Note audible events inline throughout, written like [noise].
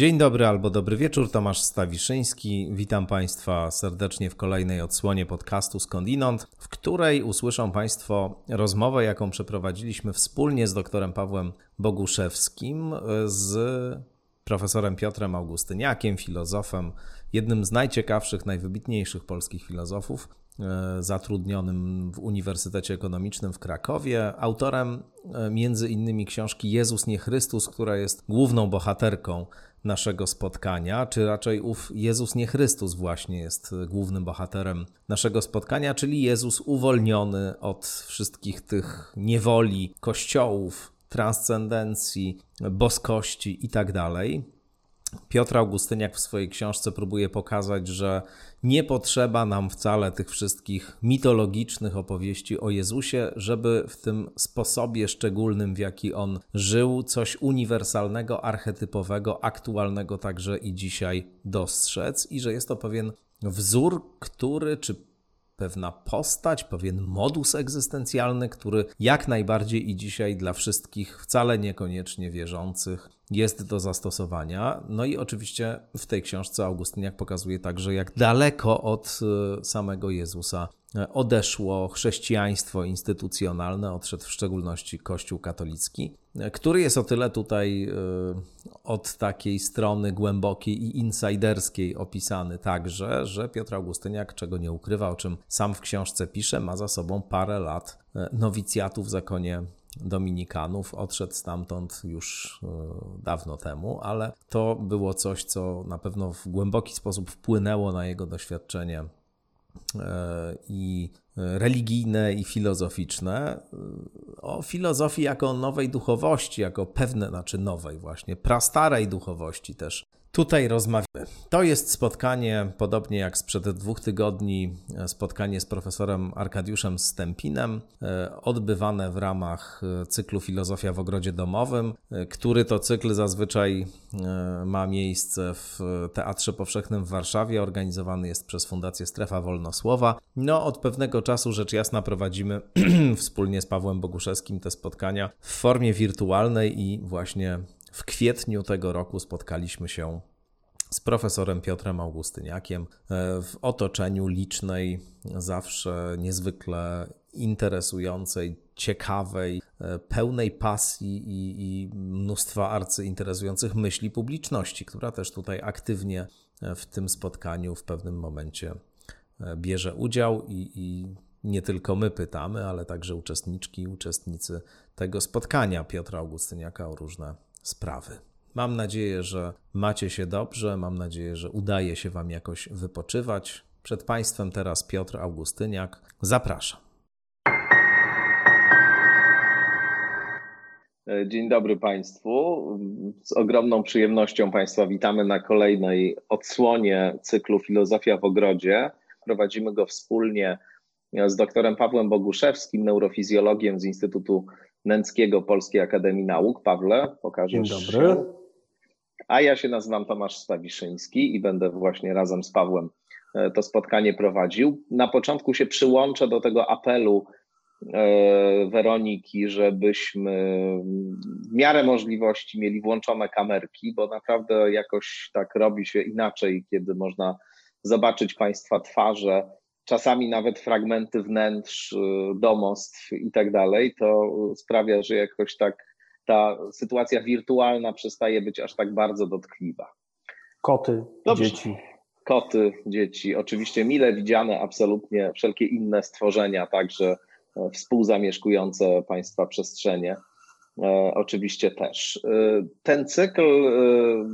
Dzień dobry albo dobry wieczór, Tomasz Stawiszyński. Witam Państwa serdecznie w kolejnej odsłonie podcastu Skądinąd, w której usłyszą Państwo rozmowę, jaką przeprowadziliśmy wspólnie z doktorem Pawłem Boguszewskim, z profesorem Piotrem Augustyniakiem, filozofem, jednym z najciekawszych, najwybitniejszych polskich filozofów, e, zatrudnionym w Uniwersytecie Ekonomicznym w Krakowie, autorem e, między innymi książki Jezus nie Chrystus, która jest główną bohaterką naszego spotkania, czy raczej ów Jezus nie Chrystus właśnie jest głównym bohaterem naszego spotkania, czyli Jezus uwolniony od wszystkich tych niewoli kościołów, transcendencji, boskości itd. Piotr Augustyniak w swojej książce próbuje pokazać, że nie potrzeba nam wcale tych wszystkich mitologicznych opowieści o Jezusie, żeby w tym sposobie szczególnym, w jaki on żył, coś uniwersalnego, archetypowego, aktualnego także i dzisiaj dostrzec, i że jest to pewien wzór, który, czy pewna postać, pewien modus egzystencjalny, który jak najbardziej i dzisiaj dla wszystkich wcale niekoniecznie wierzących jest do zastosowania. No i oczywiście w tej książce Augustyniak pokazuje także, jak daleko od e, samego Jezusa e, odeszło chrześcijaństwo instytucjonalne, odszedł w szczególności Kościół katolicki, e, który jest o tyle tutaj od takiej strony głębokiej i insiderskiej opisany także, że Piotr Augustyniak, czego nie ukrywa, o czym sam w książce pisze, ma za sobą parę lat nowicjatu w zakonie Dominikanów. Odszedł stamtąd już e, dawno temu, ale to było coś, co na pewno w głęboki sposób wpłynęło na jego doświadczenie e, i religijne i filozoficzne. O filozofii jako nowej duchowości, jako pewne, znaczy nowej właśnie, prastarej duchowości też Tutaj rozmawiamy. To jest spotkanie, podobnie jak sprzed dwóch tygodni, spotkanie z profesorem Arkadiuszem Stępinem, e, odbywane w ramach e, cyklu Filozofia w ogrodzie domowym, e, który to cykl zazwyczaj ma miejsce w Teatrze Powszechnym w Warszawie, organizowany jest przez Fundację Strefa Wolnosłowa. No, od pewnego czasu rzecz jasna prowadzimy [clears throat] wspólnie z Pawłem Boguszewskim te spotkania w formie wirtualnej i właśnie w kwietniu tego roku spotkaliśmy się z profesorem Piotrem Augustyniakiem e, w otoczeniu licznej, zawsze niezwykle interesującej, ciekawej, e, pełnej pasji i, i mnóstwa arcyinteresujących myśli publiczności, która też tutaj aktywnie e, w tym spotkaniu w pewnym momencie bierze udział i, i nie tylko my pytamy, ale także uczestniczki i uczestnicy tego spotkania Piotra Augustyniaka o różne sprawy. Mam nadzieję, że macie się dobrze, mam nadzieję, że udaje się Wam jakoś wypoczywać. Przed Państwem teraz Piotr Augustyniak. Zapraszam. Dzień dobry Państwu. Z ogromną przyjemnością Państwa witamy na kolejnej odsłonie cyklu Filozofia w Ogrodzie. Prowadzimy go wspólnie z doktorem Pawłem Boguszewskim, neurofizjologiem z Instytutu Nęckiego Polskiej Akademii Nauk. Pawle, pokażesz Dzień dobry. A ja się nazywam Tomasz Stawiszyński i będę właśnie razem z Pawłem e, to spotkanie prowadził. Na początku się przyłączę do tego apelu e, Weroniki, żebyśmy w miarę możliwości mieli włączone kamerki, bo naprawdę jakoś tak robi się inaczej, kiedy można zobaczyć Państwa twarze czasami nawet fragmenty wnętrz, y, domostw i tak dalej, to sprawia, że jakoś tak ta sytuacja wirtualna przestaje być aż tak bardzo dotkliwa. Koty, Dobrze. dzieci. Koty, dzieci, oczywiście mile widziane, absolutnie wszelkie inne stworzenia, także e, współzamieszkujące państwa przestrzenie. E, oczywiście też. E, ten cykl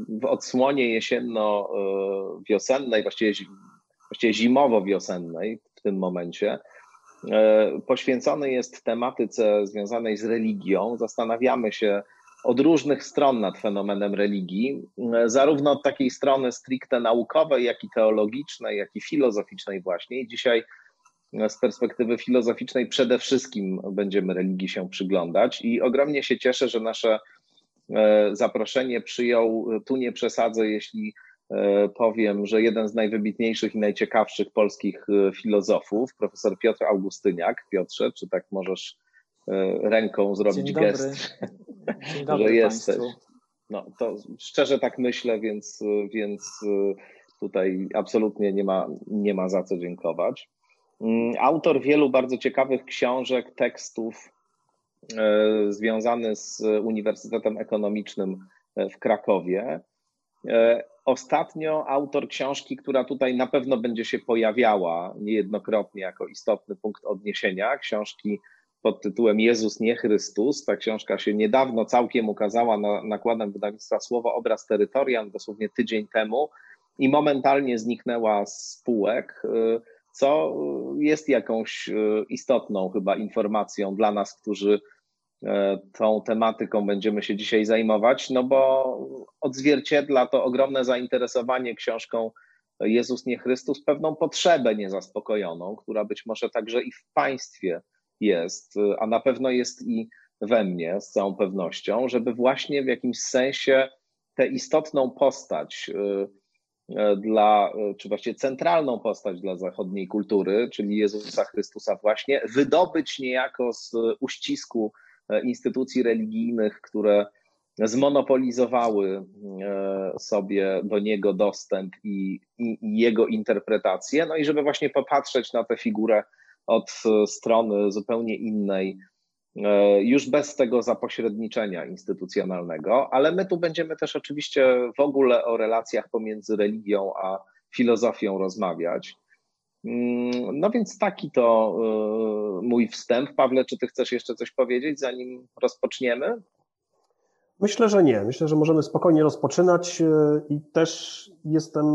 w odsłonie jesienno-wiosennej, właściwie właściwie zimowo-wiosennej w tym momencie, e, poświęcony jest tematyce związanej z religią. Zastanawiamy się od różnych stron nad fenomenem religii, e, zarówno od takiej strony stricte naukowej, jak i teologicznej, jak i filozoficznej właśnie. I dzisiaj e, z perspektywy filozoficznej przede wszystkim będziemy religii się przyglądać i ogromnie się cieszę, że nasze zaproszenie przyjął, tu nie przesadzę, jeśli powiem, że jeden z najwybitniejszych i najciekawszych polskich e, filozofów, profesor Piotr Augustyniak. Piotrze, czy tak możesz e, ręką zrobić Dzień gest, [laughs] Dzień dobry że jesteś. No to szczerze tak myślę, więc, więc tutaj absolutnie nie ma, nie ma za co dziękować. Mm, autor wielu bardzo ciekawych książek, tekstów e, związany z Uniwersytetem Ekonomicznym w Krakowie. E, ostatnio autor książki, która tutaj na pewno będzie się pojawiała niejednokrotnie jako istotny punkt odniesienia, książki pod tytułem Jezus nie Chrystus. Ta książka się niedawno całkiem ukazała na, nakładem wydawnictwa Słowo Obraz Terytorian, dosłownie tydzień temu i momentalnie zniknęła z spółek, y, co jest jakąś y, istotną chyba informacją dla nas, którzy tą tematyką będziemy się dzisiaj zajmować, no bo odzwierciedla to ogromne zainteresowanie książką Jezus nie Chrystus, pewną potrzebę niezaspokojoną, która być może także i w państwie jest, a na pewno jest i we mnie z całą pewnością, żeby właśnie w jakimś sensie tę istotną postać e, dla, e, czy właściwie centralną postać dla zachodniej kultury, czyli Jezusa Chrystusa właśnie, wydobyć niejako z uścisku e, instytucji religijnych, które zmonopolizowały sobie do niego dostęp i, i, i jego interpretację, no i żeby właśnie popatrzeć na tę figurę od strony zupełnie innej, e, już bez tego zapośredniczenia instytucjonalnego, ale my tu będziemy też oczywiście w ogóle o relacjach pomiędzy religią a filozofią rozmawiać. Mm, no więc taki to e, mój wstęp. Pawle, czy ty chcesz jeszcze coś powiedzieć, zanim rozpoczniemy? Myślę, że nie. Myślę, że możemy spokojnie rozpoczynać e, i też jestem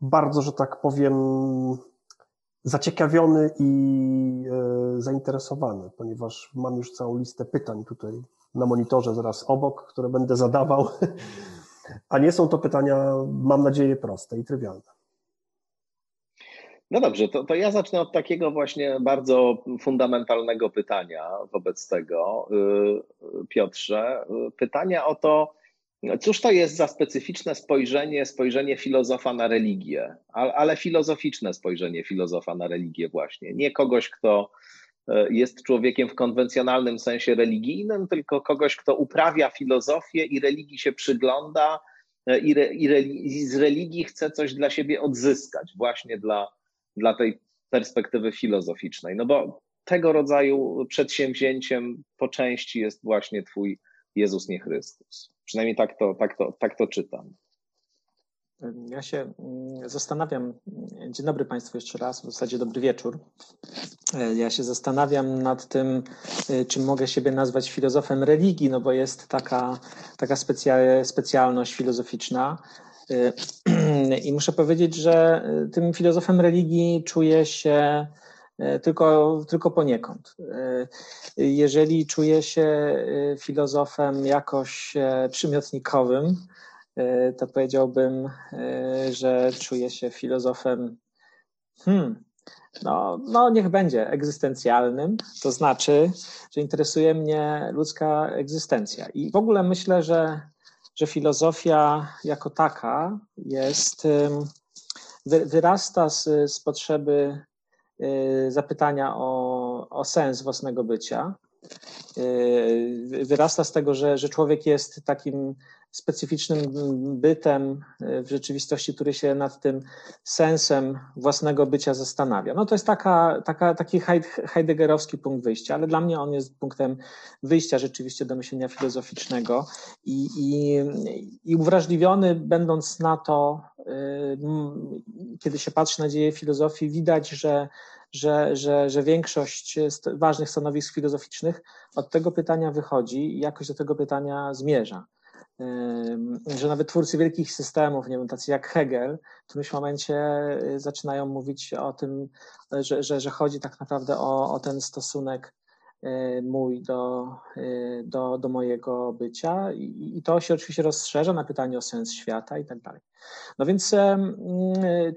bardzo, że tak powiem, zaciekawiony i e, zainteresowany, ponieważ mam już całą listę pytań tutaj na monitorze zaraz obok, które będę zadawał, [laughs] a nie są to pytania, mam nadzieję, proste i trywialne. No dobrze, to, to ja zacznę od takiego właśnie bardzo fundamentalnego pytania wobec tego, y, Piotrze. Pytania o to, Cóż to jest za specyficzne spojrzenie, spojrzenie filozofa na religię, ale filozoficzne spojrzenie filozofa na religię właśnie. Nie kogoś, kto e, jest człowiekiem w konwencjonalnym sensie religijnym, tylko kogoś, kto uprawia filozofię i religii się przygląda i, re, i, re, i z religii chce coś dla siebie odzyskać, właśnie dla, dla tej perspektywy filozoficznej. No bo tego rodzaju przedsięwzięciem po części jest właśnie Twój Jezus nie Chrystus. Przynajmniej tak to, tak to, tak to czytam. Ja się mm, zastanawiam, dzień dobry Państwu jeszcze raz, w zasadzie dobry wieczór. Ja się zastanawiam nad tym, y, czy mogę siebie nazwać filozofem religii, no bo jest taka, taka specja, specjalność filozoficzna. Y, [clears throat] I muszę powiedzieć, że y, tym filozofem religii czuję się tylko, tylko poniekąd. Jeżeli czuję się filozofem jakoś przymiotnikowym, to powiedziałbym, że czuję się filozofem, hmm, no, no niech będzie egzystencjalnym, to znaczy, że interesuje mnie ludzka egzystencja. I w ogóle myślę, że, że filozofia jako taka jest, wyrasta z, z potrzeby Y, zapytania o, o sens własnego bycia. Y, wyrasta z tego, że, że człowiek jest takim specyficznym bytem w rzeczywistości, który się nad tym sensem własnego bycia zastanawia. No to jest taka, taka, taki heideggerowski punkt wyjścia, ale dla mnie on jest punktem wyjścia rzeczywiście do myślenia filozoficznego i, i, i uwrażliwiony będąc na to, kiedy się patrzy na dzieje filozofii, widać, że że, że, że większość ważnych stanowisk filozoficznych od tego pytania wychodzi i jakoś do tego pytania zmierza że nawet twórcy wielkich systemów, nie wiem, tacy jak Hegel, w którymś momencie y, zaczynają mówić o tym, że, że, że chodzi tak naprawdę o, o ten stosunek y, mój do, y, do, do mojego bycia I, i to się oczywiście rozszerza na pytanie o sens świata i tak dalej. No więc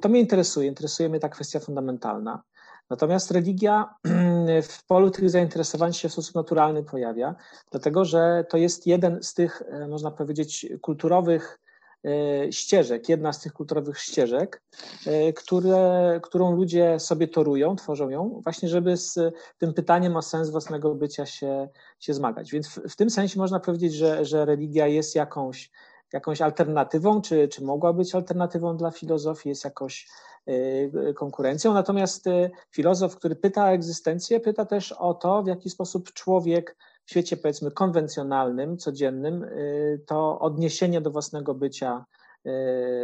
to mnie interesuje, interesuje mnie ta kwestia fundamentalna. Natomiast religia [clears throat] w polu tych zainteresowań się w sposób naturalny pojawia, dlatego że to jest jeden z tych, e, można powiedzieć, kulturowych ścieżek, jedna z tych kulturowych ścieżek, które, którą ludzie sobie torują, tworzą ją, właśnie żeby z tym pytaniem o sens własnego bycia się, się zmagać. Więc w, w tym sensie można powiedzieć, że, że religia jest jakąś, jakąś alternatywą, czy, czy mogła być alternatywą dla filozofii, jest jakoś Y, konkurencją. Natomiast y, filozof, który pyta o egzystencję, pyta też o to, w jaki sposób człowiek w świecie powiedzmy konwencjonalnym, codziennym, y, to odniesienie do własnego bycia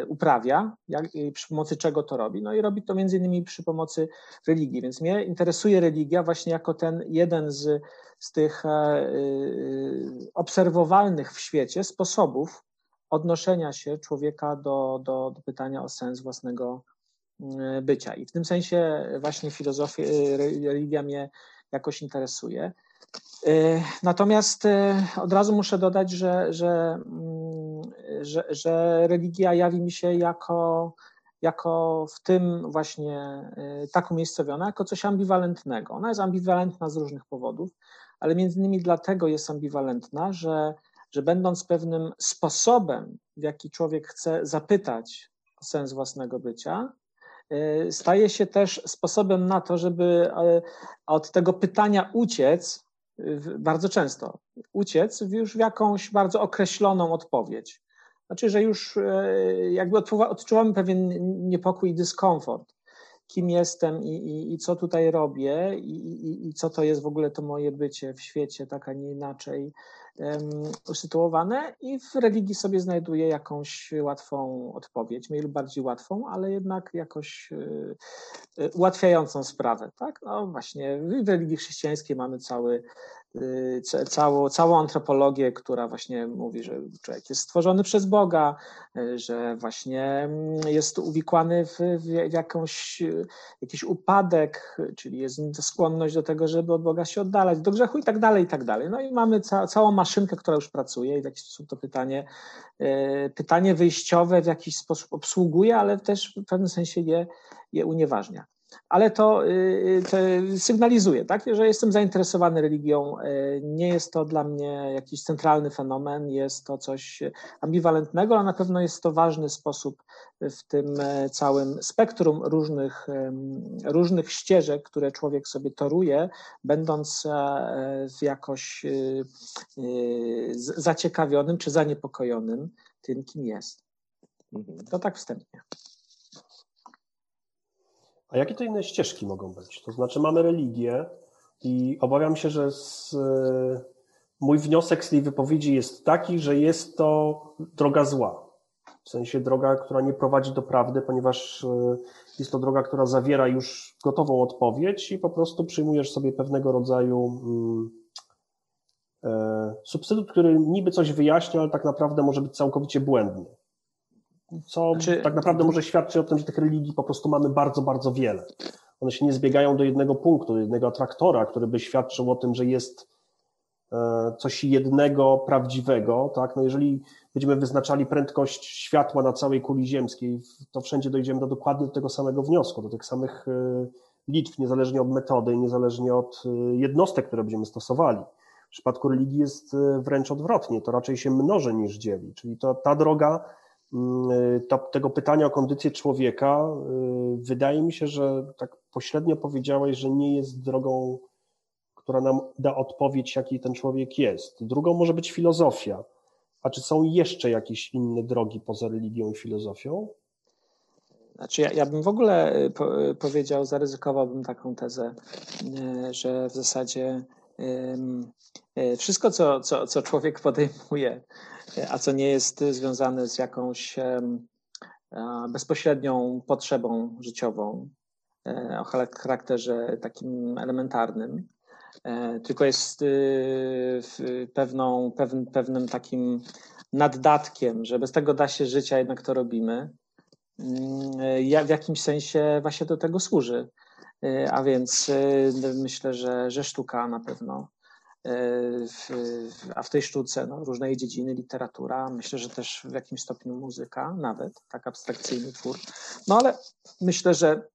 uprawia, jak, przy pomocy czego to robi. No i robi to między innymi przy pomocy religii. Więc mnie interesuje religia właśnie jako ten jeden z, z tych e, obserwowalnych w świecie sposobów odnoszenia się człowieka do, do, do pytania o sens własnego E, bycia. I w tym sensie właśnie filozofia, e, religia mnie jakoś interesuje. E, natomiast od razu muszę dodać, że, że, mm, że, że religia jawi mi się jako, jako w tym właśnie tak umiejscowiona, jako coś ambiwalentnego. Ona jest ambiwalentna z różnych powodów, ale między innymi dlatego jest ambiwalentna, że, że będąc pewnym sposobem, w jaki człowiek chce zapytać o sens własnego bycia, E, staje się też sposobem na to, żeby e, od tego pytania uciec, bardzo często uciec już w jakąś bardzo określoną odpowiedź. Znaczy, że już e, jakby odczuwamy pewien niepokój i dyskomfort. Kim jestem i, i, i co tutaj robię, i, i, co to jest w ogóle to moje bycie w świecie, tak a nie inaczej usytuowane i w religii sobie znajduje jakąś łatwą odpowiedź, mniej lub bardziej łatwą, ale jednak jakoś e, e, ułatwiającą sprawę. Tak? No właśnie, w religii chrześcijańskiej mamy cały Y, całą, całą antropologię, która właśnie mówi, że człowiek jest stworzony przez Boga, y, że właśnie mm, jest uwikłany w, w jakąś, jakiś upadek, czyli jest skłonność do tego, żeby od Boga się oddalać, do grzechu i tak dalej, i tak dalej. No i mamy ca, całą maszynkę, która już pracuje i w jakiś sposób to pytanie, y, pytanie wyjściowe w jakiś sposób obsługuje, ale też w pewnym sensie je, je unieważnia ale to, y, to, sygnalizuje, tak, że jestem zainteresowany religią. Y, nie jest to dla mnie jakiś centralny fenomen, jest to coś ambiwalentnego, ale na pewno jest to ważny sposób w tym e, całym spektrum różnych, różnych ścieżek, które człowiek sobie toruje, będąc e, jakoś y, zaciekawionym czy zaniepokojonym tym, kim jest. Mhm. To tak wstępnie. A jakie to inne ścieżki mogą być? To znaczy, mamy religię i obawiam się, że z, e, mój wniosek z tej wypowiedzi jest taki, że jest to droga zła. W sensie droga, która nie prowadzi do prawdy, ponieważ e, jest to droga, która zawiera już gotową odpowiedź i po prostu przyjmujesz sobie pewnego rodzaju mm, e, substytut, który niby coś wyjaśnia, ale tak naprawdę może być całkowicie błędny co znaczy, tak naprawdę może świadczyć o tym, że tych religii po prostu mamy bardzo, bardzo wiele. One się nie zbiegają do jednego punktu, do jednego atraktora, który by świadczył o tym, że jest e, coś jednego prawdziwego, tak? No jeżeli będziemy wyznaczali prędkość światła na całej kuli ziemskiej, to wszędzie dojdziemy do dokładnie do tego samego wniosku, do tych samych e, liczb, niezależnie od metody, niezależnie od e, jednostek, które będziemy stosowali. W przypadku religii jest wręcz odwrotnie, to raczej się mnoży niż dzieli, czyli to, ta droga to, tego pytania o kondycję człowieka, y, wydaje mi się, że tak pośrednio powiedziałeś, że nie jest drogą, która nam da odpowiedź, jaki ten człowiek jest. Drugą może być filozofia. A czy są jeszcze jakieś inne drogi poza religią i filozofią? Znaczy, ja, ja bym w ogóle y, po, y, powiedział, zaryzykowałbym taką tezę, że w zasadzie wszystko, co, co, co człowiek podejmuje, a co nie jest związane z jakąś bezpośrednią potrzebą życiową e, o charakterze takim elementarnym, e, tylko jest y, pewną, pewnym, pewnym takim naddatkiem, że bez tego da się żyć, a jednak to robimy. Mm, w jakimś sensie właśnie do tego służy. E, a więc myślę, że, że sztuka na pewno E, a w tej sztuce no, różne jej dziedziny, literatura, myślę, że też w jakimś stopniu muzyka, nawet tak abstrakcyjny twór. No ale myślę, że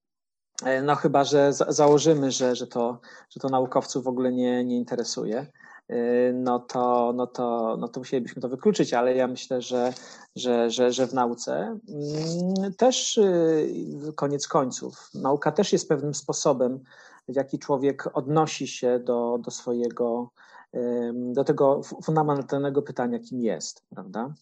e, no chyba, że za, założymy, że, że, to, że to naukowców w ogóle nie, nie interesuje, no to, no to, no to musielibyśmy to wykluczyć, ale ja myślę, że, że, że, że w nauce mm, też koniec końców, nauka też jest pewnym sposobem, w jaki człowiek odnosi się do, do swojego do tego fundamentalnego pytania, kim jest, prawda?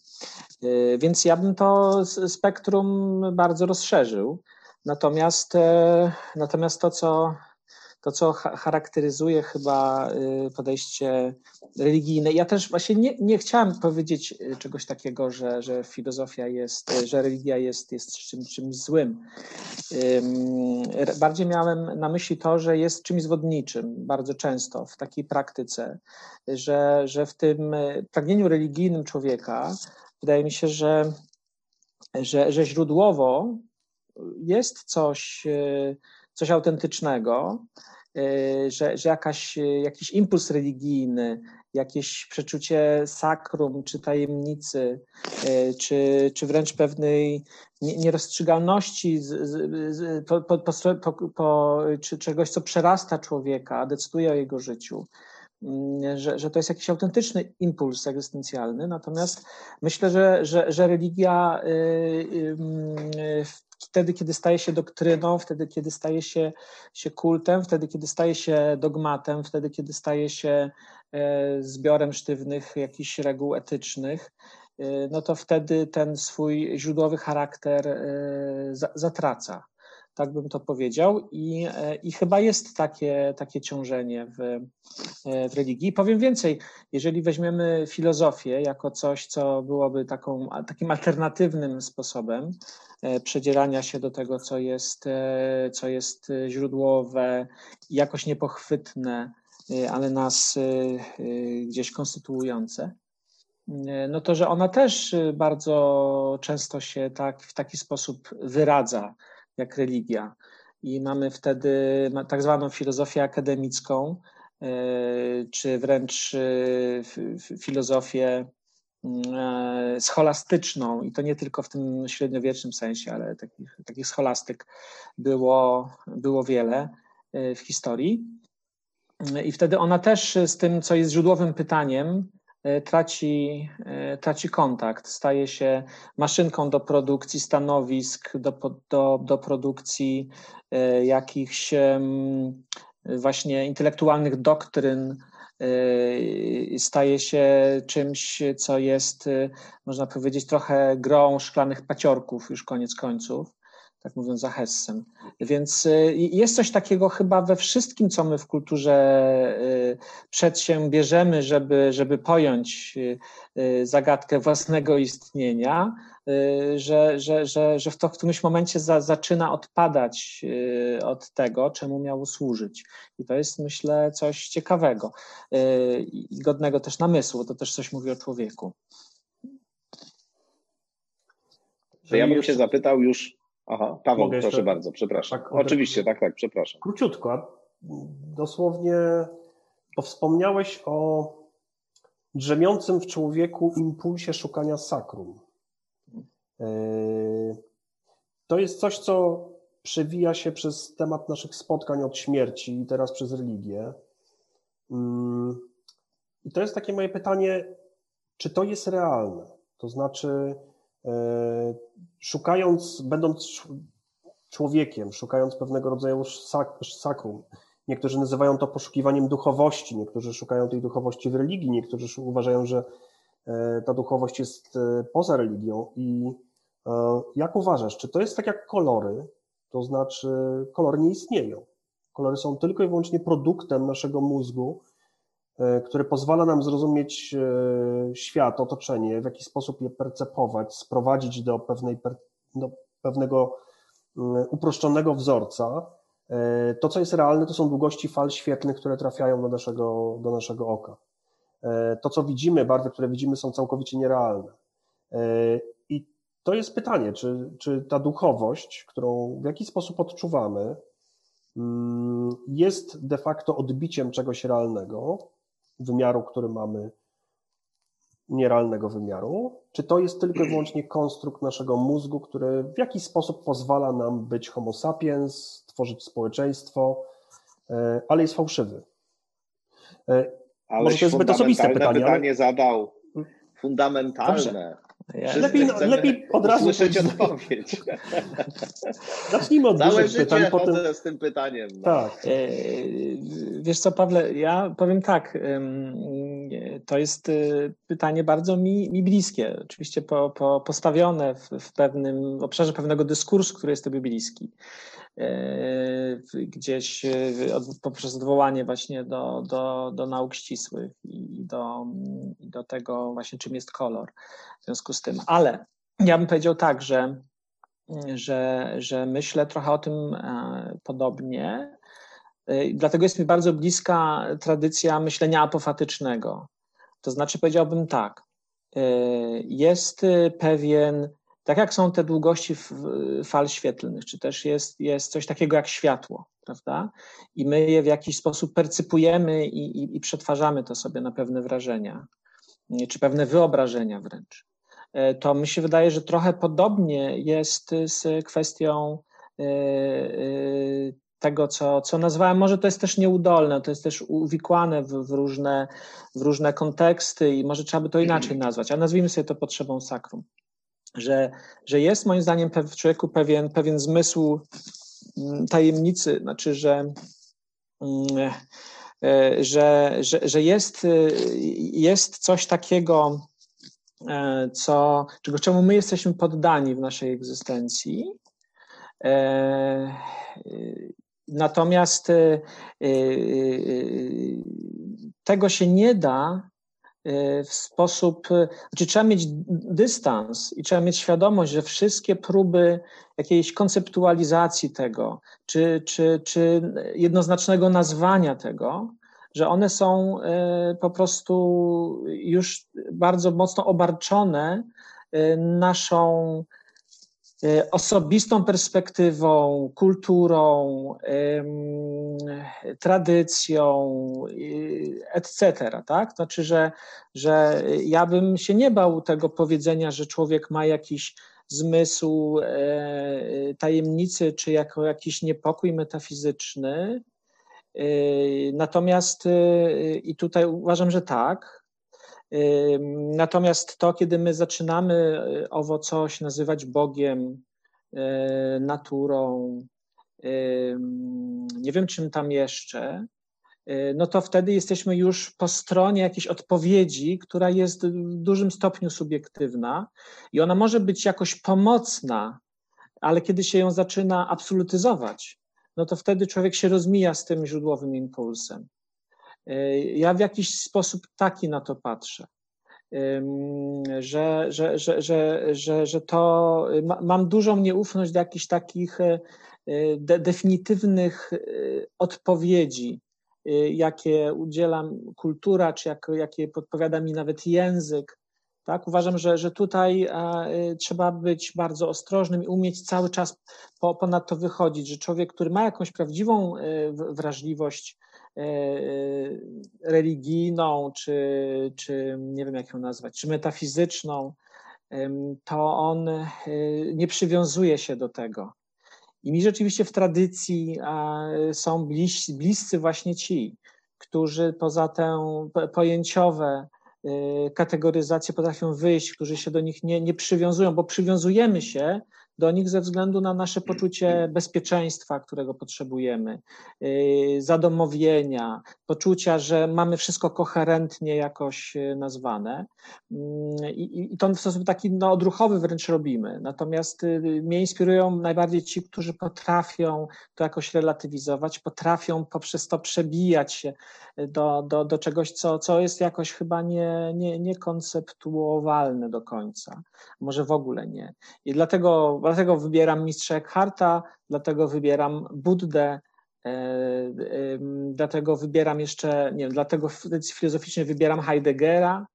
Y, więc ja bym to spektrum bardzo rozszerzył. Natomiast, e, natomiast to, co to, co charakteryzuje chyba y, podejście religijne. Ja też właśnie nie, nie chciałem powiedzieć y, czegoś takiego, że, że filozofia jest, y, że religia jest, jest czymś, czymś złym. Bardziej miałem na myśli to, że jest czymś zwodniczym bardzo często w takiej praktyce, że, że w tym pragnieniu religijnym człowieka wydaje mi się, że, że, że źródłowo jest coś, coś autentycznego, E, że, że jakaś, e, jakiś impuls religijny, jakieś przeczucie sakrum czy tajemnicy, e, czy, czy wręcz pewnej nierozstrzygalności z, z, z, po, po, po, po, czy czegoś, co przerasta człowieka, decyduje o jego życiu. Mm, że, że to jest jakiś autentyczny impuls egzystencjalny, natomiast myślę, że, że, że religia wtedy, kiedy staje się doktryną, wtedy, kiedy staje się, się kultem, wtedy, kiedy staje się dogmatem, wtedy, kiedy staje się e, zbiorem sztywnych jakichś reguł etycznych, e, no to wtedy ten swój źródłowy charakter e, zatraca. Tak bym to powiedział, i, i chyba jest takie, takie ciążenie w, w religii. Powiem więcej, jeżeli weźmiemy filozofię jako coś, co byłoby taką, takim alternatywnym sposobem, E, przedzierania się do tego, co jest, e, co jest źródłowe, jakoś niepochwytne, e, ale nas gdzieś konstytuujące, no to, że ona też bardzo często się tak, w taki sposób wyradza, jak religia. I mamy wtedy tak zwaną filozofię akademicką, czy wręcz filozofię E, scholastyczną i to nie tylko w tym średniowiecznym sensie, ale takich, takich scholastyk było, było wiele e, w historii. I wtedy ona też z tym, co jest źródłowym pytaniem, e, traci, traci kontakt, staje się maszynką do produkcji stanowisk, do, do, do produkcji jakichś właśnie intelektualnych doktryn, staje się czymś, co jest, można powiedzieć, trochę grą szklanych paciorków, już koniec końców, tak mówiąc za Hessem. Więc y, jest coś takiego chyba we wszystkim, co my w kulturze przedsiębierzemy, żeby, żeby pojąć zagadkę własnego istnienia, Y, że, że, że, że w, to, w którymś momencie za, zaczyna odpadać y, od tego, czemu miało służyć. I to jest, myślę, coś ciekawego y, i godnego też namysłu, to też coś mówi o człowieku. To ja bym się zapytał już. Aha, Paweł, Mogę proszę bardzo, przepraszam. Tak, Oczywiście, tak, tak, przepraszam. Króciutko, dosłownie wspomniałeś o drzemiącym w człowieku impulsie szukania sakrum. Yy, to jest coś, co przewija się przez temat naszych spotkań od śmierci i teraz przez religię. Yy, I to jest takie moje pytanie, czy to jest realne? To znaczy, szukając, będąc człowiekiem, szukając pewnego rodzaju sakrum, niektórzy nazywają to poszukiwaniem duchowości, niektórzy szukają tej duchowości w religii, niektórzy uważają, że ta duchowość jest poza religią i E, jak uważasz, czy to jest tak jak kolory? To znaczy, kolory nie istnieją. Kolory są tylko i wyłącznie produktem naszego mózgu, e, który pozwala nam zrozumieć e, świat, otoczenie, w jaki sposób je percepować, sprowadzić do, pewnej, do pewnego mm, uproszczonego wzorca. To, co jest realne, to są długości fal świetlnych, które trafiają do naszego, do naszego oka. To, co widzimy, barwy, które widzimy, są całkowicie nierealne. To jest pytanie, czy, czy ta duchowość, którą w jakiś sposób odczuwamy, mm, jest de facto odbiciem czegoś realnego, wymiaru, który mamy, nierealnego wymiaru, czy to jest tylko i wyłącznie konstrukt naszego mózgu, który w jakiś sposób pozwala nam być homo sapiens, tworzyć społeczeństwo, e, ale jest fałszywy. E, Ale Może to jest zbyt osobiste pytanie. pytanie ale... zadał fundamentalne. Ja lepiej, no, lepiej od razu słyszeć odpowiedź. [laughs] Zacznijmy od Całe życie pytań, potem... z tym pytaniem. No. Tak. E, wiesz co, Pawle, ja powiem tak. To jest e, pytanie bardzo mi, mi bliskie. Oczywiście po, po postawione w, w, pewnym obszarze pewnego dyskursu, który jest tobie bliski. E, gdzieś poprzez odwołanie właśnie do, do, do nauk ścisłych i do, i do tego właśnie czym jest kolor w związku z tym. Ale ja bym powiedział tak, że, że, że myślę trochę o tym e, podobnie. E, dlatego jest mi bardzo bliska tradycja myślenia apofatycznego. To znaczy powiedziałbym tak, jest pewien tak jak są te długości fal świetlnych, czy też jest, jest coś takiego jak światło, prawda? I my je w jakiś sposób percypujemy i, i, i przetwarzamy to sobie na pewne wrażenia, czy pewne wyobrażenia wręcz. E, to mi się wydaje, że trochę podobnie jest z kwestią e, e, tego, co, co nazwałem, może to jest też nieudolne, to jest też uwikłane w, w, różne, w różne konteksty i może trzeba by to inaczej nazwać, a nazwijmy sobie to potrzebą sakrum że, że jest moim zdaniem w człowieku pewien, pewien zmysł mm, tajemnicy, znaczy, że, mm, e, że, że, że jest, e, jest coś takiego, e, co, czego czemu my jesteśmy poddani w naszej egzystencji. Natomiast tego się nie da w sposób, znaczy trzeba mieć dystans i trzeba mieć świadomość, że wszystkie próby jakiejś konceptualizacji tego, czy, czy, czy jednoznacznego nazwania tego, że one są e, po prostu już bardzo mocno obarczone naszą osobistą perspektywą, kulturą, tradycją, etc. Tak? Znaczy, że, że ja bym się nie bał tego powiedzenia, że człowiek ma jakiś zmysł e, tajemnicy, czy jako jakiś niepokój metafizyczny. E, natomiast i tutaj uważam, że tak, Natomiast to, kiedy my zaczynamy y, owo coś nazywać Bogiem, y, naturą, nie wiem czym tam jeszcze, y, no to wtedy jesteśmy już po stronie jakiejś odpowiedzi, która jest w dużym stopniu subiektywna i ona może być jakoś pomocna, ale kiedy się ją zaczyna absolutyzować, no to wtedy człowiek się rozmija z tym źródłowym impulsem. Ja w jakiś sposób taki na to patrzę, że, że, że, że, że, że to mam dużą nieufność do jakichś takich e, de, definitywnych e, odpowiedzi, e, jakie udzielam kultura, czy jak, jakie podpowiada mi nawet język. Tak? Uważam, że, że tutaj trzeba być bardzo ostrożnym i umieć cały czas po, ponad to wychodzić, że człowiek, który ma jakąś prawdziwą wrażliwość E, e, religijną, czy, czy nie wiem jak ją nazwać, czy metafizyczną, to on e, nie przywiązuje się do tego. I mi rzeczywiście w tradycji są bliscy właśnie ci, którzy poza tę pojęciowe kategoryzację potrafią wyjść, którzy się do nich nie, nie przywiązują, bo przywiązujemy się do nich ze względu na nasze poczucie bezpieczeństwa, którego potrzebujemy, y, zadomowienia, poczucia, że mamy wszystko koherentnie jakoś y, nazwane. Mm, I, to w sposób taki no, odruchowy wręcz robimy. Natomiast y, mnie inspirują najbardziej ci, którzy potrafią to jakoś relatywizować, potrafią poprzez to przebijać się do, do, do czegoś, co, co jest jakoś chyba nie, nie, niekonceptuowalne do końca. Może w ogóle nie. I dlatego dlatego wybieram mistrza Eckharta, dlatego wybieram Buddę, e, dlatego wybieram jeszcze, nie wiem, dlatego filozoficznie wybieram Heideggera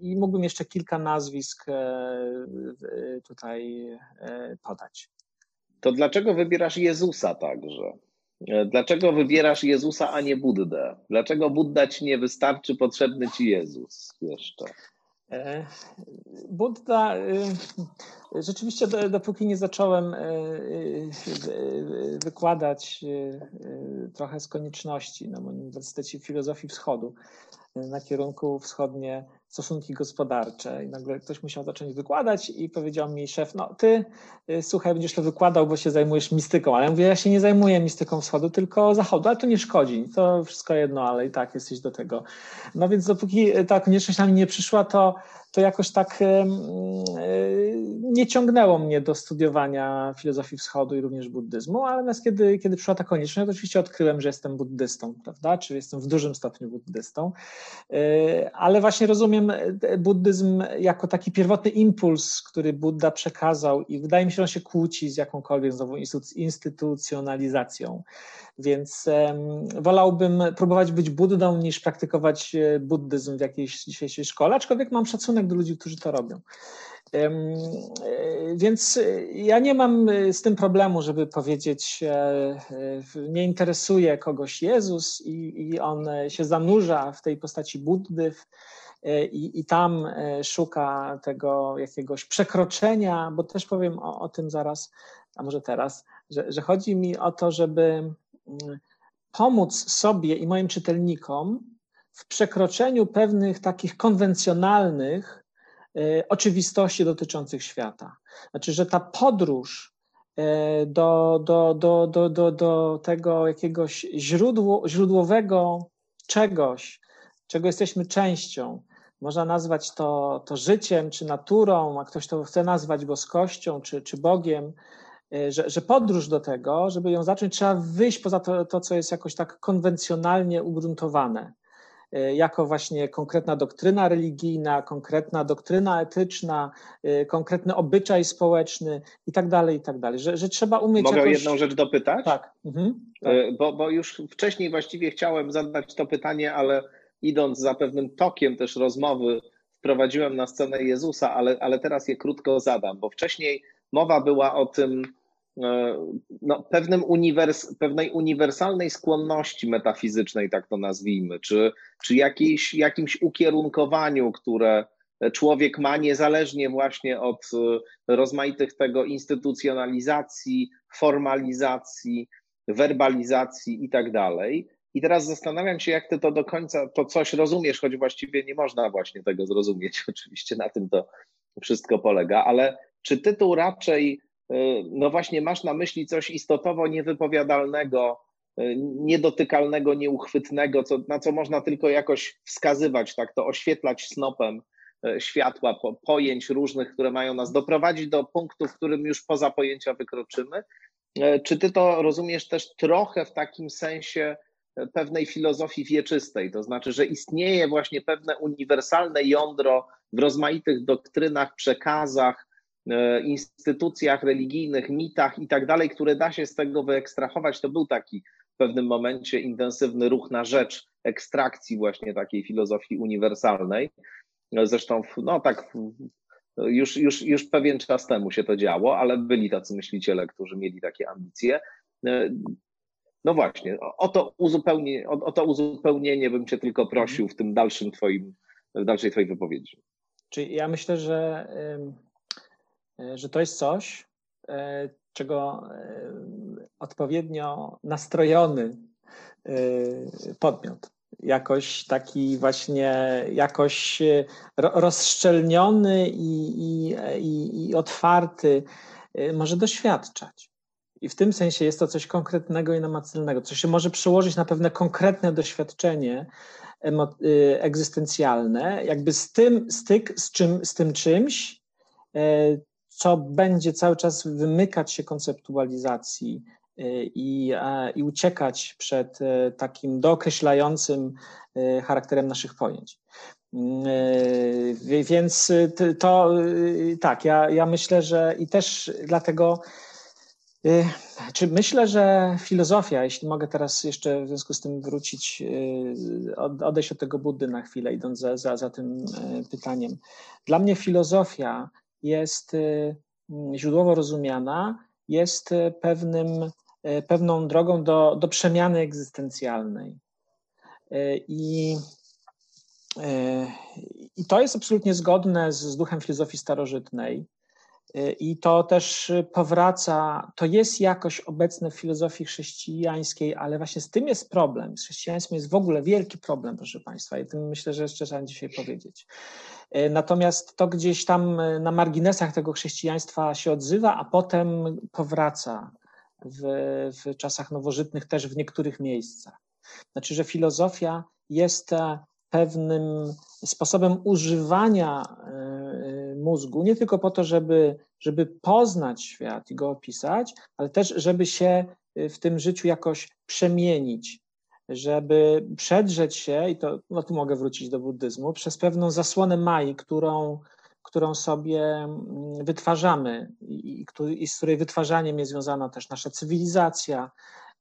i mógłbym jeszcze kilka nazwisk e, tutaj e, podać. To dlaczego wybierasz Jezusa także? Dlaczego wybierasz Jezusa, a nie Buddę? Dlaczego Budda ci nie wystarczy, potrzebny ci Jezus jeszcze? Buddha, rzeczywiście dopóki nie zacząłem wykładać trochę z konieczności na Uniwersytecie Filozofii Wschodu na kierunku wschodnie stosunki gospodarcze i nagle ktoś musiał zacząć wykładać i powiedział mi szef, no ty słuchaj, będziesz to wykładał, bo się zajmujesz mistyką, ale ja mówię, ja się nie zajmuję mistyką wschodu, tylko zachodu, ale to nie szkodzi, to wszystko jedno, ale i tak jesteś do tego. No więc dopóki ta konieczność na mnie nie przyszła, to to jakoś tak nie ciągnęło mnie do studiowania filozofii wschodu i również buddyzmu, ale natomiast kiedy, kiedy przyszła ta konieczność, to oczywiście odkryłem, że jestem buddystą, prawda, czy jestem w dużym stopniu buddystą, e, ale właśnie rozumiem e, buddyzm jako taki pierwotny impuls, który Buddha przekazał i wydaje mi się, że on się kłóci z jakąkolwiek znowu instytucjonalizacją. Więc wolałbym próbować być Buddą niż praktykować e, buddyzm w jakiejś dzisiejszej szkole, aczkolwiek mam szacunek do ludzi, którzy to robią. E, więc ja nie mam e, z tym problemu, żeby powiedzieć, nie interesuje kogoś Jezus i, i on się zanurza w tej postaci Buddy i, i tam szuka tego jakiegoś przekroczenia, bo też powiem o, o tym zaraz, a może teraz, że, że chodzi mi o to, żeby pomóc sobie i moim czytelnikom w przekroczeniu pewnych takich konwencjonalnych e, oczywistości dotyczących świata. Znaczy, że ta podróż e, do, do, do, do, do, do tego jakiegoś źródło, źródłowego czegoś, czego jesteśmy częścią, można nazwać to, to życiem czy naturą, a ktoś to chce nazwać boskością czy, czy Bogiem, E, że, że podróż do tego, żeby ją zacząć, trzeba wyjść poza to, to, co jest jakoś tak konwencjonalnie ugruntowane jako właśnie konkretna doktryna religijna, konkretna doktryna etyczna, e, konkretny obyczaj społeczny i tak dalej, i tak dalej. Że, że trzeba umieć. Mogę jakoś... jedną rzecz dopytać? Tak. Mhm, tak. Bo, bo już wcześniej właściwie chciałem zadać to pytanie, ale idąc za pewnym tokiem też rozmowy, wprowadziłem na scenę Jezusa, ale, ale teraz je krótko zadam, bo wcześniej mowa była o tym, E, no, pewnym uniwers, pewnej uniwersalnej skłonności metafizycznej, tak to nazwijmy, czy, czy jakiejś, jakimś ukierunkowaniu, które człowiek ma niezależnie właśnie od e, rozmaitych tego instytucjonalizacji, formalizacji, werbalizacji i tak dalej. I teraz zastanawiam się, jak ty to do końca, to coś rozumiesz, choć właściwie nie można właśnie tego zrozumieć. [laughs] Oczywiście na tym to wszystko polega, ale czy tytuł raczej E, no właśnie masz na myśli coś istotowo niewypowiadalnego, e, niedotykalnego, nieuchwytnego, co, na co można tylko jakoś wskazywać, tak to oświetlać snopem e, światła, po, pojęć różnych, które mają nas doprowadzić do punktu, w którym już poza pojęcia wykroczymy. Czy ty to rozumiesz też trochę w takim sensie pewnej filozofii wieczystej, to znaczy, że istnieje właśnie pewne uniwersalne jądro w rozmaitych doktrynach, przekazach, instytucjach religijnych, mitach i tak dalej, które da się z tego wyekstrahować, to był taki w pewnym momencie intensywny ruch na rzecz ekstrakcji właśnie takiej filozofii uniwersalnej. Zresztą, no tak, już, już, już pewien czas temu się to działo, ale byli tacy myśliciele, którzy mieli takie ambicje. E, no właśnie, o to, uzupełnienie, o, o to uzupełnienie bym Cię tylko prosił w tym dalszym Twoim, w dalszej Twojej wypowiedzi. Czyli ja myślę, że E, że to jest coś, e, czego e, odpowiednio nastrojony podmiot, jakoś taki właśnie, jakoś rozszczelniony i, i, i, i otwarty może doświadczać. I w tym sensie jest to coś konkretnego i namacalnego, co się może przełożyć na pewne konkretne doświadczenie egzystencjalne, jakby z tym styk z, czym, z tym czymś, co będzie cały czas wymykać się konceptualizacji y, i, i uciekać przed y, takim dookreślającym y, charakterem naszych pojęć. Więc to tak, ja, ja myślę, że i też dlatego, czy myślę, że filozofia, jeśli mogę teraz jeszcze w związku z tym wrócić, odejść od tego Buddy na chwilę, idąc za, za, za tym pytaniem. Dla mnie filozofia jest y, źródłowo rozumiana, jest y, pewnym, y, pewną drogą do, do przemiany egzystencjalnej. I, I to jest absolutnie zgodne z, z duchem filozofii starożytnej. I to też powraca, to jest jakoś obecne w filozofii chrześcijańskiej, ale właśnie z tym jest problem. Z chrześcijaństwem jest w ogóle wielki problem, proszę Państwa, i tym myślę, że jeszcze trzeba dzisiaj powiedzieć. Natomiast to gdzieś tam na marginesach tego chrześcijaństwa się odzywa, a potem powraca w, w czasach nowożytnych też w niektórych miejscach. Znaczy, że filozofia jest e, pewnym sposobem używania e, mózgu, nie tylko po to, żeby, żeby poznać świat i go opisać, ale też, żeby się e, w tym życiu jakoś przemienić, żeby przedrzeć się, i to no tu mogę wrócić do buddyzmu, przez pewną zasłonę Mai, którą, którą sobie mm, wytwarzamy i, i, i z której wytwarzaniem jest związana też nasza cywilizacja,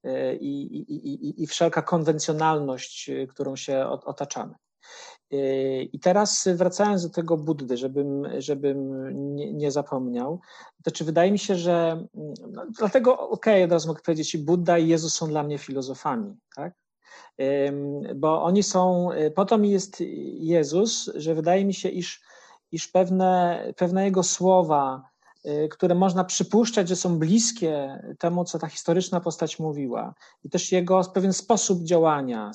E, i, i, i, wszelka konwencjonalność, e, którą się otaczamy. E, I teraz wracając do tego Buddy, żebym, żebym nie, nie zapomniał, to wydaje mi się, że no, dlatego, okej, okay, od razu mogę powiedzieć, i Buddha i Jezus są dla mnie filozofami, tak? Bo oni są, po to mi jest Jezus, że wydaje mi się, iż, iż pewne, pewne jego słowa, Y, które można przypuszczać, że są bliskie temu, co ta historyczna postać mówiła, i też jego pewien sposób działania,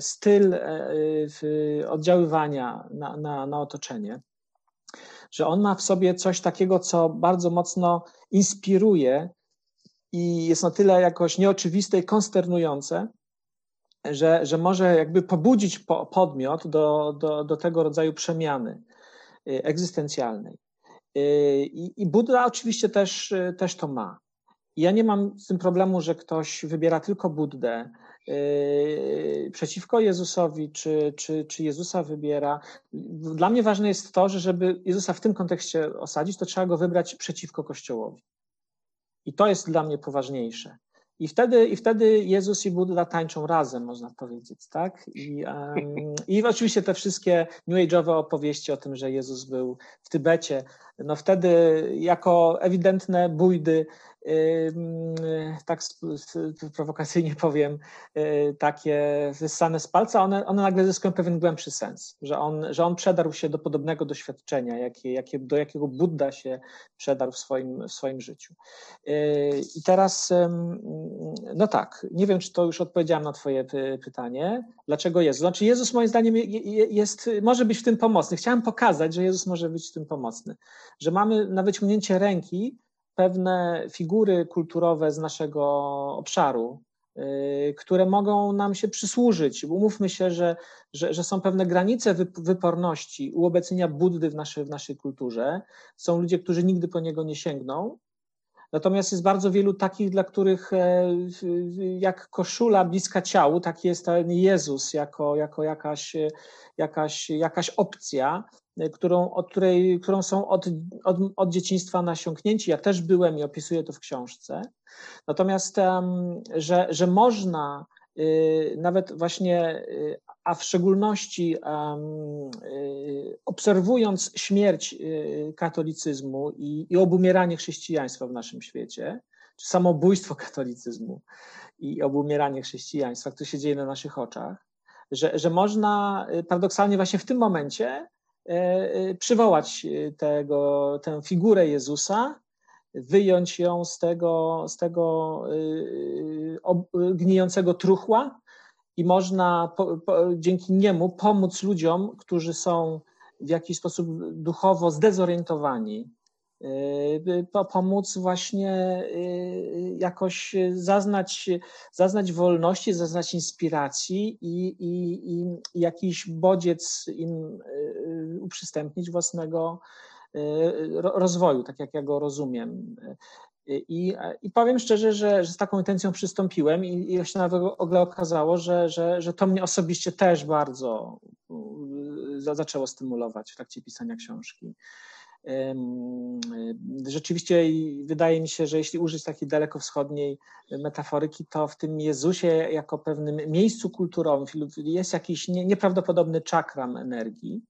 styl e, oddziaływania na, na, na otoczenie, że on ma w sobie coś takiego, co bardzo mocno inspiruje i jest na tyle jakoś nieoczywiste i konsternujące, że, że może jakby pobudzić podmiot do, do, do tego rodzaju przemiany y, egzystencjalnej. Y, I, i Buddha oczywiście też, y, też to ma. Ja nie mam z tym problemu, że ktoś wybiera tylko Buddę yy, przeciwko Jezusowi, czy, czy, czy Jezusa wybiera. Dla mnie ważne jest to, że żeby Jezusa w tym kontekście osadzić, to trzeba go wybrać przeciwko Kościołowi. I to jest dla mnie poważniejsze. I wtedy, I wtedy Jezus i Buddha tańczą razem, można powiedzieć, tak? I, um, I oczywiście te wszystkie New Age'owe opowieści o tym, że Jezus był w Tybecie, no wtedy jako ewidentne bójdy tak prowokacyjnie powiem, y, takie wyssane z palca, one, one nagle zyskują pewien głębszy sens, że on, że on przedarł się do podobnego doświadczenia, jakie, jakie, do jakiego Buddha się przedarł w swoim, w swoim życiu. Y, I teraz, no tak, nie wiem, czy to już odpowiedziałam na Twoje pytanie. Dlaczego Jezus? Znaczy, Jezus moim zdaniem jest, może być w tym pomocny. Chciałem pokazać, że Jezus może być w tym pomocny, że mamy na wyciągnięcie ręki pewne figury kulturowe z naszego obszaru, y, które mogą nam się przysłużyć. Umówmy się, że, że, że są pewne granice wyporności uobecnienia Buddy w naszej, w naszej kulturze. Są ludzie, którzy nigdy po niego nie sięgną. Natomiast jest bardzo wielu takich, dla których e, jak koszula bliska ciału, taki jest Jezus jako, jako jakaś, jakaś, jakaś opcja, którą, od której, którą są od, od, od dzieciństwa nasiąknięci. Ja też byłem i opisuję to w książce. Natomiast, że, że można y, nawet właśnie, y, a w szczególności obserwując śmierć katolicyzmu i, i obumieranie chrześcijaństwa w naszym świecie, czy samobójstwo katolicyzmu i obumieranie chrześcijaństwa, które się dzieje na naszych oczach, że, że można paradoksalnie właśnie w tym momencie przywołać e, tego, tę figurę Jezusa, wyjąć ją z tego, z tego gnijącego truchła i można po, po, dzięki niemu pomóc ludziom, którzy są w jakiś sposób duchowo zdezorientowani, Y, pomóc właśnie y, jakoś zaznać, zaznać wolności, zaznać inspiracji i, i, i jakiś bodziec im y, uprzystępnić własnego rozwoju, tak jak ja go rozumiem. I, i powiem szczerze, że, że, z taką intencją przystąpiłem i, i się nawet okazało, że, że, że to mnie osobiście też bardzo zaczęło stymulować w trakcie pisania książki. Rzeczywiście wydaje mi się, że jeśli użyć takiej dalekowschodniej metaforyki, to w tym Jezusie jako pewnym miejscu kulturowym jest jakiś nieprawdopodobny czakram energii,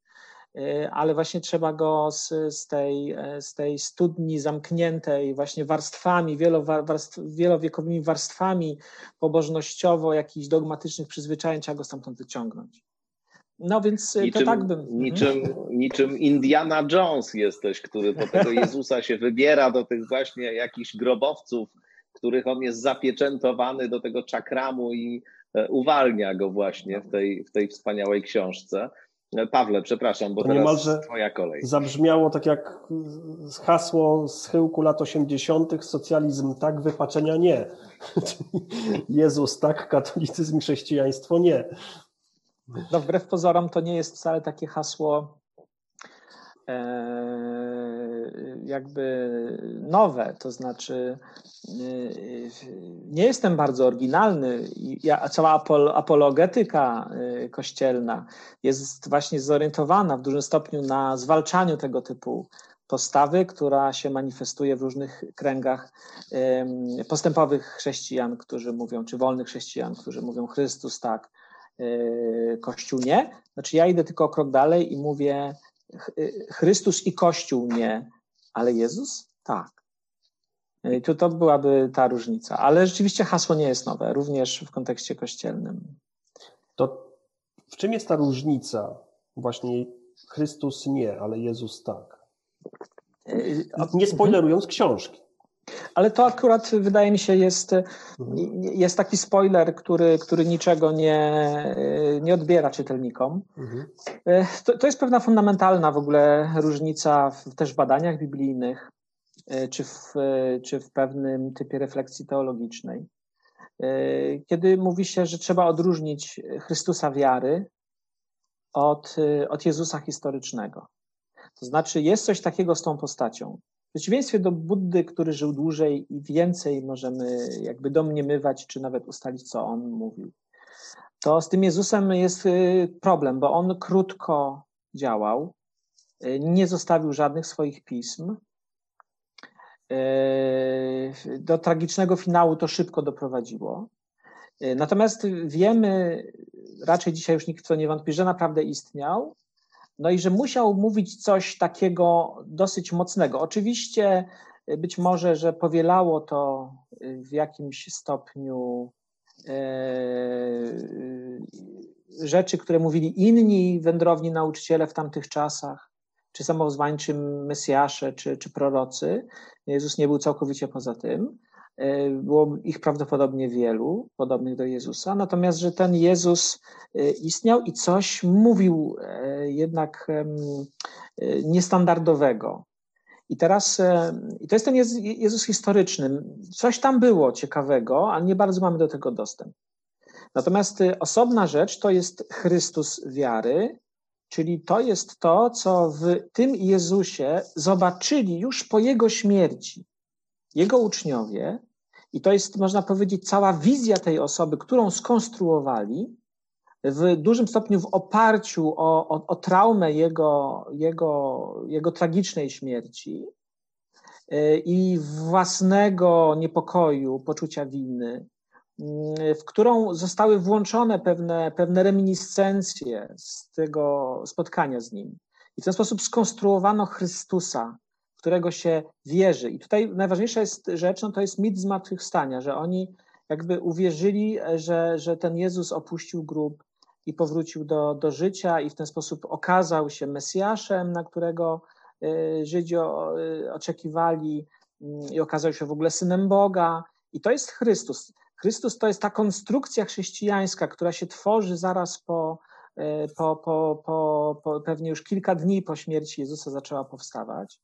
e, ale właśnie trzeba go z, z, tej, e, z tej studni zamkniętej właśnie warstwami, wielowiekowymi warstwami pobożnościowo, jakichś dogmatycznych przyzwyczajeń, trzeba go stamtąd wyciągnąć. No więc niczym, to tak bym. Mhm. Niczym, niczym Indiana Jones jesteś, który po tego [laughs] Jezusa się wybiera do tych właśnie jakichś grobowców, których on jest zapieczętowany do tego czakramu i e, uwalnia go właśnie w tej, w tej wspaniałej książce. E, Pawle, przepraszam, bo to teraz twoja kolej. Zabrzmiało tak jak hasło z chyłku lat 80. socjalizm tak, wypaczenia nie. [laughs] Jezus tak, katolicyzm chrześcijaństwo nie. No wbrew pozorom to nie jest wcale takie hasło e, jakby nowe, to znaczy e, nie jestem bardzo oryginalny. Ja, cała apologetyka e, kościelna jest właśnie zorientowana w dużym stopniu na zwalczaniu tego typu postawy, która się manifestuje w różnych kręgach postępowych chrześcijan, którzy mówią, czy wolnych chrześcijan, którzy mówią Chrystus tak, Kościół nie. Znaczy ja idę tylko o krok dalej i mówię Chrystus i Kościół nie, ale Jezus tak. E, I tu to byłaby ta różnica. Ale rzeczywiście hasło nie jest nowe, również w kontekście kościelnym. To w czym jest ta różnica? Właśnie Chrystus nie, ale Jezus tak. E, nie spoilerując książki. Ale to akurat wydaje mi się jest, mhm. jest taki spoiler, który, który niczego nie, nie odbiera czytelnikom. Mhm. To, to jest pewna fundamentalna w ogóle różnica w też badaniach biblijnych, e, czy w, czy w pewnym typie refleksji teologicznej. E, kiedy mówi się, że trzeba odróżnić Chrystusa wiary od, od Jezusa historycznego. To znaczy, jest coś takiego z tą postacią. W przeciwieństwie do Buddy, który żył dłużej i więcej możemy jakby domniemywać, czy nawet ustalić, co on mówił, to z tym Jezusem jest y, problem, bo on krótko działał, y, nie zostawił żadnych swoich pism. Y, do tragicznego finału to szybko doprowadziło. Natomiast wiemy, raczej dzisiaj już nikt w to nie wątpi, że naprawdę istniał no i że musiał mówić coś takiego dosyć mocnego. Oczywiście y, być może, że powielało to y, w jakimś stopniu e, rzeczy, które mówili inni wędrowni nauczyciele w tamtych czasach, czy samozwańczy Mesjasze, czy, czy prorocy. Jezus nie był całkowicie poza tym. E, było ich prawdopodobnie wielu, podobnych do Jezusa, natomiast, że ten Jezus e, istniał i coś mówił e, jednak niestandardowego. I teraz, i to jest ten Jezus historyczny. Coś tam było ciekawego, ale nie bardzo mamy do tego dostęp. Natomiast osobna rzecz to jest Chrystus wiary, czyli to jest to, co w tym Jezusie zobaczyli już po Jego śmierci jego uczniowie, i to jest, można powiedzieć, cała wizja tej osoby, którą skonstruowali, w dużym stopniu w oparciu o, o, o traumę jego, jego, jego tragicznej śmierci y, i własnego niepokoju, poczucia winy, y, w którą zostały włączone pewne, pewne reminiscencje z tego spotkania z nim. I w ten sposób skonstruowano Chrystusa, którego się wierzy. I tutaj najważniejsza jest rzecz, no to jest mit zmartwychwstania, że oni jakby uwierzyli, że, że ten Jezus opuścił grób i powrócił do, do życia i w ten sposób okazał się Mesjaszem, na którego y, Żydzi y, oczekiwali mm, i okazał się w ogóle synem Boga. I to jest Chrystus. Chrystus to jest ta konstrukcja chrześcijańska, która się tworzy zaraz po, y, po, po, po, po pewnie już kilka dni po śmierci Jezusa zaczęła powstawać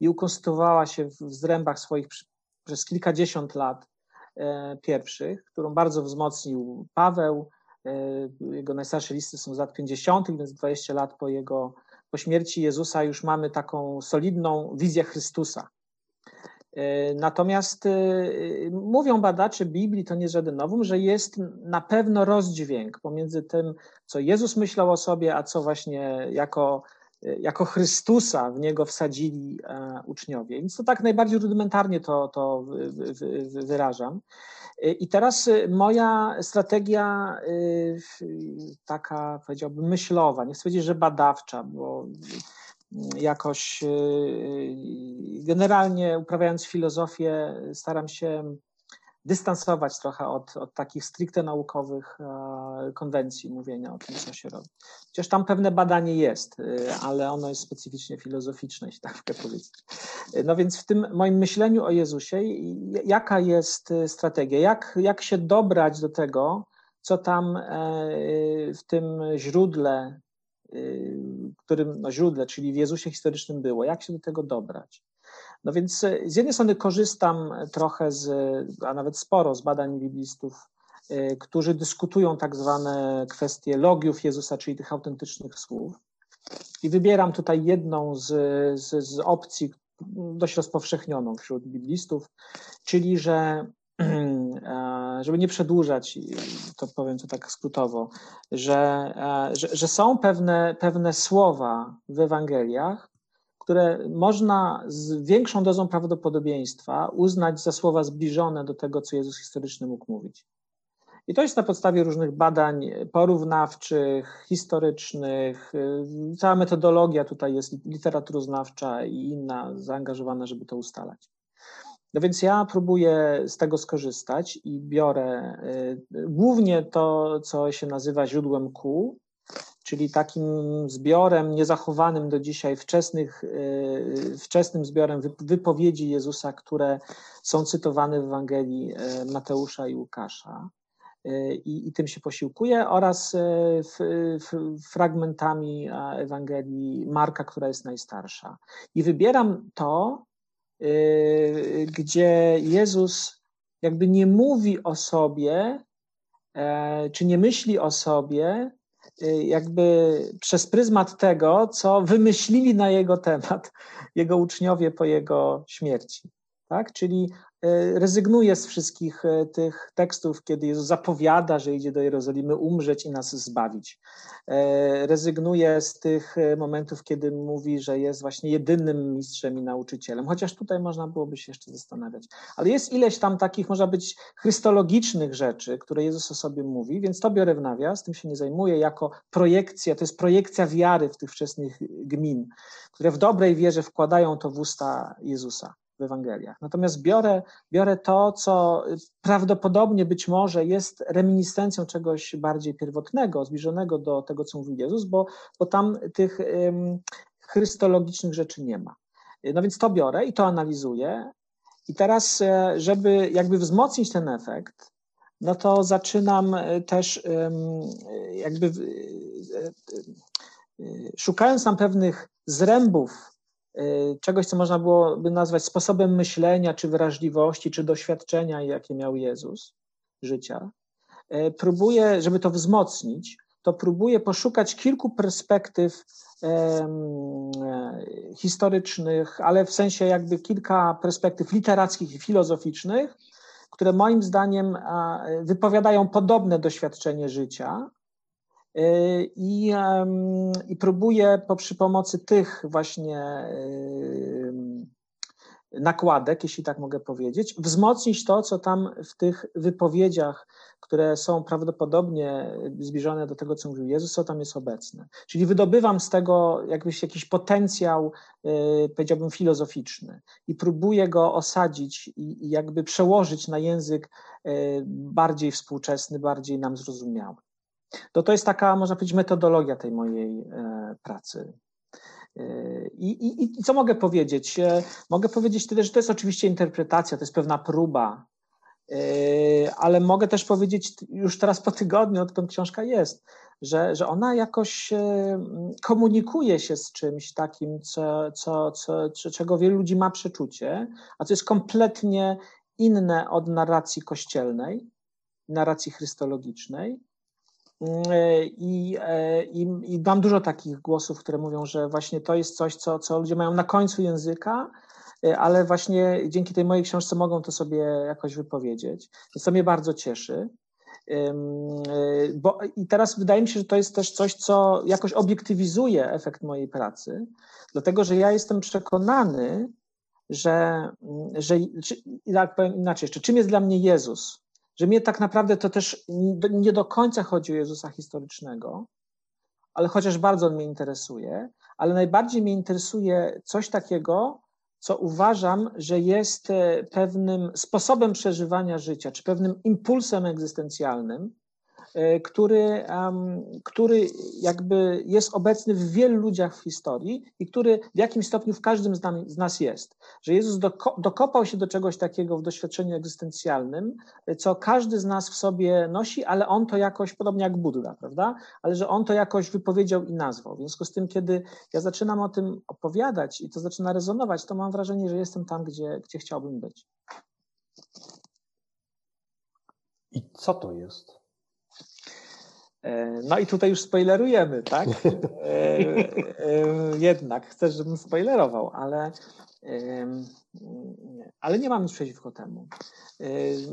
i ukonstytuowała się w zrębach swoich przez kilkadziesiąt lat e, pierwszych, którą bardzo wzmocnił Paweł. E, jego najstarsze listy są z lat 50., więc 20 lat po jego po śmierci Jezusa już mamy taką solidną wizję Chrystusa. E, natomiast mówią badacze Biblii, to nie jest żaden nowum, że jest na pewno rozdźwięk pomiędzy tym, co Jezus myślał o sobie, a co właśnie jako jako Chrystusa w niego wsadzili e, uczniowie. Więc to tak najbardziej rudymentarnie to, to wyrażam. I teraz e, moja strategia e, taka, powiedziałbym, myślowa, nie chcę powiedzieć, że badawcza, bo jakoś generalnie uprawiając filozofię staram się dystansować trochę od, od takich stricte naukowych konwencji mówienia o tym, co się robi. Chociaż tam pewne badanie jest, ale ono jest specyficznie filozoficzne, jeśli tak mogę powiedzieć. No więc w tym moim myśleniu o Jezusie, jaka jest strategia? Jak, jak się dobrać do tego, co tam w tym źródle, którym, no źródle, czyli w Jezusie historycznym było, jak się do tego dobrać? No więc e, z jednej strony korzystam trochę z, a nawet sporo z badań biblistów, e, którzy dyskutują tak zwane kwestie logiów Jezusa, czyli tych autentycznych słów. I wybieram tutaj jedną z, z, z opcji dość rozpowszechnioną wśród biblistów, czyli że [clears throat] e, żeby nie przedłużać, to powiem to tak skrótowo, że, że, że są pewne, pewne słowa w Ewangeliach, które można z większą dozą prawdopodobieństwa uznać za słowa zbliżone do tego, co Jezus historyczny mógł mówić. I to jest na podstawie różnych badań porównawczych, historycznych. Cała metodologia tutaj jest literaturoznawcza i inna zaangażowana, żeby to ustalać. No więc ja próbuję z tego skorzystać i biorę y, głównie to, co się nazywa źródłem kół, czyli takim zbiorem niezachowanym do dzisiaj, wczesnych, e, wczesnym zbiorem wypowiedzi Jezusa, które są cytowane w Ewangelii e, Mateusza i Łukasza. E, I, i tym się posiłkuję, oraz w, w, fragmentami Ewangelii Marka, która jest najstarsza. I wybieram to, gdzie Jezus jakby nie mówi o sobie, czy nie myśli o sobie, Y, jakby przez pryzmat tego, co wymyślili na jego temat [laughs] jego uczniowie po jego śmierci. Tak? Czyli E, rezygnuje z wszystkich e, tych tekstów, kiedy Jezus zapowiada, że idzie do Jerozolimy umrzeć i nas zbawić. E, rezygnuje z tych momentów, kiedy mówi, że jest właśnie jedynym mistrzem i nauczycielem, chociaż tutaj można byłoby się jeszcze zastanawiać. Ale jest ileś tam takich, można być, chrystologicznych rzeczy, które Jezus o sobie mówi, więc to biorę w nawias, tym się nie zajmuję jako projekcja, to jest projekcja wiary w tych wczesnych gmin, które w dobrej wierze wkładają to w usta Jezusa w Ewangeliach. Natomiast biorę, biorę to, co prawdopodobnie być może jest reminiscencją czegoś bardziej pierwotnego, zbliżonego do tego, co mówił Jezus, bo, bo tam tych chrystologicznych rzeczy nie ma. No więc to biorę i to analizuję. I teraz, e, żeby jakby wzmocnić ten efekt, no to zaczynam e, też jakby e, szukając tam pewnych zrębów czegoś, co można byłoby nazwać sposobem myślenia, czy wrażliwości, czy doświadczenia, jakie miał Jezus życia. Y, próbuję, żeby to wzmocnić, to próbuję poszukać kilku perspektyw e, historycznych, ale w sensie jakby kilka perspektyw literackich i filozoficznych, które moim zdaniem wypowiadają podobne doświadczenie życia, Y, I, I próbuję po, przy pomocy tych właśnie nakładek, jeśli tak mogę powiedzieć, wzmocnić to, co tam w tych wypowiedziach, które są prawdopodobnie zbliżone do tego, co mówił Jezus, co tam jest obecne. Czyli wydobywam z tego jakbyś jakiś potencjał, y, powiedziałbym, filozoficzny i próbuję go osadzić i, i jakby przełożyć na język bardziej współczesny, bardziej nam zrozumiały. To to jest taka, można powiedzieć, metodologia tej mojej e, pracy. E, I, i, I, co mogę powiedzieć? E, mogę powiedzieć tyle, że to jest oczywiście interpretacja, to jest pewna próba, ale mogę też powiedzieć już teraz po tygodniu, odkąd książka jest, że, że ona jakoś komunikuje się z czymś takim, co, co, co, czego wielu ludzi ma przeczucie, a co jest kompletnie inne od narracji kościelnej, narracji chrystologicznej I, e, i, I mam dużo takich głosów, które mówią, że właśnie to jest coś, co, co ludzie mają na końcu języka, e, ale właśnie dzięki tej mojej książce mogą to sobie jakoś wypowiedzieć. To mnie bardzo cieszy. Bo, I teraz wydaje mi się, że to jest też coś, co jakoś obiektywizuje efekt mojej pracy, dlatego że ja jestem przekonany, że, że czy, inaczej jeszcze, czym jest dla mnie Jezus? Że mnie tak naprawdę to też nie do końca chodzi o Jezusa historycznego, ale chociaż bardzo on mnie interesuje, ale najbardziej mnie interesuje coś takiego, co uważam, że jest e, pewnym sposobem przeżywania życia, czy pewnym impulsem egzystencjalnym, który, który jakby jest obecny w wielu ludziach w historii i który w jakimś stopniu w każdym z, nas jest. Że Jezus dokopał się do czegoś takiego w doświadczeniu egzystencjalnym, co każdy z nas w sobie nosi, ale on to jakoś, podobnie jak Buddha, prawda? Ale że on to jakoś wypowiedział i nazwał. W związku z tym, kiedy ja zaczynam o tym opowiadać i to zaczyna rezonować, to mam wrażenie, że jestem tam, gdzie, gdzie chciałbym być. I co to jest? E, no i tutaj już spoilerujemy, tak? [laughs] E, e, jednak chcesz, żebym spoilerował, ale, ale nie mam nic przeciwko temu.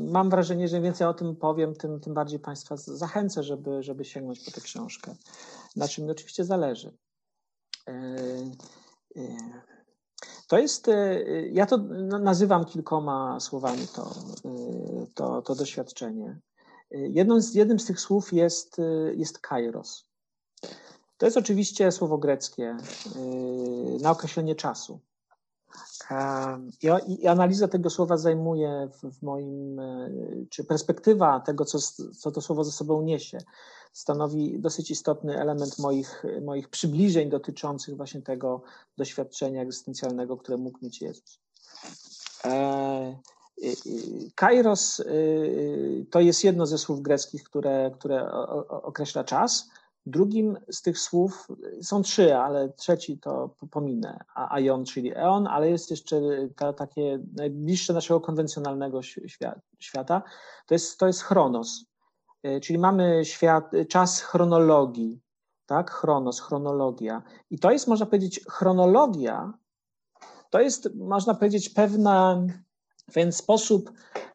Mam wrażenie, że im więcej o tym powiem, tym, tym bardziej Państwa zachęcę, żeby, żeby sięgnąć po tę książkę. Na czym mi oczywiście zależy. To jest, ja to nazywam kilkoma słowami to, to, to doświadczenie. Jedną z, jednym z tych słów jest, jest kairos. To jest oczywiście słowo greckie na określenie czasu. I, analiza tego słowa zajmuje w, moim, czy perspektywa tego, co, co to słowo ze sobą niesie, stanowi dosyć istotny element moich, moich przybliżeń dotyczących właśnie tego doświadczenia egzystencjalnego, które mógł mieć Jezus. Kairos y, to jest jedno ze słów greckich, które, które określa czas. Drugim z tych słów są trzy, ale trzeci to pominę. Aion, czyli eon, ale jest jeszcze ta, takie najbliższe naszego konwencjonalnego świata. To jest, to jest chronos. Y, czyli mamy świat, czas chronologii, tak? Chronos, chronologia. I to jest, można powiedzieć, chronologia, to jest, można powiedzieć, pewna więc sposób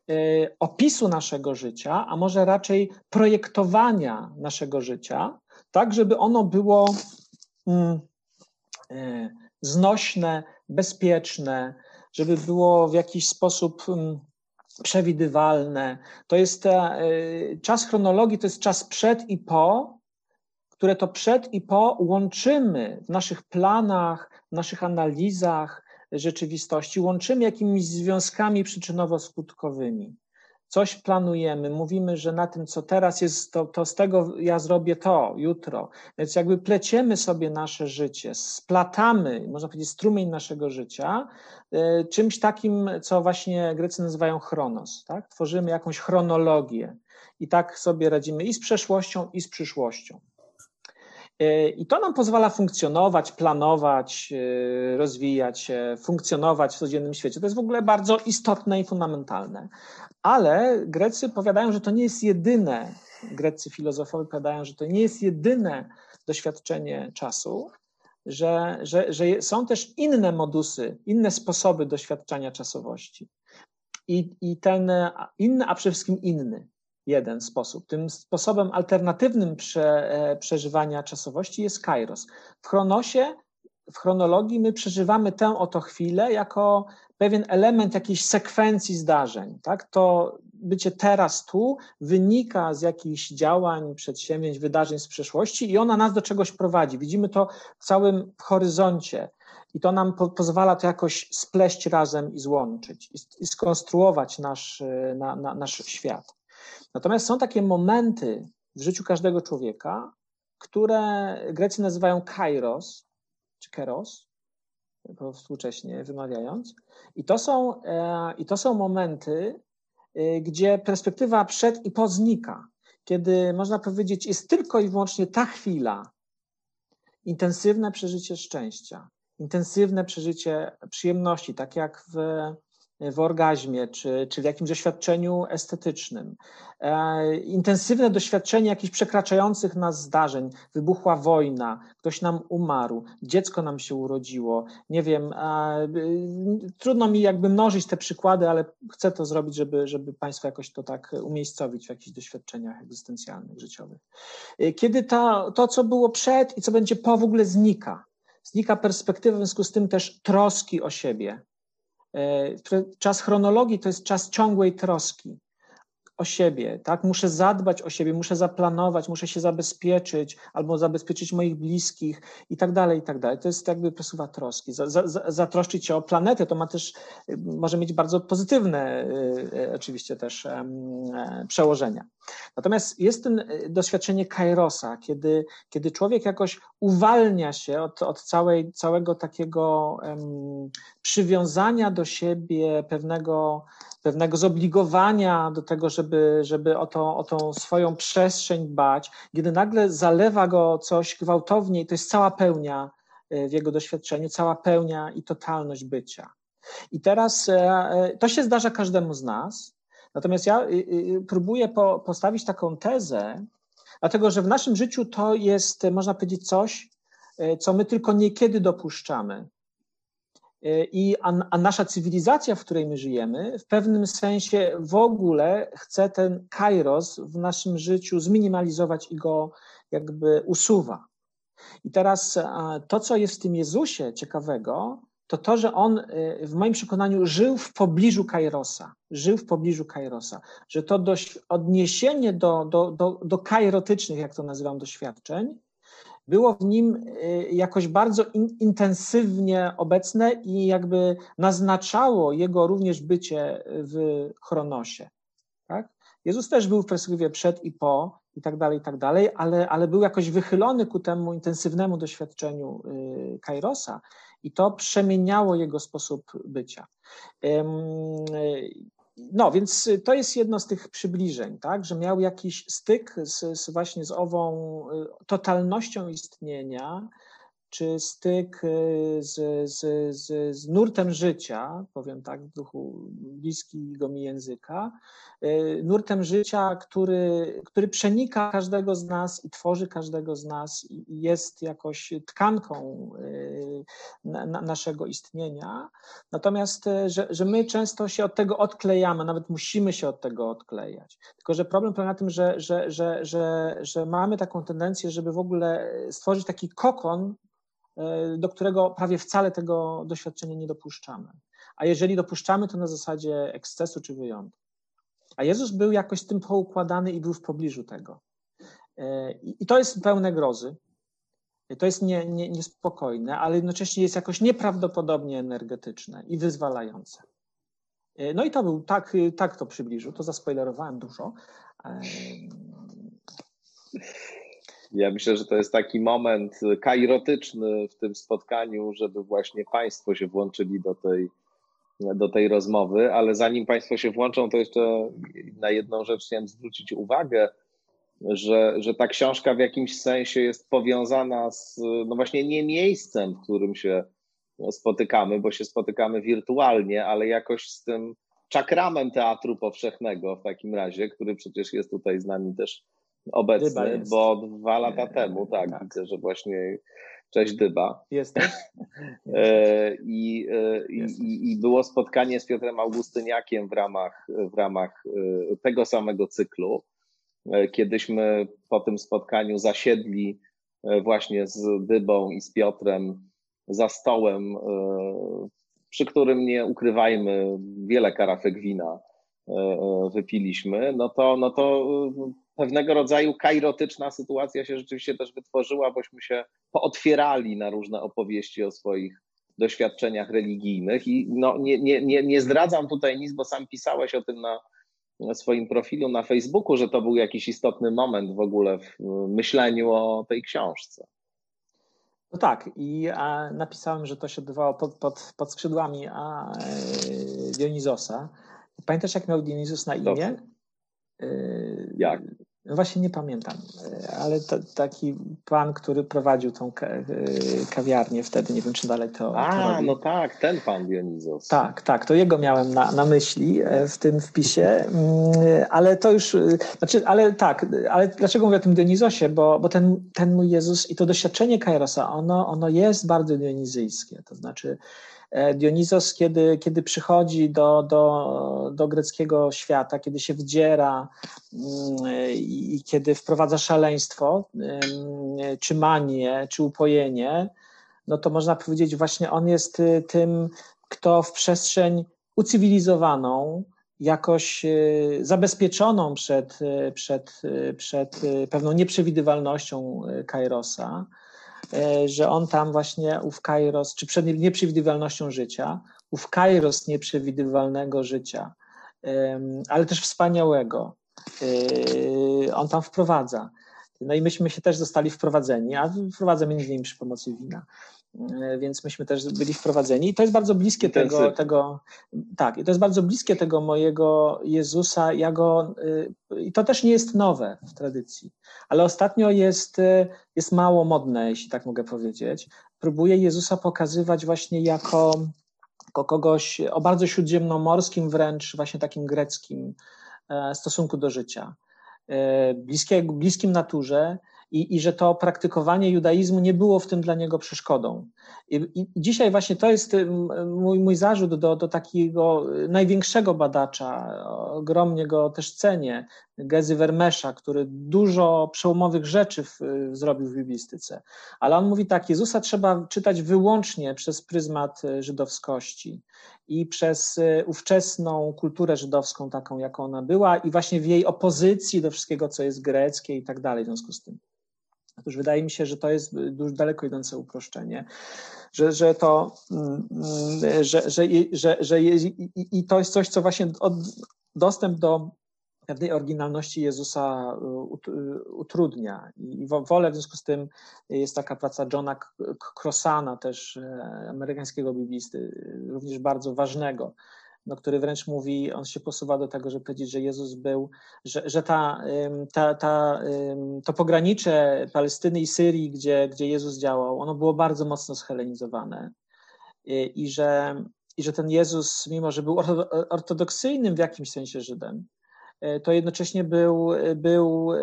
y, opisu naszego życia, a może raczej projektowania naszego życia, tak żeby ono było mm, y, znośne, bezpieczne, żeby było w jakiś sposób mm, przewidywalne. To jest y, czas chronologii, to jest czas przed i po, które to przed i po łączymy w naszych planach, w naszych analizach, rzeczywistości łączymy jakimiś związkami przyczynowo-skutkowymi. Coś planujemy, mówimy, że na tym, co teraz jest, to, to z tego ja zrobię to jutro. Więc jakby pleciemy sobie nasze życie, splatamy, można powiedzieć, strumień naszego życia, y, czymś takim, co właśnie Grecy nazywają chronos. Tak? Tworzymy jakąś chronologię i tak sobie radzimy i z przeszłością, i z przyszłością. E, I to nam pozwala funkcjonować, planować, e, rozwijać się, funkcjonować w codziennym świecie. To jest w ogóle bardzo istotne i fundamentalne. Ale Grecy powiadają, że to nie jest jedyne, greccy filozofowie powiadają, że to nie jest jedyne doświadczenie czasu, że, że, że są też inne modusy, inne sposoby doświadczania czasowości. I, I ten inny, a przede wszystkim inny, jeden sposób. Tym sposobem alternatywnym prze, e, przeżywania czasowości jest kairos. W chronosie, w chronologii my przeżywamy tę oto chwilę jako pewien element jakiejś sekwencji zdarzeń. Tak? To bycie teraz tu wynika z jakichś działań, przedsięwzięć, wydarzeń z przeszłości i ona nas do czegoś prowadzi. Widzimy to w całym horyzoncie. I to nam po, pozwala to jakoś spleść razem i złączyć, i, i skonstruować nasz, e, na, na, nasz świat. Natomiast są takie momenty w życiu każdego człowieka, które Grecy nazywają kairos, czy keros, współcześnie wymawiając. I to są, e, i to są momenty, e, gdzie perspektywa przed i po znika. Kiedy można powiedzieć, jest tylko i wyłącznie ta chwila, intensywne przeżycie szczęścia, intensywne przeżycie przyjemności, tak jak w w orgazmie, czy, czy w jakimś doświadczeniu estetycznym. E, intensywne doświadczenie jakichś przekraczających nas zdarzeń. Wybuchła wojna, ktoś nam umarł, dziecko nam się urodziło. Nie wiem, e, trudno mi jakby mnożyć te przykłady, ale chcę to zrobić, żeby, żeby Państwo jakoś to tak umiejscowić w jakichś doświadczeniach egzystencjalnych, życiowych. E, kiedy to, to co było przed i co będzie po w ogóle znika. Znika perspektywa, w związku z tym też troski o siebie, czas chronologii to jest czas ciągłej troski. o siebie, tak? Muszę zadbać o siebie, muszę zaplanować, muszę się zabezpieczyć albo zabezpieczyć moich bliskich i tak dalej, i tak dalej. To jest jakby przesuwa troski. Za, za, zatroszczyć się o planetę to ma też, może mieć bardzo pozytywne oczywiście też przełożenia. Natomiast jest ten doświadczenie kairosa, kiedy, kiedy człowiek jakoś uwalnia się od, od całej, całego takiego przywiązania do siebie, pewnego, pewnego zobligowania do tego, żeby, żeby o, to, o tą swoją przestrzeń dbać, kiedy nagle zalewa go coś gwałtownie i to jest cała pełnia e, w jego doświadczeniu, cała pełnia i totalność bycia. I teraz e, e, to się zdarza każdemu z nas, natomiast ja próbuję postawić taką tezę, dlatego że w naszym życiu to jest, można powiedzieć, coś, co my tylko niekiedy dopuszczamy. I, a, a, nasza cywilizacja, w której my żyjemy, w pewnym sensie w ogóle chce ten kairos w naszym życiu zminimalizować i go jakby usuwa. I teraz to, co jest w tym Jezusie ciekawego, to to, że on y, w moim przekonaniu żył w pobliżu Kairosa, żył w pobliżu Kairosa, że to dość odniesienie do, do, do, do kairotycznych, jak to nazywam, doświadczeń, było w nim y, jakoś bardzo in, intensywnie obecne i jakby naznaczało jego również bycie w chronosie. Tak? Jezus też był w perspektywie przed i po i tak dalej, i tak dalej, ale, ale był jakoś wychylony ku temu intensywnemu doświadczeniu y, Kairosa i to przemieniało jego sposób bycia. No, więc to jest jedno z tych przybliżeń, tak, że miał jakiś styk z, z właśnie z ową y, totalnością istnienia, czy styk y, z, z, z, z nurtem życia, powiem tak w duchu bliskiego mi języka, y, nurtem życia, który, który przenika każdego z nas i tworzy każdego z nas i jest jakoś tkanką y, na, na naszego istnienia. Natomiast, że, że my często się od tego odklejamy, nawet musimy się od tego odklejać. Tylko, że problem polega na tym, że, że, że, że, że mamy taką tendencję, żeby w ogóle stworzyć taki kokon, do którego prawie wcale tego doświadczenia nie dopuszczamy. A jeżeli dopuszczamy, to na zasadzie ekscesu czy wyjątku. A Jezus był jakoś z tym poukładany i był w pobliżu tego. E, I to jest pełne grozy. To jest nie, nie, niespokojne, ale jednocześnie jest jakoś nieprawdopodobnie energetyczne i wyzwalające. E, no i to był, tak, tak to przybliżył, to zaspoilerowałem dużo. Ja myślę, że to jest taki moment kairotyczny w tym spotkaniu, żeby właśnie Państwo się włączyli do tej, do tej rozmowy, ale zanim Państwo się włączą, to jeszcze na jedną rzecz chciałem zwrócić uwagę, że, że ta książka w jakimś sensie jest powiązana z, no właśnie nie miejscem, w którym się spotykamy, bo się spotykamy wirtualnie, ale jakoś z tym czakramem teatru powszechnego w takim razie, który przecież jest tutaj z nami też obecny, bo dwa lata temu, tak, tak, widzę, że właśnie cześć Dyba. Jesteś. [laughs] E, I, e, i, I było spotkanie z Piotrem Augustyniakiem w ramach, w ramach e, tego samego cyklu. Kiedyśmy po tym spotkaniu zasiedli właśnie z Dybą i z Piotrem za stołem, przy którym nie ukrywajmy, wiele karafek wina wypiliśmy, no to, no to pewnego rodzaju kairotyczna sytuacja się rzeczywiście też wytworzyła, bośmy się pootwierali na różne opowieści o swoich doświadczeniach religijnych. I no, nie, nie, nie, nie zdradzam tutaj nic, bo sam pisałeś o tym na, na swoim profilu na Facebooku, że to był jakiś istotny moment w ogóle w myśleniu o tej książce. No tak, i napisałem, że to się odbywało pod, pod, pod skrzydłami a, e, Dionizosa. Pamiętasz, jak miał Dionizus na imię? Jak? No właśnie nie pamiętam, ale to, taki pan, który prowadził tą kawiarnię wtedy, nie wiem czy dalej to. A, to no tak, ten pan Dionizos. Tak, tak, to jego miałem na, na myśli e, w tym wpisie, mm, ale to już, e, znaczy, ale tak, ale dlaczego mówię o tym Dionizosie? Bo, bo ten, ten mój Jezus i to doświadczenie Kairosa, ono, ono jest bardzo dionizyjskie, to znaczy Dionizos, kiedy, kiedy przychodzi do, do, do greckiego świata, kiedy się wdziera mm, i kiedy wprowadza szaleństwo, czy manię, czy upojenie, no to można powiedzieć, właśnie on jest y, tym, kto w przestrzeń ucywilizowaną, jakoś zabezpieczoną przed, przed, przed pewną nieprzewidywalnością Kairosa, że on tam właśnie ów Kairos, czy przed nieprzewidywalnością życia, ów Kairos nieprzewidywalnego życia, ale też wspaniałego, on tam wprowadza. No i myśmy się też zostali wprowadzeni, a wprowadzamy między innymi przy pomocy wina. E, więc myśmy też byli wprowadzeni. I to jest bardzo bliskie tego, tego, tak, i to jest bardzo bliskie tego mojego Jezusa. Ja go, y, I to też nie jest nowe w tradycji, ale ostatnio jest, y, jest mało modne, jeśli tak mogę powiedzieć. Próbuję Jezusa pokazywać właśnie jako, jako kogoś o bardzo śródziemnomorskim, wręcz właśnie takim greckim e, stosunku do życia. E, bliskie, bliskim naturze i, i że to praktykowanie judaizmu nie było w tym dla niego przeszkodą. I, i dzisiaj właśnie to jest mój, mój zarzut do, do takiego największego badacza, ogromnie go też cenię, Gezy Vermesza, który dużo przełomowych rzeczy w, zrobił w biblistyce. Ale on mówi tak, Jezusa trzeba czytać wyłącznie przez pryzmat żydowskości i przez e, ówczesną kulturę żydowską, taką jaką ona była, i właśnie w jej opozycji do wszystkiego, co jest greckie i tak dalej w związku z tym. Otóż wydaje mi się, że to jest dużo daleko idące uproszczenie, że, że to, mm, mm, że, że, że, że i, to jest coś, co właśnie dostęp do pewnej oryginalności Jezusa y, y, utrudnia. I wolę w związku z tym jest taka praca Johna Crossana, też amerykańskiego biblisty, również bardzo ważnego, no, który wręcz mówi, on się posuwa do tego, żeby powiedzieć, że Jezus był, że, że ta, ta, ta, to pogranicze Palestyny i Syrii, gdzie, gdzie Jezus działał, ono było bardzo mocno schelenizowane i że, i że ten Jezus, mimo że był ortodoksyjnym w jakimś sensie Żydem, e, to jednocześnie był, był e,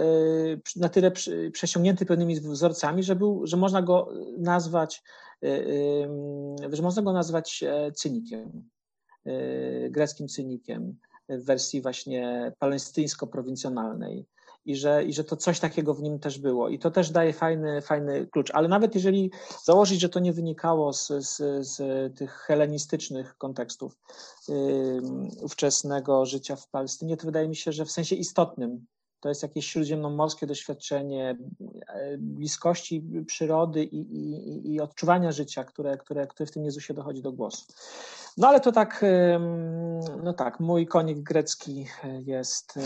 na tyle przesiągnięty pewnymi wzorcami, że, był, że można go nazwać, e, że można go nazwać cynikiem. Y, greckim cynikiem w wersji właśnie palestyńsko-prowincjonalnej. I że, I że to coś takiego w nim też było. I to też daje fajny, fajny klucz. Ale nawet jeżeli założyć, że to nie wynikało z, z, z tych helenistycznych kontekstów yy, ówczesnego życia w Palestynie, to wydaje mi się, że w sensie istotnym to jest jakieś śródziemnomorskie doświadczenie e, bliskości przyrody i, i, i odczuwania życia, które, które, które w tym Jezusie dochodzi do głosu. No ale to tak, no tak, mój konik grecki jest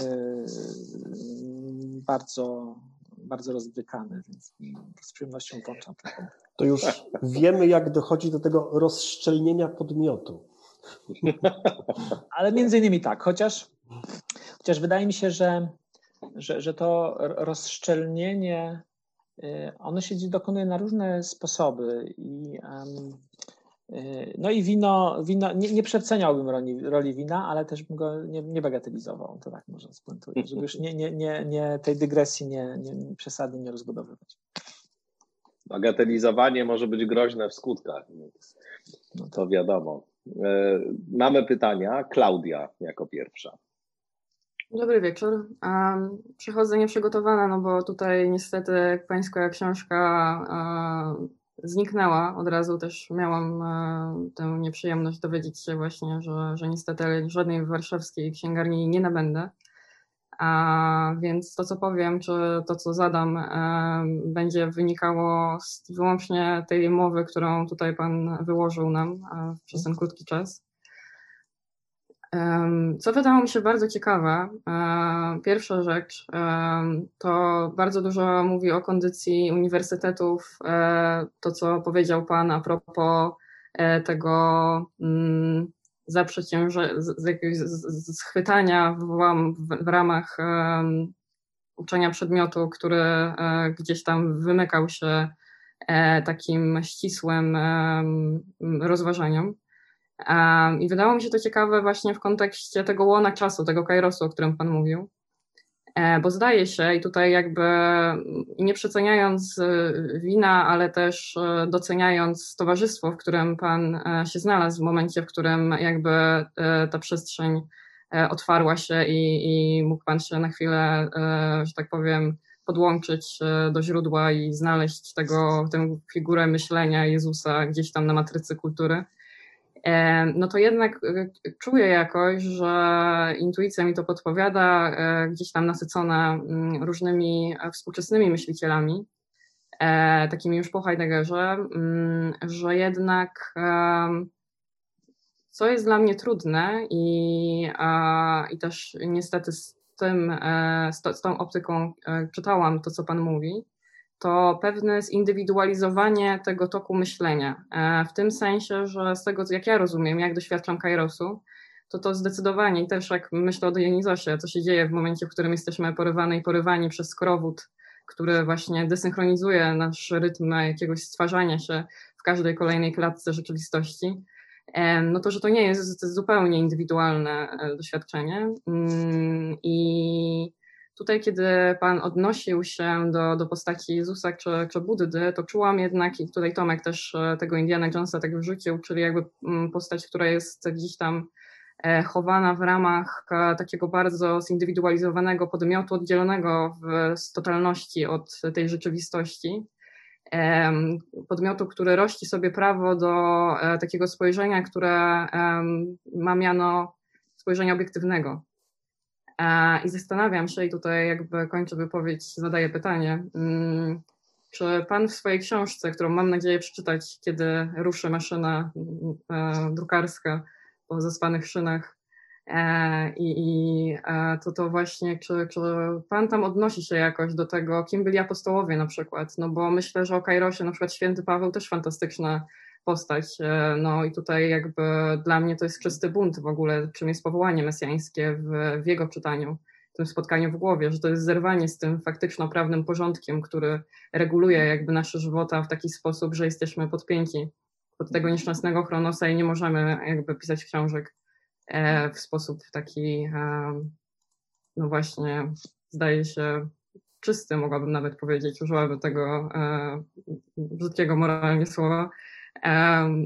bardzo, bardzo rozbrykany, więc z przyjemnością włączam to. To już wiemy, jak dochodzi do tego rozszczelnienia podmiotu. [laughs] Ale między innymi tak, chociaż, chociaż wydaje mi się, że, że, że to rozszczelnienie, y, ono się dokonuje na różne sposoby i um, no i wino, wino nie, nie przeceniałbym roli, roli, wina, ale też bym go nie, nie bagatelizował, to tak może spuentuję, żeby już nie, nie, nie, nie tej dygresji nie, nie, przesadnie nie rozbudowywać. Bagatelizowanie może być groźne w skutkach, no to wiadomo. Yy, mamy pytania. Klaudia jako pierwsza. Dobry wieczór. Przychodzę nieprzygotowana, no bo tutaj niestety pańska książka zniknęła. Od razu też miałam e, tę nieprzyjemność dowiedzieć się właśnie, że, że niestety żadnej warszawskiej księgarni nie nabędę. A więc to, co powiem, czy to, co zadam, e, będzie wynikało z wyłącznie tej mowy, którą tutaj Pan wyłożył nam e, przez ten krótki czas. Co wydało mi się bardzo ciekawe, pierwsza rzecz, to bardzo dużo mówi o kondycji uniwersytetów, e, to co powiedział Pan a propos e, tego mm, zaprzecięże, schwytania w, w ramach uczenia przedmiotu, który e, gdzieś tam wymykał się takim ścisłym rozważaniom. I wydało mi się to ciekawe właśnie w kontekście tego łona czasu, tego kairosu, o którym Pan mówił. E, bo zdaje się, i tutaj jakby nie przeceniając e, wina, ale też e, doceniając towarzystwo, w którym Pan się znalazł w momencie, w którym jakby ta przestrzeń otwarła się i, i mógł Pan się na chwilę, że tak powiem, podłączyć do źródła i znaleźć tego, tę figurę myślenia Jezusa gdzieś tam na matrycy kultury no to jednak czuję jakoś, że intuicja mi to podpowiada, gdzieś tam nasycona mm, różnymi współczesnymi myślicielami, takimi już po Heideggerze, mm, że jednak co jest dla mnie trudne i, i też niestety z tym, e, z, tą optyką e, czytałam to, co Pan mówi, to pewne zindywidualizowanie tego toku myślenia. E, w tym sensie, że z tego, jak ja rozumiem, jak doświadczam Kairosu, to to zdecydowanie i też jak myślę o Dionizosie, co się dzieje w momencie, w którym jesteśmy porywani i porywani przez skrowód, który właśnie desynchronizuje nasz rytm jakiegoś stwarzania się w każdej kolejnej klatce rzeczywistości, no to, że to nie jest zupełnie indywidualne e, doświadczenie. Mm, I tutaj, kiedy Pan odnosił się do, do postaci Jezusa czy, czy Buddy, to czułam jednak, i tutaj Tomek też e, tego Indiana Jonesa tak wrzucił, czyli jakby mm, postać, która jest gdzieś tam e, chowana w ramach takiego bardzo zindywidualizowanego podmiotu, oddzielonego w, z totalności od tej rzeczywistości podmiotu, który rości sobie prawo do e, takiego spojrzenia, które ma miano spojrzenia obiektywnego. I zastanawiam się, i tutaj jakby kończę wypowiedź, zadaję pytanie, mm, czy Pan w swojej książce, którą mam nadzieję przeczytać, kiedy ruszy maszyna e, drukarska po zaspanych szynach, E, I, i e, to, to właśnie, czy, czy Pan tam odnosi się jakoś do tego, kim byli apostołowie na przykład? No bo myślę, że o Kairosie na przykład święty Paweł też fantastyczna postać. E, no i tutaj jakby dla mnie to jest czysty bunt w ogóle, czym jest powołanie mesjańskie w, w jego czytaniu, w tym spotkaniu w głowie, że to jest zerwanie z tym faktyczno-prawnym porządkiem, który reguluje jakby nasze żywota w taki sposób, że jesteśmy podpięci pod tego nieszczęsnego chronosa i nie możemy jakby pisać książek. E, w sposób taki, e, no właśnie, zdaje się, czysty, mogłabym nawet powiedzieć, użyłabym tego brzydkiego moralnie słowa.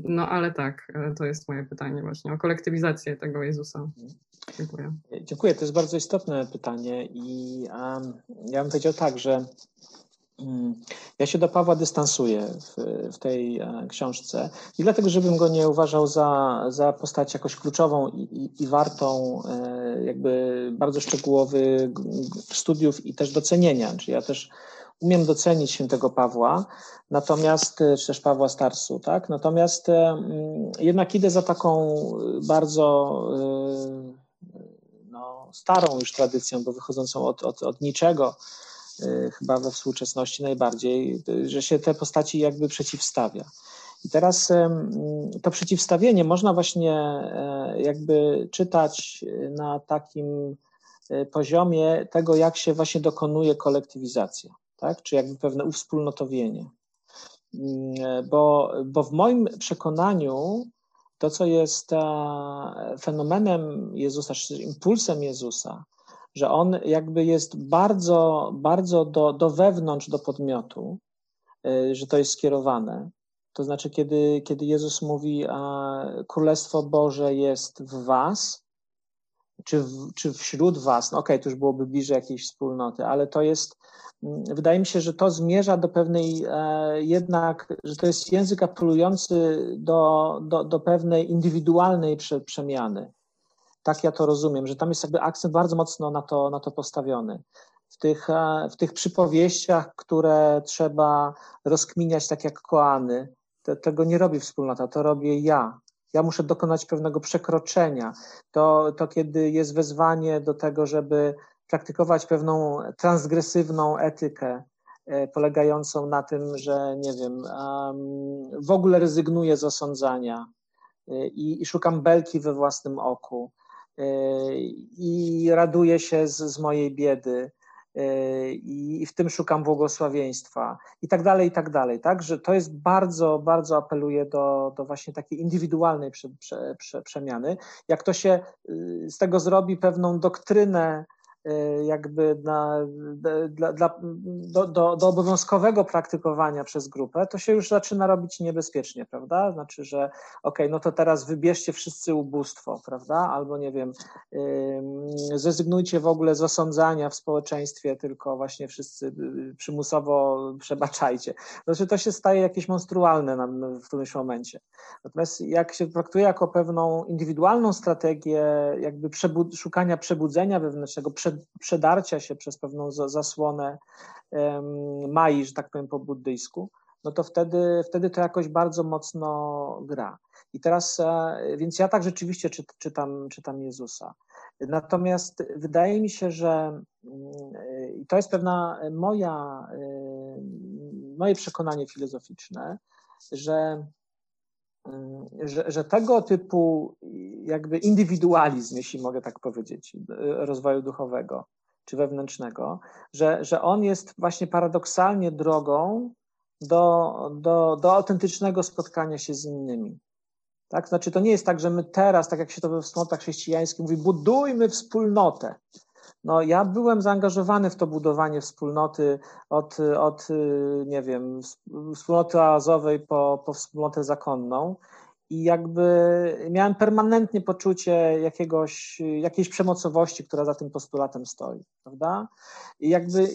No ale tak, to jest moje pytanie właśnie o kolektywizację tego Jezusa. Dziękuję. Dziękuję, to jest bardzo istotne pytanie i um, ja bym powiedział tak, że Mm. Ja się do Pawła dystansuję w, w, tej e, książce i dlatego, żebym go nie uważał za, za postać jakoś kluczową i, i, i wartą e, jakby bardzo szczegółowych studiów i też docenienia. Czyli ja też umiem docenić świętego Pawła, natomiast, e, czy też Pawła Starsu, tak? Natomiast jednak idę za taką bardzo no, starą już tradycją, bo wychodzącą od, od, od niczego, chyba we współczesności najbardziej, że się te postaci jakby przeciwstawia. I teraz to przeciwstawienie można właśnie e, jakby czytać na takim e, poziomie tego, jak się właśnie dokonuje kolektywizacja, tak? czy jakby pewne uwspólnotowienie. Mm, e, bo, bo w moim przekonaniu to, co jest fenomenem Jezusa, czy impulsem Jezusa, że on jakby jest bardzo, bardzo do, do wewnątrz, do podmiotu, y, że to jest skierowane. To znaczy, kiedy, kiedy Jezus mówi, a Królestwo Boże jest w Was, czy, w, czy wśród Was, no okej, okay, to już byłoby bliżej jakiejś wspólnoty, ale to jest, mm, wydaje mi się, że to zmierza do pewnej e, jednak, że to jest język apelujący do, do, do pewnej indywidualnej prze, przemiany tak ja to rozumiem, że tam jest jakby akcent bardzo mocno na to, na to postawiony. W tych, e, w tych przypowieściach, które trzeba rozkminiać tak jak koany, to, tego nie robi wspólnota, to robię ja. Ja muszę dokonać pewnego przekroczenia. To, to kiedy jest wezwanie do tego, żeby praktykować pewną transgresywną etykę, e, polegającą na tym, że nie wiem, w ogóle rezygnuję z osądzania e, i, i szukam belki we własnym oku i raduję się z, z mojej biedy i w tym szukam błogosławieństwa i tak dalej, i tak dalej, tak, że to jest bardzo, bardzo apeluje do, do właśnie takiej indywidualnej prze, prze, prze, przemiany. Jak to się y, z tego zrobi pewną doktrynę jakby na, dla, dla, do, do, do, obowiązkowego praktykowania przez grupę, to się już zaczyna robić niebezpiecznie, prawda? Znaczy, że ok, no to teraz wybierzcie wszyscy ubóstwo, prawda? Albo nie wiem, zrezygnujcie w ogóle z osądzania w społeczeństwie, tylko właśnie wszyscy y, przymusowo przebaczajcie. Znaczy, to się staje jakieś monstrualne w którymś momencie. Natomiast jak się traktuje jako pewną indywidualną strategię, jakby przebud szukania przebudzenia wewnętrznego, prze przedarcia się przez pewną zasłonę Mai, że tak powiem po buddyjsku, no to wtedy, wtedy to jakoś bardzo mocno gra. I teraz, e, więc ja tak rzeczywiście czytam, czytam Jezusa. Natomiast wydaje mi się, że i to jest pewna moja, e, moje przekonanie filozoficzne, że, że, że tego typu jakby indywidualizm, jeśli mogę tak powiedzieć, rozwoju duchowego czy wewnętrznego, że, że on jest właśnie paradoksalnie drogą do, do, do autentycznego spotkania się z innymi. Tak? Znaczy, to nie jest tak, że my teraz, tak jak się to we wspólnotach chrześcijańskich mówi, budujmy wspólnotę. No, ja byłem zaangażowany w to budowanie wspólnoty od, od nie wiem, wspólnoty oazowej po, po wspólnotę zakonną i jakby miałem permanentnie poczucie jakiegoś, jakiejś przemocowości, która za tym postulatem stoi, prawda? I jakby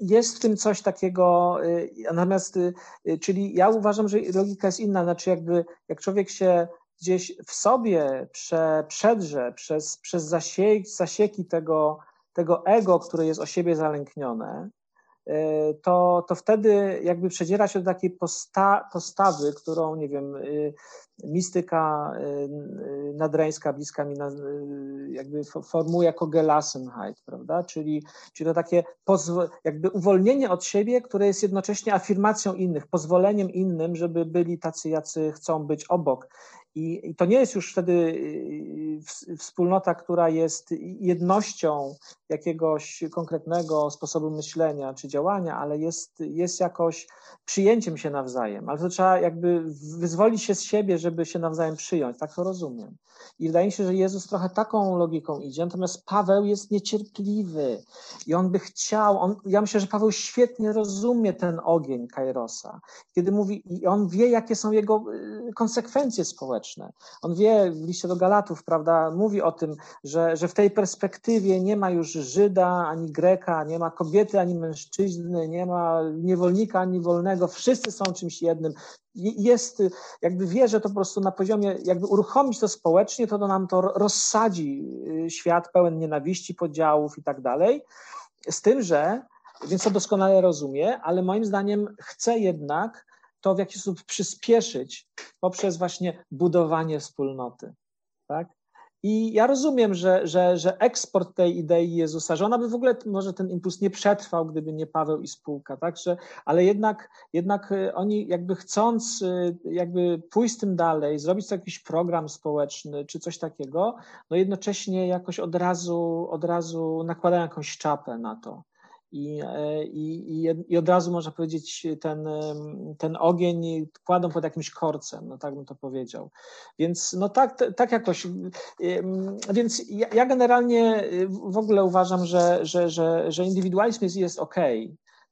jest w tym coś takiego, y, natomiast, y, czyli ja uważam, że logika jest inna, znaczy jakby jak człowiek się gdzieś w sobie prze, przedrze przez, przez zasieki, zasieki tego, tego ego, które jest o siebie zalęknione, E, to, to wtedy jakby przedziera się do takiej posta, postawy, którą, nie wiem, y, mistyka y, nadreńska, bliska mi, jakby formułuje jako Gelassenheit, prawda? Czyli, czyli to takie jakby uwolnienie od siebie, które jest jednocześnie afirmacją innych, pozwoleniem innym, żeby byli tacy, jacy chcą być obok. I, I, to nie jest już wtedy wspólnota, która jest jednością jakiegoś konkretnego sposobu myślenia czy działania, ale jest, jest jakoś przyjęciem się nawzajem. Ale to trzeba jakby wyzwolić się z siebie, żeby się nawzajem przyjąć. Tak to rozumiem. I wydaje mi się, że Jezus trochę taką logiką idzie, natomiast Paweł jest niecierpliwy i on by chciał, on, ja myślę, że Paweł świetnie rozumie ten ogień Kairosa, kiedy mówi, i on wie, jakie są jego y, konsekwencje społeczne. On wie w liście do Galatów, prawda, mówi o tym, że, że w tej perspektywie nie ma już Żyda ani Greka, nie ma kobiety ani mężczyzny, nie ma niewolnika ani wolnego, wszyscy są czymś jednym jest, jakby wie, że to po prostu na poziomie, jakby uruchomić to społecznie, to, to nam to rozsadzi y, świat pełen nienawiści, podziałów i tak dalej. Z tym, że, więc to doskonale rozumie, ale moim zdaniem chce jednak to w jakiś sposób przyspieszyć poprzez właśnie budowanie wspólnoty. Tak? I ja rozumiem, że, że, że eksport tej idei Jezusa, że ona by w ogóle, może ten impuls nie przetrwał, gdyby nie Paweł i spółka, tak? Że, ale jednak, jednak y, oni jakby chcąc y, jakby pójść tym dalej, zrobić jakiś program społeczny czy coś takiego, no jednocześnie jakoś od razu, od razu nakładają jakąś czapę na to. I, e, i, i od razu można powiedzieć, ten, ten ogień kładą pod jakimś korcem, no tak bym to powiedział. Więc no tak, tak jakoś. Więc ja, ja generalnie w ogóle uważam, że, że, że, że indywidualizm jest, jest ok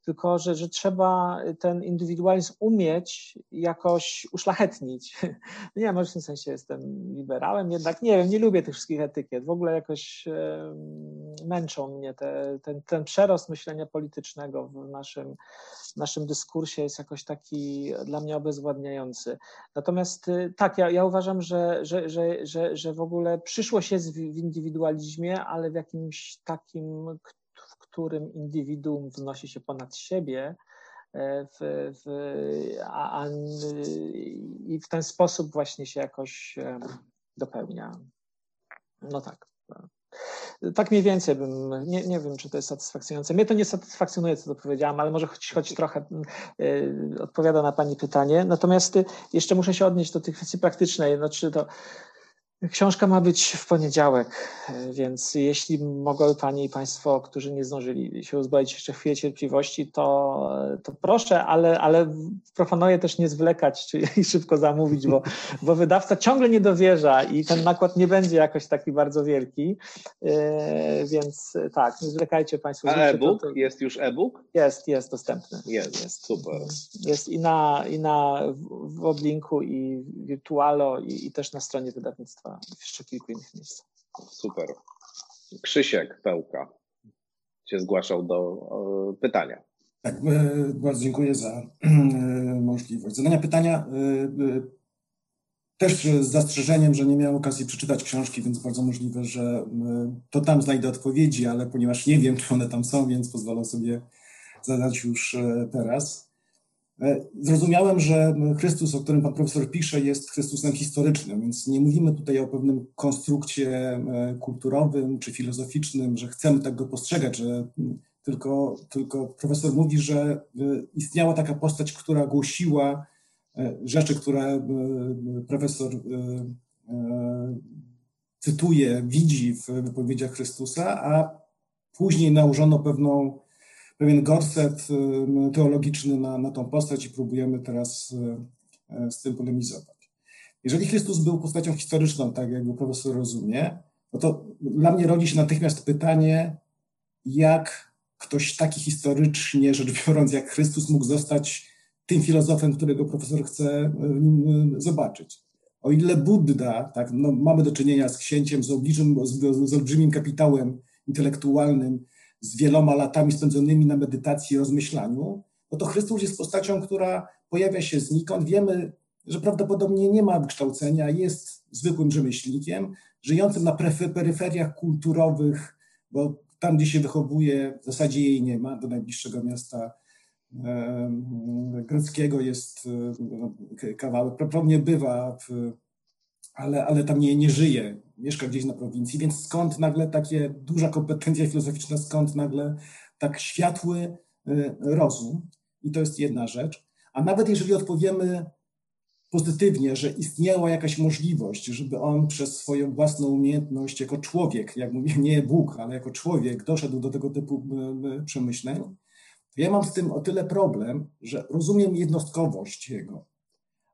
tylko że, że trzeba ten indywidualizm umieć jakoś uszlachetnić. [laughs] Nie, może w tym sensie jestem liberałem, jednak nie wiem, nie lubię tych wszystkich etykiet. W ogóle jakoś męczą mnie te, ten, ten przerost myślenia politycznego w naszym, w naszym dyskursie jest jakoś taki dla mnie obezwładniający. Natomiast y, tak, ja, ja uważam, że, że, że, że, że w ogóle przyszłość jest w indywidualizmie, ale w jakimś takim, którym indywiduum wznosi się ponad siebie e, w, w, a, a, i w ten sposób właśnie się jakoś dopełnia. No tak. Tak mniej więcej bym, nie, nie wiem, czy to jest satysfakcjonujące. Mnie to nie satysfakcjonuje, co to powiedziałam, ale może choć, choć trochę y, odpowiada na Pani pytanie. Natomiast y, jeszcze muszę się odnieść do tych kwestii praktycznej. Znaczy to Książka ma być w poniedziałek, więc jeśli mogą Panie i Państwo, którzy nie zdążyli się uzbroić jeszcze chwilę cierpliwości, to, to proszę, ale, ale proponuję też nie zwlekać czy, i szybko zamówić, bo, bo wydawca ciągle nie dowierza i ten nakład nie będzie jakoś taki bardzo wielki, e, więc tak, nie zwlekajcie Państwo. A e-book? To, to... Jest już e-book? Jest, jest dostępny. Jest, jest super. Jest i na, i na w Oblinku i Virtualo i, i też na stronie wydawnictwa w jeszcze kilku innych miejscach. Super. Krzysiek Pełka się zgłaszał do pytania. Tak, e, bardzo dziękuję za e, możliwość zadania pytania. E, też z zastrzeżeniem, że nie miałem okazji przeczytać książki, więc bardzo możliwe, że to tam znajdę odpowiedzi, ale ponieważ nie wiem, czy one tam są, więc pozwolę sobie zadać już teraz. E, zrozumiałem, że Chrystus, o którym pan profesor pisze, jest Chrystusem historycznym, więc nie mówimy tutaj o pewnym konstrukcie e, kulturowym czy filozoficznym, że chcemy tak go postrzegać, że tylko, tylko profesor mówi, że e, istniała taka postać, która głosiła rzeczy, które profesor cytuje, widzi w wypowiedziach Chrystusa, a później nałożono pewną pewien gorset teologiczny na, na tą postać i próbujemy teraz y, y, z tym polemizować. Jeżeli Chrystus był postacią historyczną, tak jak profesor rozumie, no to dla mnie rodzi się natychmiast pytanie, jak ktoś taki historycznie rzecz biorąc, jak Chrystus mógł zostać tym filozofem, którego profesor chce nim zobaczyć. O ile Buddha, tak, no, mamy do czynienia z księciem, z, obliczym, z, z olbrzymim kapitałem intelektualnym, z wieloma latami spędzonymi na medytacji i rozmyślaniu, no to Chrystus jest postacią, która pojawia się znikąd. Wiemy, że prawdopodobnie nie ma wykształcenia, jest zwykłym rzemieślnikiem, żyjącym na peryferiach kulturowych, bo tam, gdzie się wychowuje, w zasadzie jej nie ma, do najbliższego miasta greckiego jest kawałek. Prawdopodobnie bywa, w, ale, ale tam nie, nie żyje mieszka gdzieś na prowincji, więc skąd nagle takie duża kompetencja filozoficzna, skąd nagle tak światły y, rozum? I to jest jedna rzecz. A nawet jeżeli odpowiemy pozytywnie, że istniała jakaś możliwość, żeby on przez swoją własną umiejętność jako człowiek, jak mówię, nie Bóg, ale jako człowiek doszedł do tego typu y, y, przemyśleń, to ja mam z tym o tyle problem, że rozumiem jednostkowość jego,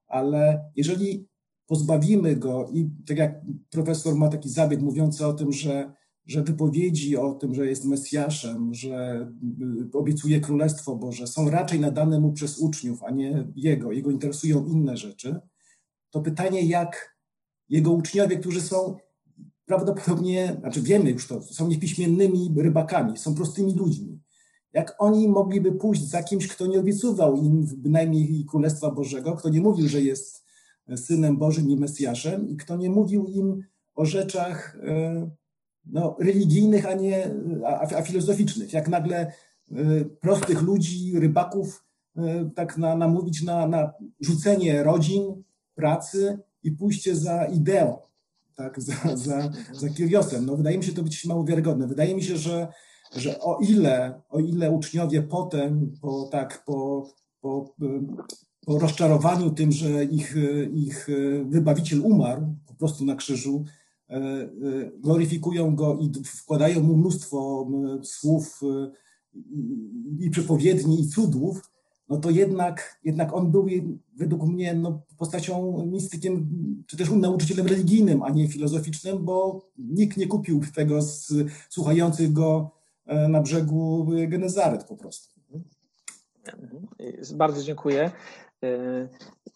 ale jeżeli pozbawimy go i tak jak profesor ma taki zabieg mówiący o tym, że, że wypowiedzi o tym, że jest Mesjaszem, że y, obiecuje Królestwo Boże, są raczej nadane mu przez uczniów, a nie jego, jego interesują inne rzeczy, to pytanie, jak jego uczniowie, którzy są prawdopodobnie, znaczy wiemy już to, są niepiśmiennymi rybakami, są prostymi ludźmi, jak oni mogliby pójść za kimś, kto nie obiecywał im bynajmniej Królestwa Bożego, kto nie mówił, że jest Synem Bożym i Mesjaszem i kto nie mówił im o rzeczach e, no, religijnych, a nie a, a filozoficznych. Jak nagle e, prostych ludzi, rybaków, e, tak na, namówić na, na rzucenie rodzin, pracy i pójście za ideą, tak, za, za, za Kyriosem. No, wydaje mi się to być mało wiarygodne. Wydaje mi się, że, że o ile, o ile uczniowie potem, po, tak, po, po po rozczarowaniu tym, że ich, ich wybawiciel umarł po prostu na krzyżu, e, e, gloryfikują go i wkładają mu mnóstwo słów e, i przepowiedni i cudów, no to jednak, jednak on był według mnie no, postacią mistykiem, czy też nauczycielem religijnym, a nie filozoficznym, bo nikt nie kupił tego z słuchających go na brzegu Genezaret po prostu. Bardzo dziękuję. E,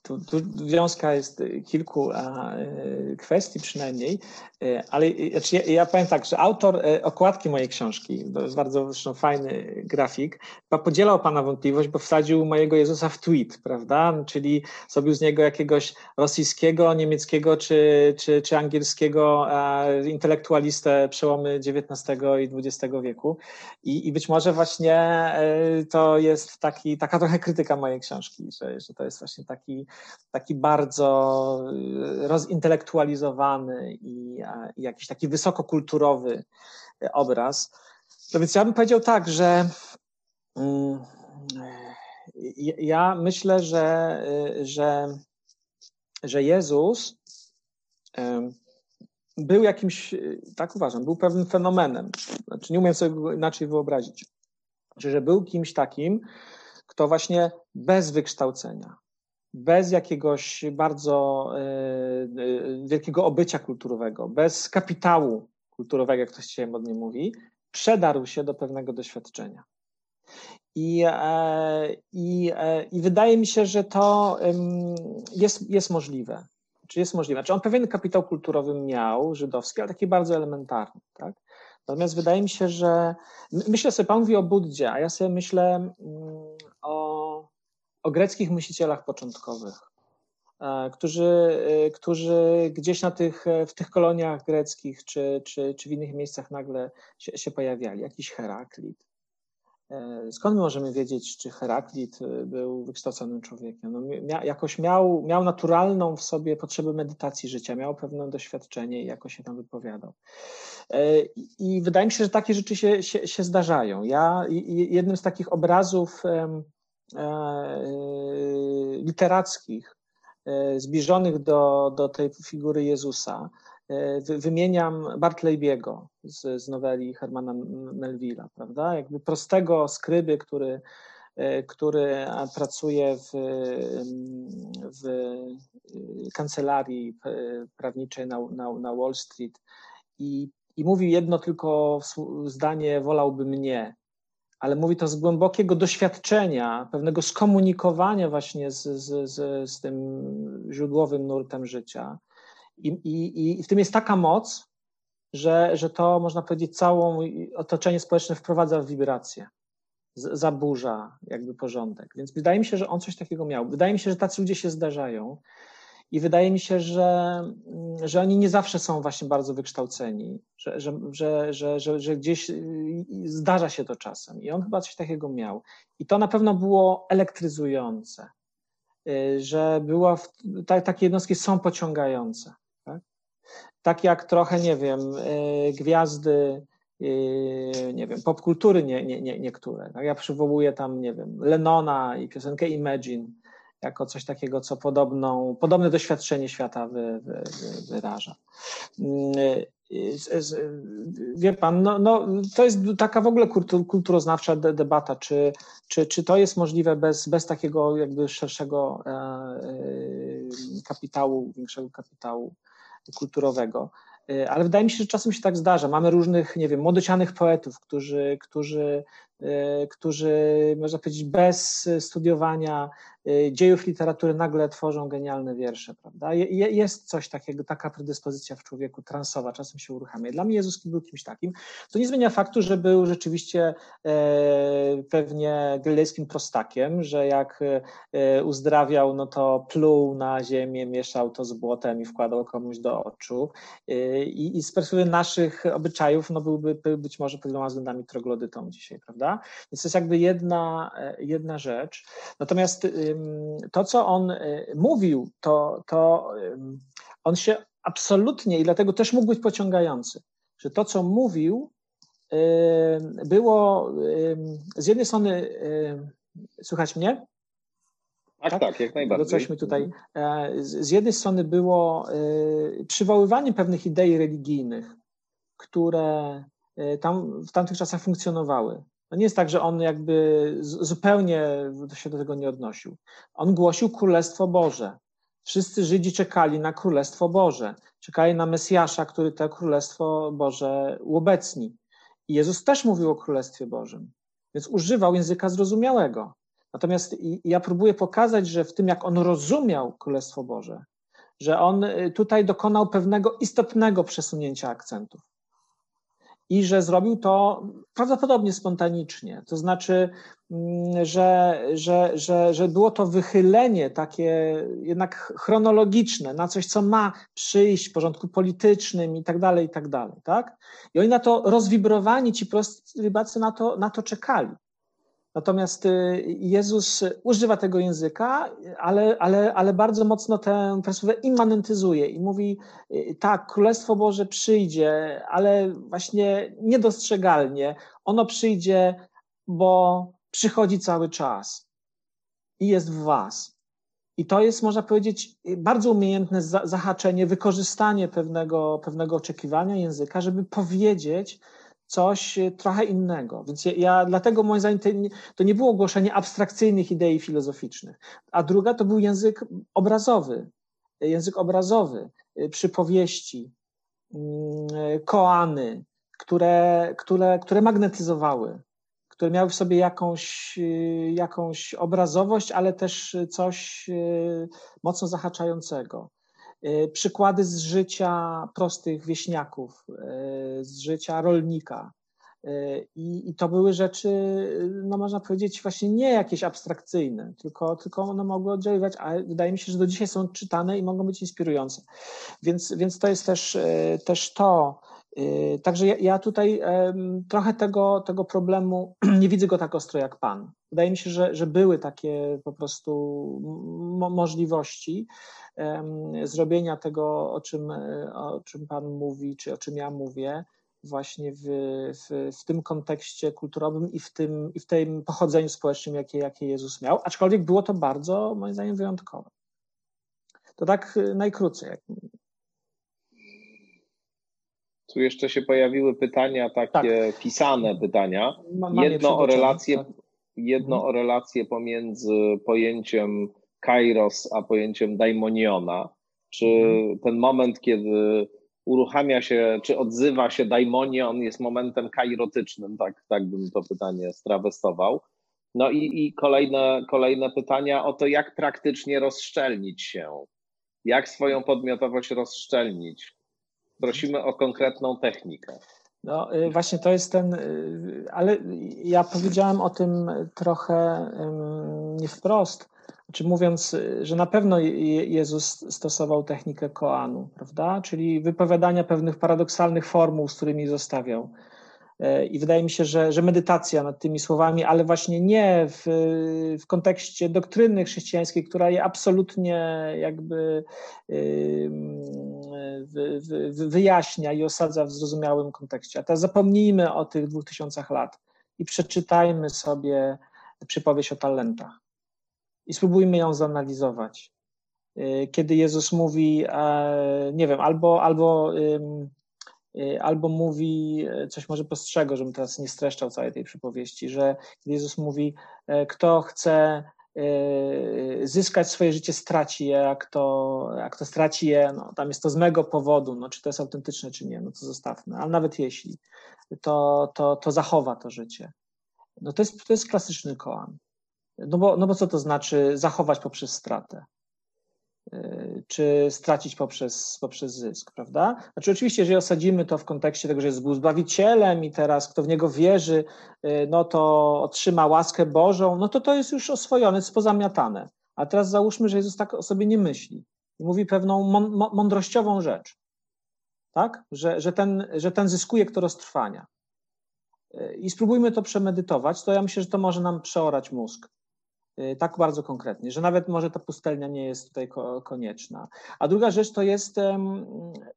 tu, tu wiązka jest kilku a, e, kwestii przynajmniej, e, ale znaczy ja, ja, powiem tak, że autor okładki mojej książki, to jest bardzo zresztą fajny grafik, podzielał Pana wątpliwość, bo wsadził mojego Jezusa w tweet, prawda? Czyli zrobił z niego jakiegoś rosyjskiego, niemieckiego czy, czy, czy angielskiego intelektualistę przełomy XIX i XX wieku I, i być może właśnie to jest taki, taka trochę krytyka mojej książki, że, że to jest właśnie taki, taki bardzo y, rozintelektualizowany i, i jakiś taki wysokokulturowy obraz. No więc ja bym powiedział tak, że mm, ja myślę, że, że, że Jezus był jakimś, tak uważam, był pewnym fenomenem. Znaczy, nie umiem sobie inaczej wyobrazić. Znaczy, że był kimś takim, kto właśnie bez wykształcenia, bez jakiegoś bardzo wielkiego obycia kulturowego, bez kapitału kulturowego, jak to się modnie mówi, przedarł się do pewnego doświadczenia. I, e, i, e, I wydaje mi się, że to jest, jest możliwe. Czy jest możliwe? Znaczy on pewien kapitał kulturowy miał, żydowski, ale taki bardzo elementarny. Tak? Natomiast wydaje mi się, że myślę sobie, Pan mówi o Buddzie, a ja sobie myślę mm, o greckich myślicielach początkowych, e, którzy, którzy gdzieś na tych, w tych koloniach greckich czy, czy, czy w innych miejscach nagle się, się pojawiali. Jakiś Heraklit, E, skąd my możemy wiedzieć, czy Heraklit e, był wykształconym człowiekiem? No, mia, jakoś miał, miał naturalną w sobie potrzebę medytacji życia, miał pewne doświadczenie i jakoś się tam wypowiadał. E, I wydaje mi się, że takie rzeczy się, się, się zdarzają. Ja jednym z takich obrazów literackich zbliżonych do, do tej figury Jezusa. E, wymieniam Bartleybiego z, z noweli Hermana Melville'a, prawda? Jakby prostego skryby, który, e, który pracuje w, w kancelarii prawniczej na, na, na Wall Street. I, i mówi jedno tylko zdanie, wolałby mnie, ale mówi to z głębokiego doświadczenia, pewnego skomunikowania właśnie z, z, z, z tym źródłowym nurtem życia. I, i, I w tym jest taka moc, że, że to można powiedzieć całą otoczenie społeczne wprowadza w wibrację, zaburza jakby porządek. Więc wydaje mi się, że on coś takiego miał. Wydaje mi się, że tacy ludzie się zdarzają i wydaje mi się, że, że oni nie zawsze są właśnie bardzo wykształceni, że, że, że, że, że, gdzieś zdarza się to czasem i on chyba coś takiego miał. I to na pewno było elektryzujące, y, że była, w, ta, takie jednostki są pociągające tak jak trochę, nie wiem, y, gwiazdy, y, nie wiem, popkultury nie, nie, nie, niektóre. Tak? Ja przywołuję tam, nie wiem, Lenona i piosenkę Imagine jako coś takiego, co podobną, podobne doświadczenie świata wy, wy, wy, wyraża. Y, wie pan, no, no, to jest taka w ogóle kulturoznawcza debata, czy, czy, czy to jest możliwe bez, bez takiego jakby szerszego e, e, kapitału, większego kapitału kulturowego. E, ale wydaje mi się, że czasem się tak zdarza. Mamy różnych, nie wiem, młodocianych poetów, którzy, którzy, którzy można powiedzieć, bez studiowania dziejów literatury nagle tworzą genialne wiersze, prawda? Jest coś takiego, taka predyspozycja w człowieku transowa, czasem się uruchamia. Dla mnie Jezus był kimś takim. To nie zmienia faktu, że był rzeczywiście pewnie galilejskim prostakiem, że jak uzdrawiał, no to pluł na ziemię, mieszał to z błotem i wkładał komuś do oczu i, z perspektywy naszych obyczajów no byłby być może pod wieloma względami troglodytą dzisiaj, prawda? Więc to jest jakby jedna, e, jedna rzecz. Natomiast to, co on e, mówił, to, to on się absolutnie i dlatego też mógł być pociągający, że to, co mówił, było z jednej strony, słychać mnie? Tak, tak, tak jak najbardziej. Coś mi tutaj. E, z jednej strony było przywoływanie pewnych idei religijnych, które tam w tamtych czasach funkcjonowały. No nie jest tak, że on jakby zupełnie się do tego nie odnosił. On głosił Królestwo Boże. Wszyscy Żydzi czekali na Królestwo Boże. Czekali na Mesjasza, który to Królestwo Boże uobecni. I Jezus też mówił o Królestwie Bożym. Więc używał języka zrozumiałego. Natomiast ja próbuję pokazać, że w tym, jak on rozumiał Królestwo Boże, że on y, tutaj dokonał pewnego istotnego przesunięcia akcentów. I że zrobił to prawdopodobnie spontanicznie. To znaczy, mm, że, że, że, że było to wychylenie takie jednak chronologiczne na coś, co ma przyjść w porządku politycznym i tak dalej, i tak dalej. Tak? I oni na to rozwibrowani, ci prosty rybacy na to, na to czekali. Natomiast y, Jezus używa tego języka, ale, ale, ale bardzo mocno tę perspektywę immanentyzuje i mówi: y, tak, Królestwo Boże przyjdzie, ale właśnie niedostrzegalnie. Ono przyjdzie, bo przychodzi cały czas i jest w Was. I to jest, można powiedzieć, bardzo umiejętne zahaczenie, wykorzystanie pewnego, pewnego oczekiwania języka, żeby powiedzieć coś trochę innego. Więc ja, dlatego moim zdaniem to nie było głoszenie abstrakcyjnych idei filozoficznych. A druga to był język obrazowy, język obrazowy, przypowieści, mm, koany, które, które, które magnetyzowały, które miały w sobie jakąś, jakąś obrazowość, ale też coś e, mocno zahaczającego. E, przykłady z życia prostych wieśniaków, e, z życia rolnika. I, I, to były rzeczy, no można powiedzieć, właśnie nie jakieś abstrakcyjne, tylko, tylko one mogły oddziaływać, a wydaje mi się, że do dzisiaj są czytane i mogą być inspirujące. Więc, więc to jest też, też to, także ja, ja tutaj trochę tego, tego problemu [clears throat] nie widzę go tak ostro jak Pan. Wydaje mi się, że, że były takie po prostu możliwości zrobienia tego, o czym, o czym Pan mówi, czy o czym ja mówię, właśnie w, w, w tym kontekście kulturowym i w tym, i w tym pochodzeniu społecznym, jakie, jakie Jezus miał, aczkolwiek było to bardzo, moim zdaniem, wyjątkowe. To tak y, najkrócej. Jak tu jeszcze się pojawiły pytania, takie tak. pisane pytania. jedno o relację, tak. jedno mhm. o relację pomiędzy pojęciem kairos a pojęciem daimoniona. Czy mhm. ten moment, kiedy uruchamia się, czy odzywa się daimonion, jest momentem kairotycznym, tak, tak bym to pytanie strawestował. No i, i kolejne, kolejne pytania o to, jak praktycznie rozszczelnić się, jak swoją podmiotowość rozszczelnić, prosimy o konkretną technikę. No y, właśnie to jest ten, y, ale ja powiedziałem o tym trochę nie wprost, czy mówiąc, że na pewno Jezus stosował technikę koanu, prawda? Czyli wypowiadania pewnych paradoksalnych formuł, z którymi zostawiał. I wydaje mi się, że, że medytacja nad tymi słowami, ale właśnie nie w, w kontekście doktryny chrześcijańskiej, która je absolutnie jakby wyjaśnia i osadza w zrozumiałym kontekście. A teraz zapomnijmy o tych dwóch tysiącach lat i przeczytajmy sobie przypowieść o talentach i spróbujmy ją zanalizować. E, kiedy Jezus mówi, e, nie wiem, albo, albo Y, albo mówi, y, coś może postrzego, żebym teraz nie streszczał całej tej przypowieści, że Jezus mówi, e, kto chce y, zyskać swoje życie, straci je, a kto, a kto straci je, no, tam jest to z mego powodu, no, czy to jest autentyczne, czy nie, no to zostawmy, ale nawet jeśli, to, to, to zachowa to życie. No to jest, to jest klasyczny koan. No bo, no bo co to znaczy zachować poprzez stratę? Y, czy stracić poprzez, poprzez zysk, prawda? Znaczy oczywiście, jeżeli osadzimy to w kontekście tego, że jest Zbawicielem i teraz kto w Niego wierzy, y, no to otrzyma łaskę Bożą, no to to jest już oswojone, jest pozamiatane. A teraz załóżmy, że Jezus tak o sobie nie myśli mówi pewną mądrościową rzecz, tak? Że, że, ten, że ten zyskuje kto roztrwania. Y, I spróbujmy to przemedytować, to ja myślę, że to może nam przeorać mózg. Y, tak bardzo konkretnie, że nawet może ta pustelnia nie jest tutaj konieczna. A druga rzecz to jest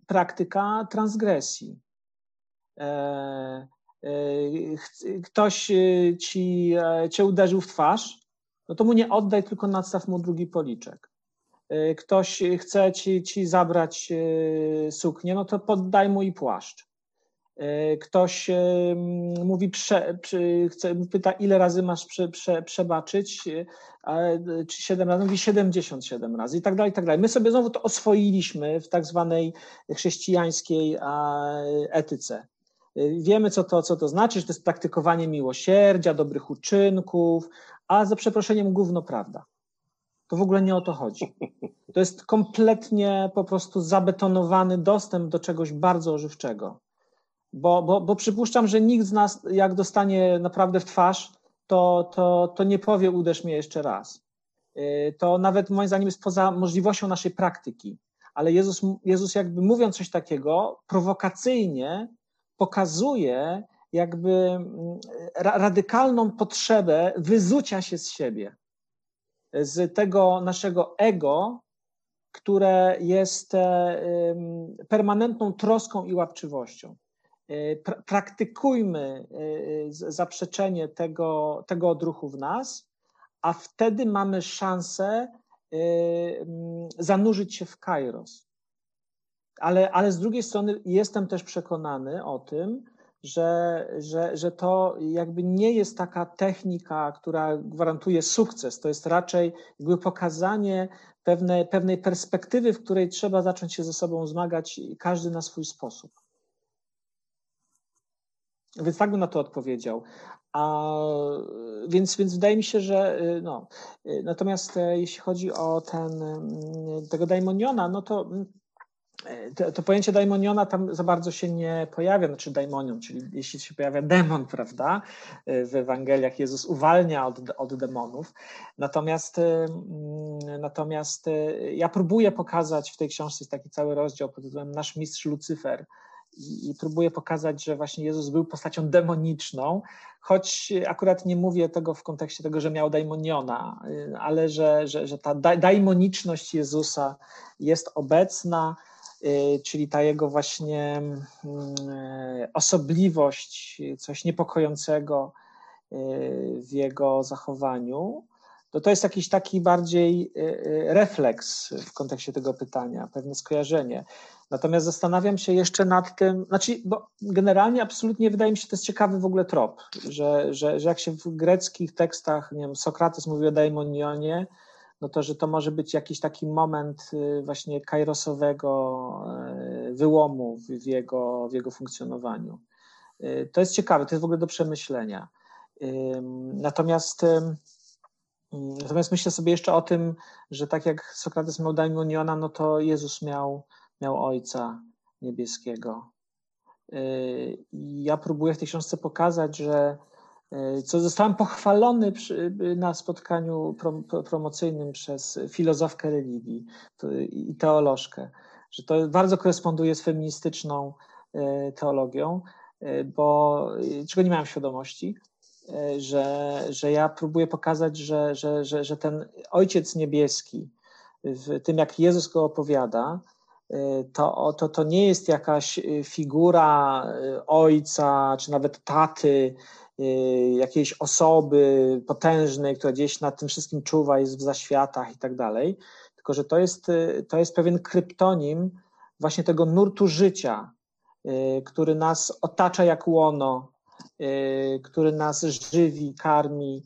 praktyka transgresji. E, e, ktoś ci, e, cię uderzył w twarz, no to mu nie oddaj, tylko nadstaw mu drugi policzek. Ktoś chce ci, ci zabrać suknię, no to poddaj mu i płaszcz. E, ktoś e, mówi, prze, chce, pyta, ile razy masz prze, prze, przebaczyć, e, czy 7 razy, mówi 77 razy i tak dalej, i tak dalej. My sobie znowu to oswoiliśmy w tak zwanej chrześcijańskiej etyce. Wiemy, co to, co to znaczy, że to jest praktykowanie miłosierdzia, dobrych uczynków, a za przeproszeniem gówno prawda. To w ogóle nie o to chodzi. To jest kompletnie po prostu zabetonowany dostęp do czegoś bardzo ożywczego bo, bo, bo przypuszczam, że nikt z nas, jak dostanie naprawdę w twarz, to, to, to nie powie uderz mnie jeszcze raz. Y, to nawet moim zdaniem jest poza możliwością naszej praktyki. Ale Jezus, Jezus jakby mówiąc coś takiego, prowokacyjnie pokazuje jakby mm, radykalną potrzebę wyzucia się z siebie, z tego naszego ego, które jest e, permanentną troską i łapczywością. E, praktykujmy e, zaprzeczenie tego, tego odruchu w nas, a wtedy mamy szansę zanurzyć się w kairos. Ale, ale z drugiej strony jestem też przekonany o tym, że, że, że to jakby nie jest taka technika, która gwarantuje sukces. To jest raczej jakby pokazanie pewne, pewnej perspektywy, w której trzeba zacząć się ze sobą zmagać, każdy na swój sposób. Więc tak bym na to odpowiedział. A, więc, więc wydaje mi się, że no. Natomiast e, jeśli chodzi o ten, tego daimoniona, no to to, to, pojęcie daimoniona tam za bardzo się nie pojawia, znaczy daimonion, czyli jeśli się pojawia demon, prawda, w Ewangeliach Jezus uwalnia od, od demonów. Natomiast, mm, natomiast e, ja próbuję pokazać w tej książce, jest taki cały rozdział pod tytułem Nasz mistrz Lucyfer, i, i próbuję pokazać, że właśnie Jezus był postacią demoniczną, choć akurat nie mówię tego w kontekście tego, że miał daimoniona, e, ale że, że, że ta daimoniczność Jezusa jest obecna, Y, czyli ta jego właśnie mm, osobliwość, coś niepokojącego y, w jego zachowaniu, to to jest jakiś taki bardziej y, refleks w kontekście tego pytania, pewne skojarzenie. Natomiast zastanawiam się jeszcze nad tym, znaczy, bo generalnie absolutnie wydaje mi się, to jest ciekawy w ogóle trop, że, że, że jak się w greckich tekstach, nie wiem, Sokrates mówi o daimonionie, no to, że to może być jakiś taki moment y, właśnie kairosowego y, wyłomu w jego, w jego funkcjonowaniu. Y, to jest ciekawe, to jest w ogóle do przemyślenia. Natomiast, natomiast myślę sobie jeszcze o tym, że tak jak Sokrates miał daimoniona, no to Jezus miał, miał Ojca Niebieskiego. I ja próbuję w tej książce pokazać, że E, co zostałem pochwalony przy, na spotkaniu prom, promocyjnym przez filozofkę religii i teolożkę, że to bardzo koresponduje z feministyczną teologią, bo czego nie miałem świadomości, że, że ja próbuję pokazać, że, że, że, że ten Ojciec Niebieski, w tym jak Jezus go opowiada, to, to, to nie jest jakaś figura ojca, czy nawet taty, Y, jakiejś osoby potężnej, która gdzieś nad tym wszystkim czuwa, jest w zaświatach i tak dalej, tylko że to jest, y, to jest pewien kryptonim właśnie tego nurtu życia, y, który nas otacza jak łono, który nas żywi, karmi,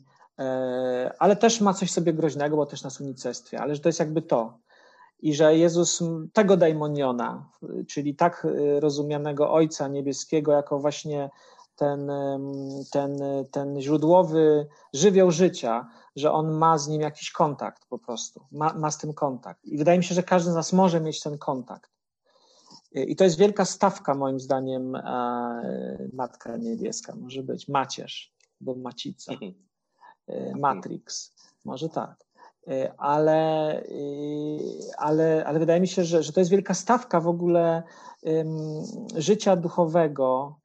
ale też ma coś sobie groźnego, bo też nas unicestwia, ale że to jest jakby to. I że Jezus tego daimoniona, czyli tak rozumianego Ojca Niebieskiego, jako właśnie ten, ten, ten źródłowy żywioł życia, że on ma z nim jakiś kontakt po prostu, ma, ma z tym kontakt. I wydaje mi się, że każdy z nas może mieć ten kontakt. I to jest wielka stawka, moim zdaniem, Matka Niebieska, może być Macierz, bo Macica, mhm. e, Matrix, może tak. E, ale, e, ale, ale wydaje mi się, że, że to jest wielka stawka w ogóle życia duchowego,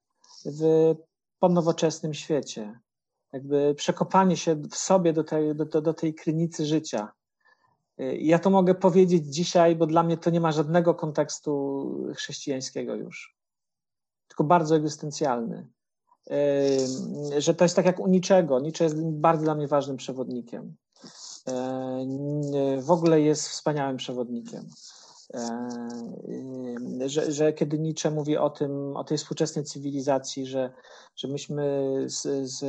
w ponowoczesnym świecie. Jakby przekopanie się w sobie do tej, do, do tej krynicy życia. Ja to mogę powiedzieć dzisiaj, bo dla mnie to nie ma żadnego kontekstu chrześcijańskiego już, tylko bardzo egzystencjalny. Że to jest tak jak u niczego. Nietzsche jest bardzo dla mnie ważnym przewodnikiem. W ogóle jest wspaniałym przewodnikiem. E, że, że kiedy Nietzsche mówi o tym, o tej współczesnej cywilizacji, że, że myśmy z, z,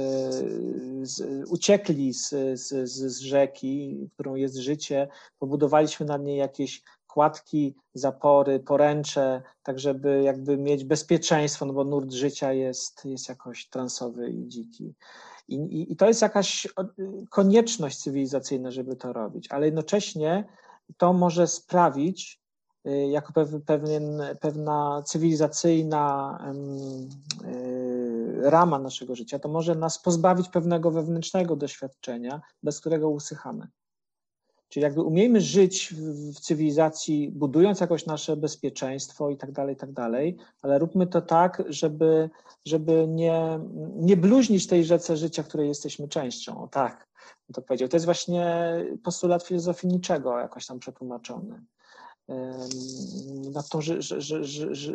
z, uciekli z, z, z rzeki, którą jest życie, pobudowaliśmy na niej jakieś kładki, zapory, poręcze, tak żeby jakby mieć bezpieczeństwo, no bo nurt życia jest, jest jakoś transowy i dziki. I, i, I to jest jakaś konieczność cywilizacyjna, żeby to robić, ale jednocześnie to może sprawić, Y, jako pewien, pewna cywilizacyjna y, rama naszego życia, to może nas pozbawić pewnego wewnętrznego doświadczenia, bez którego usychamy. Czyli jakby umiejmy żyć w, cywilizacji, budując jakoś nasze bezpieczeństwo i tak dalej, i tak dalej, ale róbmy to tak, żeby, żeby nie, nie bluźnić tej rzece życia, której jesteśmy częścią. O tak, to powiedział. To jest właśnie postulat filozofii niczego jakoś tam przetłumaczony nad tą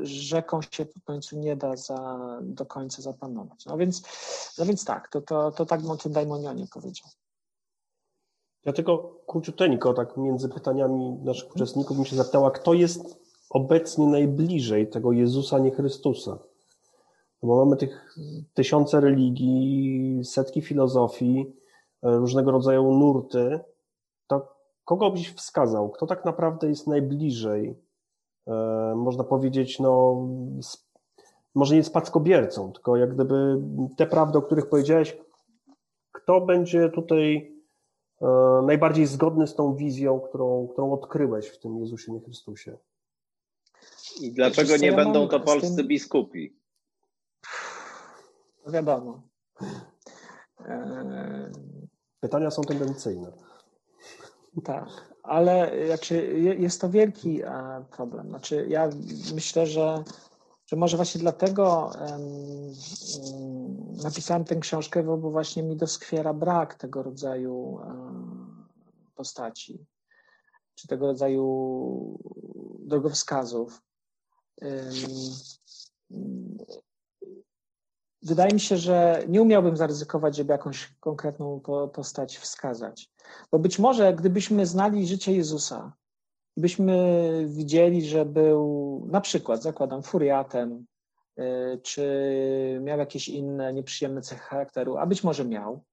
rzeką się w końcu nie da za, do końca zapanować. No więc, no więc tak, to, to, to tak tym Daimonionie powiedział. Ja tylko króciuteńko, tak między pytaniami naszych uczestników mi się zapytała, kto jest obecnie najbliżej tego Jezusa, nie Chrystusa? No bo mamy tych tysiące religii, setki filozofii, różnego rodzaju nurty. To kogo byś wskazał? Kto tak naprawdę jest najbliżej, e, można powiedzieć, no, może nie spadkobiercą, tylko jak gdyby te prawdy, o których powiedziałeś, kto będzie tutaj e, najbardziej zgodny z tą wizją, którą, którą odkryłeś w tym Jezusie, nie Chrystusie? I dlaczego nie będą to polscy tym... biskupi? Wiadomo. E, Pytania są tendencyjne. Tak, ale znaczy, jest to wielki e, problem. Znaczy, ja myślę, że, że może właśnie dlatego napisałem tę książkę, bo właśnie mi doskwiera brak tego rodzaju postaci, czy tego rodzaju drogowskazów. Wydaje mi się, że nie umiałbym zaryzykować, żeby jakąś konkretną postać wskazać. Bo być może, gdybyśmy znali życie Jezusa, byśmy widzieli, że był na przykład, zakładam, furiatem, y, czy miał jakieś inne nieprzyjemne cechy charakteru, a być może miał,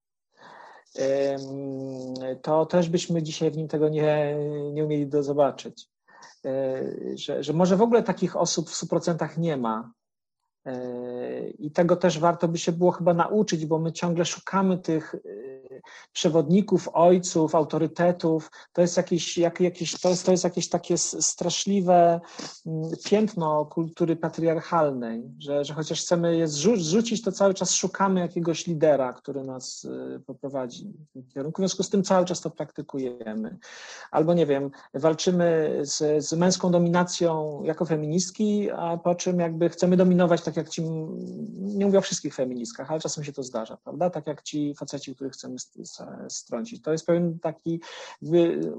to też byśmy dzisiaj w nim tego nie, nie umieli do zobaczyć. Y, że, że może w ogóle takich osób w 100% nie ma, i tego też warto by się było chyba nauczyć, bo my ciągle szukamy tych przewodników, ojców, autorytetów. To jest jakieś, jak, jakieś, to jest, to jest jakieś takie straszliwe mm, piętno kultury patriarchalnej, że, że chociaż chcemy je zrzucić, to cały czas szukamy jakiegoś lidera, który nas y, poprowadzi w tym kierunku. W związku z tym cały czas to praktykujemy. Albo nie wiem, walczymy z, z męską dominacją jako feministki, a po czym jakby chcemy dominować tak jak ci, nie mówię o wszystkich feministkach, ale czasem się to zdarza, prawda? Tak jak ci faceci, których chcemy strącić. To jest pewien taki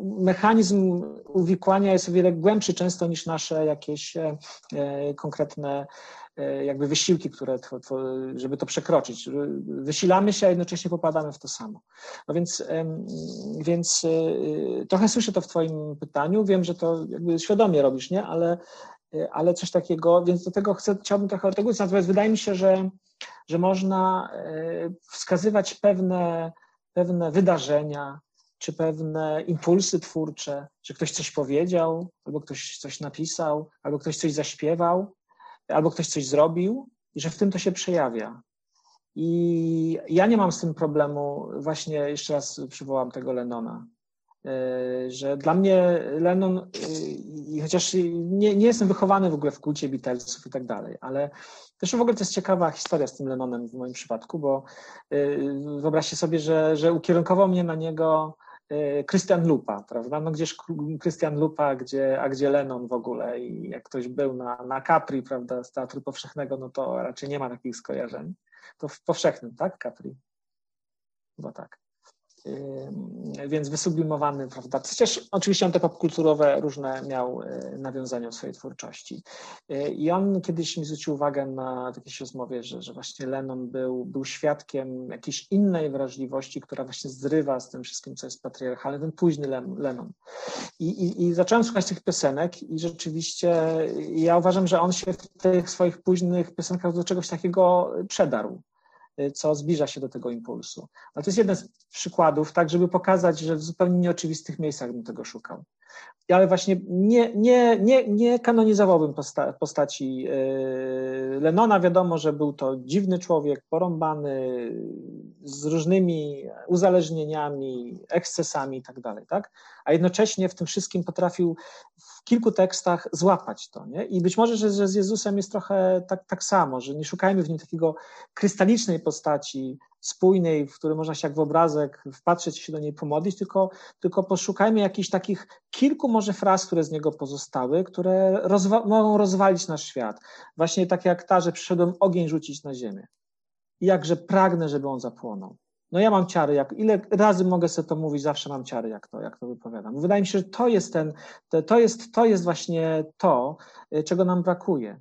mechanizm uwikłania jest o wiele głębszy często niż nasze jakieś e, konkretne e, jakby wysiłki, które, żeby to przekroczyć. Wysilamy się, a jednocześnie popadamy w to samo. No więc, więc e, trochę słyszę to w Twoim pytaniu. Wiem, że to jakby świadomie robisz, nie? Ale, ale coś takiego, więc do tego chcę, chciałbym trochę od tego natomiast wydaje mi się, że, że można wskazywać pewne pewne wydarzenia, czy pewne impulsy twórcze, że ktoś coś powiedział, albo ktoś coś napisał, albo ktoś coś zaśpiewał, albo ktoś coś zrobił, i że w tym to się przejawia. I ja nie mam z tym problemu, właśnie jeszcze raz przywołam tego Lenona, że dla mnie Lennon, e, chociaż nie, nie jestem wychowany w ogóle w kulcie Beatlesów i tak dalej, ale Zresztą w ogóle to jest ciekawa historia z tym Lennonem w moim przypadku, bo y, wyobraźcie sobie, że, że ukierunkował mnie na niego Christian Lupa, prawda? No gdzież Christian Lupa, gdzie, a gdzie Lennon w ogóle i jak ktoś był na, na Capri, prawda, z Teatru Powszechnego, no to raczej nie ma takich skojarzeń. To w powszechnym, tak, Capri? Chyba tak więc wysublimowany, prawda? Przecież oczywiście on te popkulturowe różne miał e, nawiązania w swojej twórczości. E, I on kiedyś mi zwrócił uwagę na jakiejś rozmowie, że, że właśnie Lennon był, był świadkiem jakiejś innej wrażliwości, która właśnie zrywa z tym wszystkim, co jest patriarchalne, ten późny Lennon. I, i, I zacząłem słuchać tych piosenek i rzeczywiście ja uważam, że on się w tych swoich późnych piosenkach do czegoś takiego przedarł co zbliża się do tego impulsu. Ale to jest jeden z przykładów, tak, żeby pokazać, że w zupełnie nieoczywistych miejscach bym tego szukał. Ale właśnie nie, nie, nie, nie kanonizowałbym posta postaci yy, Lenona. Wiadomo, że był to dziwny człowiek, porąbany, z różnymi uzależnieniami, ekscesami i tak tak? A jednocześnie w tym wszystkim potrafił w kilku tekstach złapać to, nie? I być może, że, że z Jezusem jest trochę tak, tak samo, że nie szukajmy w nim takiego krystalicznej postaci, spójnej, w której można się jak w obrazek wpatrzeć się do niej pomodlić, tylko, tylko poszukajmy jakichś takich kilku może fraz, które z niego pozostały, które rozwa mogą rozwalić nasz świat. Właśnie tak jak ta, że przyszedłem ogień rzucić na ziemię. I jakże pragnę, żeby on zapłonął. No ja mam ciary, jak, ile razy mogę sobie to mówić, zawsze mam ciary, jak to, jak to wypowiadam. Wydaje mi się, że to jest ten, to jest, to jest właśnie to, y, czego nam brakuje.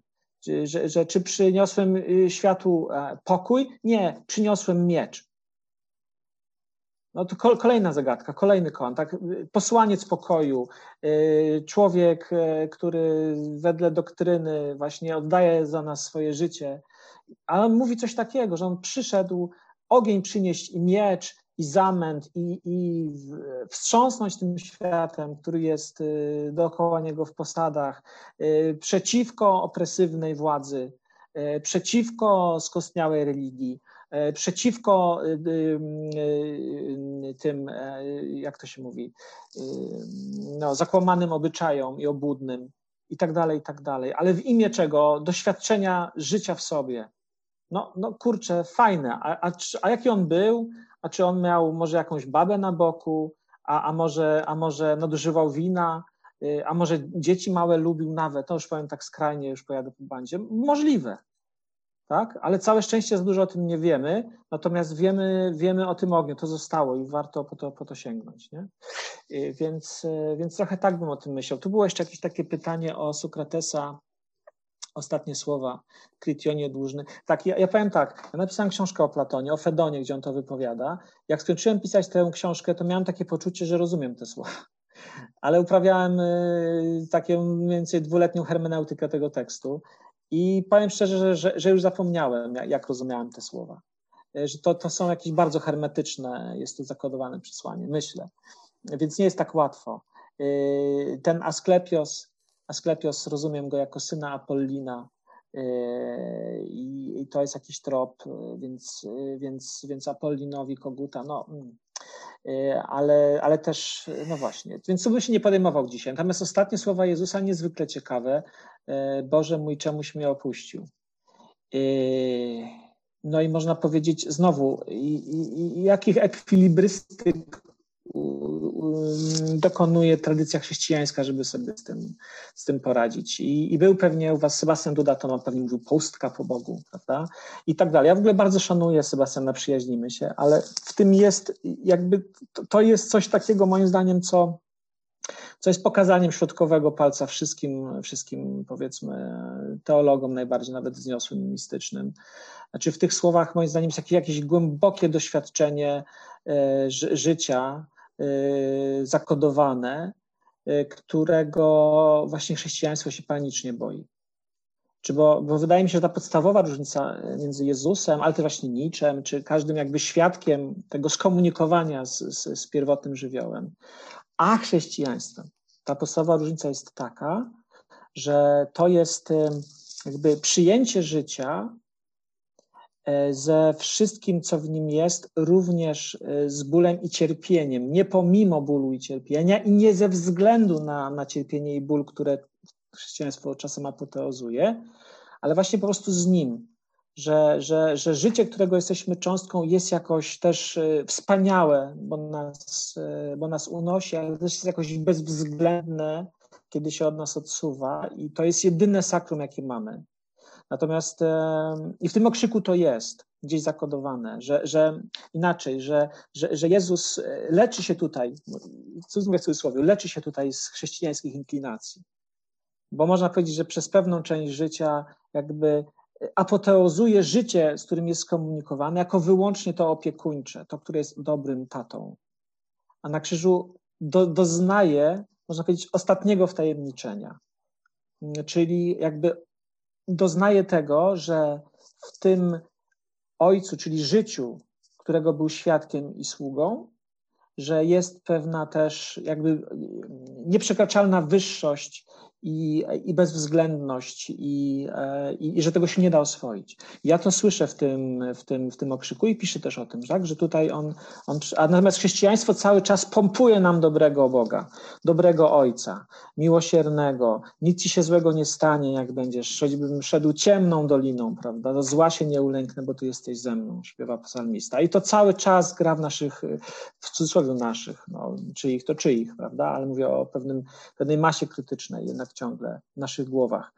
Że, że, czy przyniosłem y, światu e, pokój? Nie, przyniosłem miecz. No to kolejna zagadka, kolejny kąt. Tak? Posłaniec pokoju, y, człowiek, y, który wedle doktryny właśnie oddaje za nas swoje życie, ale on mówi coś takiego, że on przyszedł ogień przynieść i miecz, i zamęt, i, i wstrząsnąć tym światem, który jest y, dookoła niego w posadach, przeciwko opresywnej władzy, przeciwko skostniałej religii, przeciwko y, y, y, tym, jak to się mówi, no, zakłamanym obyczajom i obłudnym i tak dalej, i tak dalej. Ale w imię czego? Doświadczenia życia w sobie. No, no kurczę, fajne. A, a, a jaki on był? A czy on miał może jakąś babę na boku? A, a, może, a może nadużywał wina? A może dzieci małe lubił nawet? To już powiem tak skrajnie, już pojadę po bandzie. Możliwe tak? Ale całe szczęście za dużo o tym nie wiemy, natomiast wiemy, wiemy o tym ogniu, to zostało i warto po to, po to sięgnąć, nie? Więc, więc trochę tak bym o tym myślał. Tu było jeszcze jakieś takie pytanie o Sokratesa, ostatnie słowa, Krytionie dłużny. Tak, ja, ja powiem tak, ja napisałem książkę o Platonie, o Fedonie, gdzie on to wypowiada. Jak skończyłem pisać tę książkę, to miałem takie poczucie, że rozumiem te słowa. Ale uprawiałem y, taką mniej więcej dwuletnią hermeneutykę tego tekstu i powiem szczerze, że, że, że już zapomniałem, jak, rozumiałem te słowa. E, że to, to są jakieś bardzo hermetyczne, jest to zakodowane przesłanie, myślę. Więc nie jest tak łatwo. E, ten Asklepios, Asklepios rozumiem go jako syna Apollina, e, i, i to jest jakiś trop, więc, więc, więc Apollinowi Koguta, no, mm. ale, ale też, no właśnie, więc co bym się nie podejmował dzisiaj. Natomiast ostatnie słowa Jezusa niezwykle ciekawe, E, Boże mój, czemuś mnie opuścił. E, no i można powiedzieć znowu, jakich ekwilibrystyk dokonuje tradycja chrześcijańska, żeby sobie z tym, z tym poradzić. I, I, był pewnie u was Sebastian Duda, to ma pewnie mówił pustka po Bogu, prawda? I tak dalej. Ja w ogóle bardzo szanuję Sebastiana, przyjaźnimy się, ale w tym jest jakby, to, to jest coś takiego moim zdaniem, co co jest pokazaniem środkowego palca wszystkim, wszystkim powiedzmy teologom, najbardziej nawet zniosłym, mistycznym. Znaczy w tych słowach moim zdaniem jest jakieś, jakieś głębokie doświadczenie e, życia zakodowane, e, którego właśnie chrześcijaństwo się panicznie boi. Czy bo, bo wydaje mi się, że ta podstawowa różnica między Jezusem, ale też właśnie Niczem, czy każdym jakby świadkiem tego skomunikowania z, z, z pierwotnym żywiołem, a chrześcijaństwem. Ta podstawowa różnica jest taka, że to jest jakby przyjęcie życia ze wszystkim, co w nim jest, również e, z bólem i cierpieniem, nie pomimo bólu i cierpienia i nie ze względu na, na cierpienie i ból, które chrześcijaństwo czasem apoteozuje, ale właśnie po prostu z nim, że, że, że życie, którego jesteśmy cząstką, jest jakoś też e, wspaniałe, bo nas, e, bo nas unosi, ale też jest jakoś bezwzględne, kiedy się od nas odsuwa, i to jest jedyne sakrum, jakie mamy. Natomiast e, i w tym okrzyku to jest gdzieś zakodowane, że, że inaczej, że, że, że Jezus leczy się tutaj, co mówię w cudzysłowie, leczy się tutaj z chrześcijańskich inklinacji. Bo można powiedzieć, że przez pewną część życia jakby apoteozuje życie, z którym jest skomunikowany, jako wyłącznie to opiekuńcze, to, które jest dobrym tatą. A na krzyżu do, doznaje, można powiedzieć, ostatniego wtajemniczenia. Czyli jakby doznaje tego, że w tym ojcu, czyli życiu, którego był świadkiem i sługą, że jest pewna też jakby nieprzekraczalna wyższość i, i bezwzględność i, e, i, i, że tego się nie da oswoić. Ja to słyszę w tym, w tym, w tym okrzyku i piszę też o tym, tak? że tutaj on, on, a natomiast chrześcijaństwo cały czas pompuje nam dobrego Boga, dobrego Ojca, miłosiernego, nic ci się złego nie stanie, jak będziesz, choćbym szedł ciemną doliną, prawda, do zła się nie ulęknę, bo tu jesteś ze mną, śpiewa psalmista. I to cały czas gra w naszych, w cudzysłowie naszych, no, czyich to czyich, prawda, ale mówię o pewnym, pewnej masie krytycznej, jednak ciągle w naszych głowach.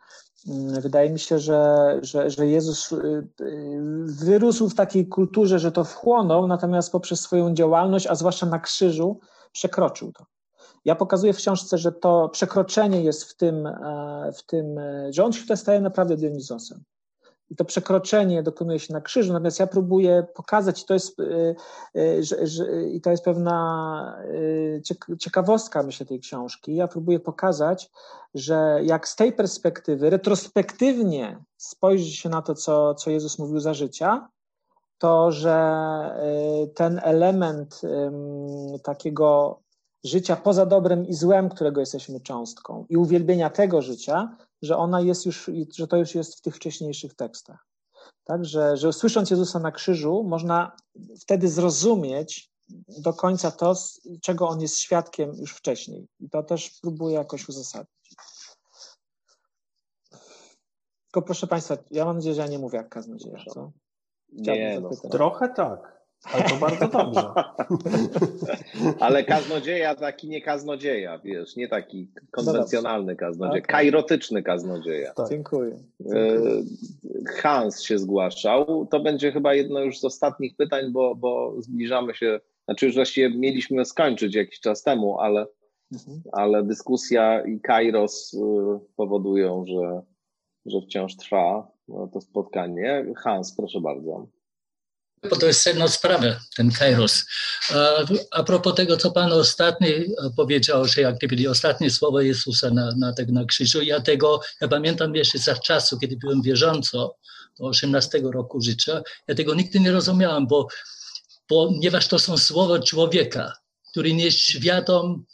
Mm, wydaje mi się, że, że, że Jezus y, y, wyrósł w takiej kulturze, że to wchłonął, natomiast poprzez swoją działalność, a zwłaszcza na krzyżu, przekroczył to. Ja pokazuję w książce, że to przekroczenie jest w tym, e, w tym e, że on się tutaj staje naprawdę Dionizosem. I to przekroczenie dokonuje się na krzyżu. Natomiast ja próbuję pokazać, i to jest, y, y, że, że, i to jest pewna y, ciekawostka, myślę, tej książki. Ja próbuję pokazać, że jak z tej perspektywy retrospektywnie spojrzy się na to, co, co Jezus mówił za życia, to, że ten element takiego życia poza dobrem i złem, którego jesteśmy cząstką, i uwielbienia tego życia, że ona jest już, że to już jest w tych wcześniejszych tekstach. Tak, że, że słysząc Jezusa na krzyżu, można wtedy zrozumieć do końca to, czego on jest świadkiem już wcześniej. I to też próbuję jakoś uzasadnić. Tylko proszę Państwa, ja mam nadzieję, że ja nie mówię jak kaznodzieja, co? nie, no, trochę tak. Ale to bardzo dobrze. [laughs] Ale kaznodzieja taki nie kaznodzieja, wiesz, nie taki konwencjonalny kaznodzieja, okay. kajrotyczny kaznodzieja. Tak. Dziękuję. E, Hans się zgłaszał. To będzie chyba jedno już z ostatnich pytań, bo, bo zbliżamy się, znaczy już właściwie mieliśmy skończyć jakiś czas temu, ale, mhm. ale dyskusja i Kairos y, powodują, że, że wciąż trwa to spotkanie. Hans, proszę bardzo bo to jest sedno sprawy, ten Kairos. A propos tego, co Pan ostatni powiedział, że jak gdyby ostatnie słowo Jezusa na, na, tego, na krzyżu, ja tego, ja pamiętam jeszcze za czasu, kiedy byłem wierząco, do 18 roku życia, ja tego nigdy nie rozumiałem, bo ponieważ to są słowa człowieka, który nie jest świadom,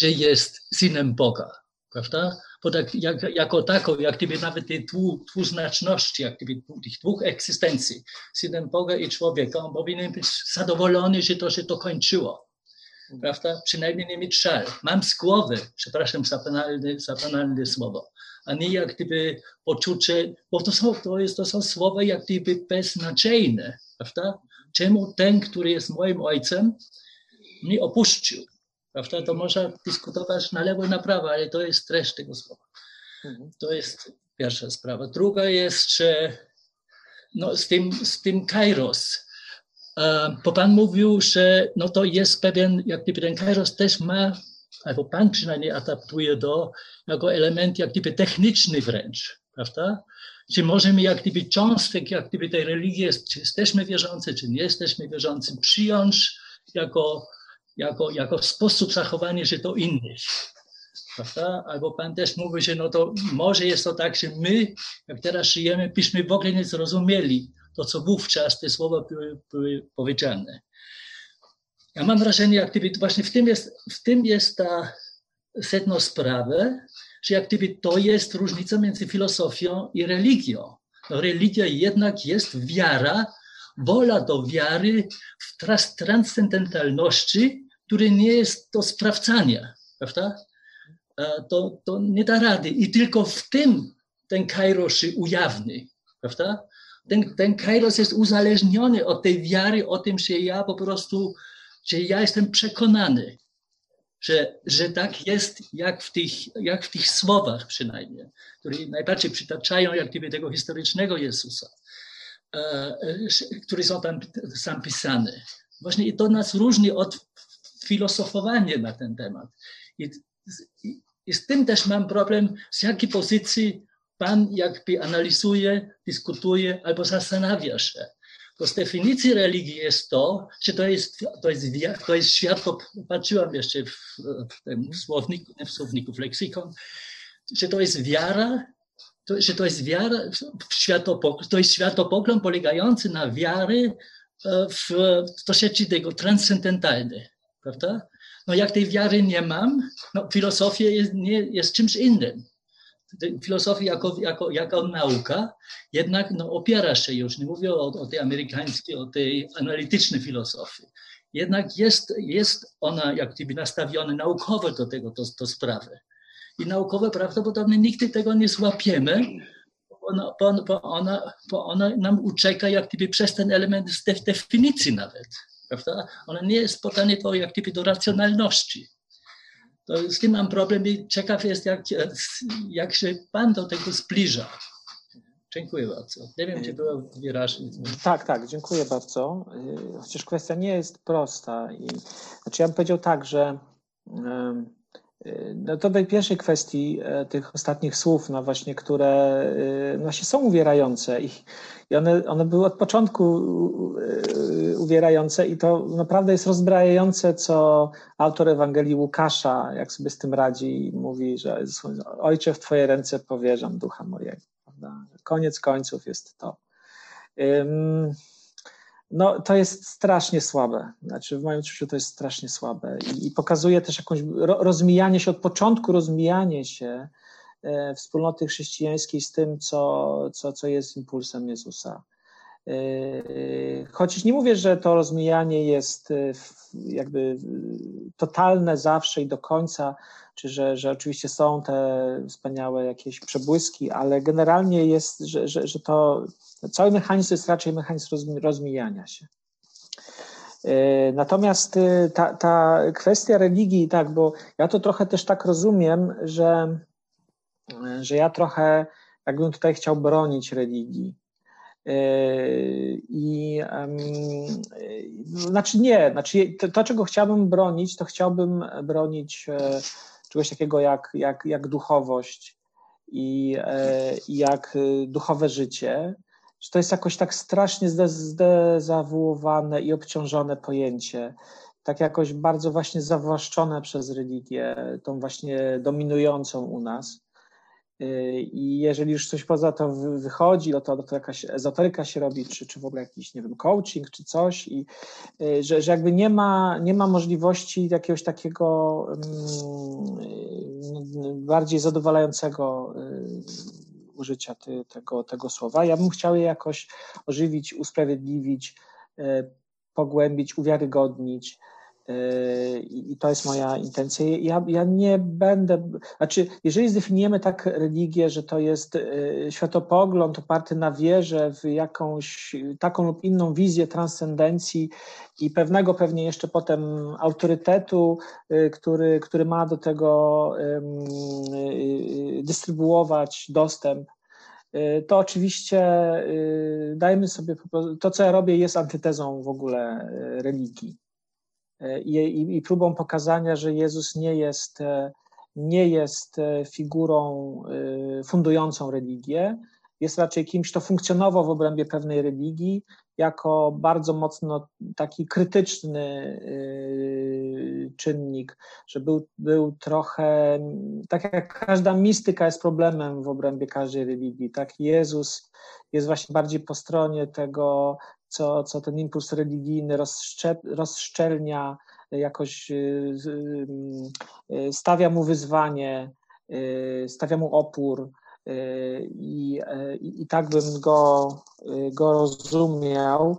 że jest synem Boga, prawda? Bo tak, jak, jako taką, jak gdyby nawet tej dwu, dwuznaczności, jak gdyby tych dwóch egzystencji, synem Boga i człowieka, on powinien być zadowolony, że to się to kończyło. Prawda? Przynajmniej nie mieć szal. Mam z głowy, przepraszam za banalne, za banalne słowo, a nie jak gdyby poczucie, bo to są, to, jest, to są słowa jak gdyby beznadziejne. Prawda? Czemu ten, który jest moim ojcem, mnie opuścił? Prawda? To można dyskutować na lewo i na prawo, ale to jest treść tego słowa. Mhm. To jest pierwsza sprawa. Druga jest, że no, z, tym, z tym kairos, bo Pan mówił, że no to jest pewien, jak gdyby ten kairos też ma, albo Pan przynajmniej adaptuje do, jako element jak gdyby techniczny wręcz, prawda? Czy możemy jak gdyby cząstek, jak gdyby tej religii, czy jesteśmy wierzący, czy nie jesteśmy wierzący, przyjąć jako jako, jako sposób zachowania się do innych. Prawda? Albo Pan też mówi, że no to może jest to tak, że my, jak teraz żyjemy, byśmy w ogóle nie zrozumieli to, co wówczas te słowa były, były powiedziane. Ja mam wrażenie, jak gdyby właśnie w tym jest, w tym jest ta sedno sprawy, że jak gdyby to jest różnica między filozofią i religią. No, religia jednak jest wiara, wola do wiary w transcendentalności, który nie jest do sprawdzania, prawda? To, to nie da rady. I tylko w tym ten kairos się ujawni, prawda? Ten, ten kairos jest uzależniony od tej wiary, o tym, że ja po prostu, że ja jestem przekonany, że, że tak jest, jak w, tych, jak w tych słowach przynajmniej, które najbardziej przytaczają jak gdyby tego historycznego Jezusa, e, e, które są tam, tam pisane. Właśnie i to nas różni od filozofowanie na ten temat. I, i, I, z tym też mam problem, z jakiej pozycji Pan jakby analizuje, dyskutuje albo zastanawia się. Bo z definicji religii jest to, że to jest, to jest, to jest patrzyłam jeszcze w, w tym słowniku, w słowniku, w leksykon, że to jest wiara, to, że to jest wiara, światopogląd, to jest światopogląd polegający na wiary e, w, w się tego transcendentalne prawda? No jak tej wiary nie mam, no filozofia jest, nie, jest czymś innym. Filozofia jako, jako, jako nauka jednak no, opiera się już, nie mówię o, o tej amerykańskiej, o tej analitycznej filozofii. Jednak jest, jest ona jak gdyby nastawiona naukowo do tego, do sprawy. I naukowo prawdopodobnie nigdy tego nie złapiemy, bo ona, bo ona, bo ona nam ucieka jak gdyby przez ten element z definicji nawet prawda? Ona nie jest pytanie to jak gdyby do racjonalności. To z tym mam problem i ciekaw jest, jak, jak się Pan do tego zbliża. Dziękuję bardzo. Nie wiem, czy było wyraźnie. Tak, tak, dziękuję bardzo. Chociaż kwestia nie jest prosta. I, znaczy ja bym powiedział tak, że no to tej pierwszej kwestii tych ostatnich słów, no właśnie, które no właśnie są uwierające i, i one, one były od początku uwierające i to naprawdę jest rozbrajające, co autor Ewangelii Łukasza, jak sobie z tym radzi, mówi, że Ojcze w Twoje ręce powierzam ducha mojego. Koniec końców jest to. No, to jest strasznie słabe. Znaczy, w moim odczuciu to jest strasznie słabe i, i pokazuje też jakąś rozmijanie się, od początku rozmijanie się e, wspólnoty chrześcijańskiej z tym, co, co, co jest impulsem Jezusa. E, chociaż nie mówię, że to rozmijanie jest e, jakby totalne zawsze i do końca, czy że, że oczywiście są te wspaniałe jakieś przebłyski, ale generalnie jest, że, że, że to cały mechanizm jest raczej mechanizm rozmijania się. E, natomiast e, ta, ta kwestia religii, tak, bo ja to trochę też tak rozumiem, że, że ja trochę jakbym tutaj chciał bronić religii. E, I um, znaczy nie, znaczy to, to, czego chciałbym bronić, to chciałbym bronić czegoś takiego jak, jak, jak duchowość i, i jak duchowe życie że to jest jakoś tak strasznie zdezawuowane i obciążone pojęcie, tak jakoś bardzo właśnie zawłaszczone przez religię, tą właśnie dominującą u nas. I jeżeli już coś poza to wychodzi, no to, to jakaś ezoteryka się robi, czy, czy w ogóle jakiś, nie wiem, coaching, czy coś, i że, że jakby nie ma, nie ma możliwości jakiegoś takiego um, bardziej zadowalającego użycia ty, tego, tego słowa. Ja bym chciał je jakoś ożywić, usprawiedliwić, pogłębić, uwiarygodnić. E, I to jest moja intencja. Ja, ja nie będę, znaczy, jeżeli zdefiniujemy tak religię, że to jest e, światopogląd oparty na wierze w jakąś taką lub inną wizję transcendencji i pewnego pewnie jeszcze potem autorytetu, który, który ma do tego dystrybuować dostęp, to oczywiście dajmy sobie, to co ja robię jest antytezą w ogóle religii i, i, i próbą pokazania, że Jezus nie jest, e, nie jest e, figurą e, fundującą religię, jest raczej kimś, kto funkcjonował w obrębie pewnej religii jako bardzo mocno taki krytyczny czynnik, że był, był trochę, tak jak każda mistyka jest problemem w obrębie każdej religii, tak Jezus jest właśnie bardziej po stronie tego co, co ten impuls religijny rozszczelnia, jakoś y, y, stawia mu wyzwanie, y, stawia mu opór. I, i, i tak bym go, go rozumiał.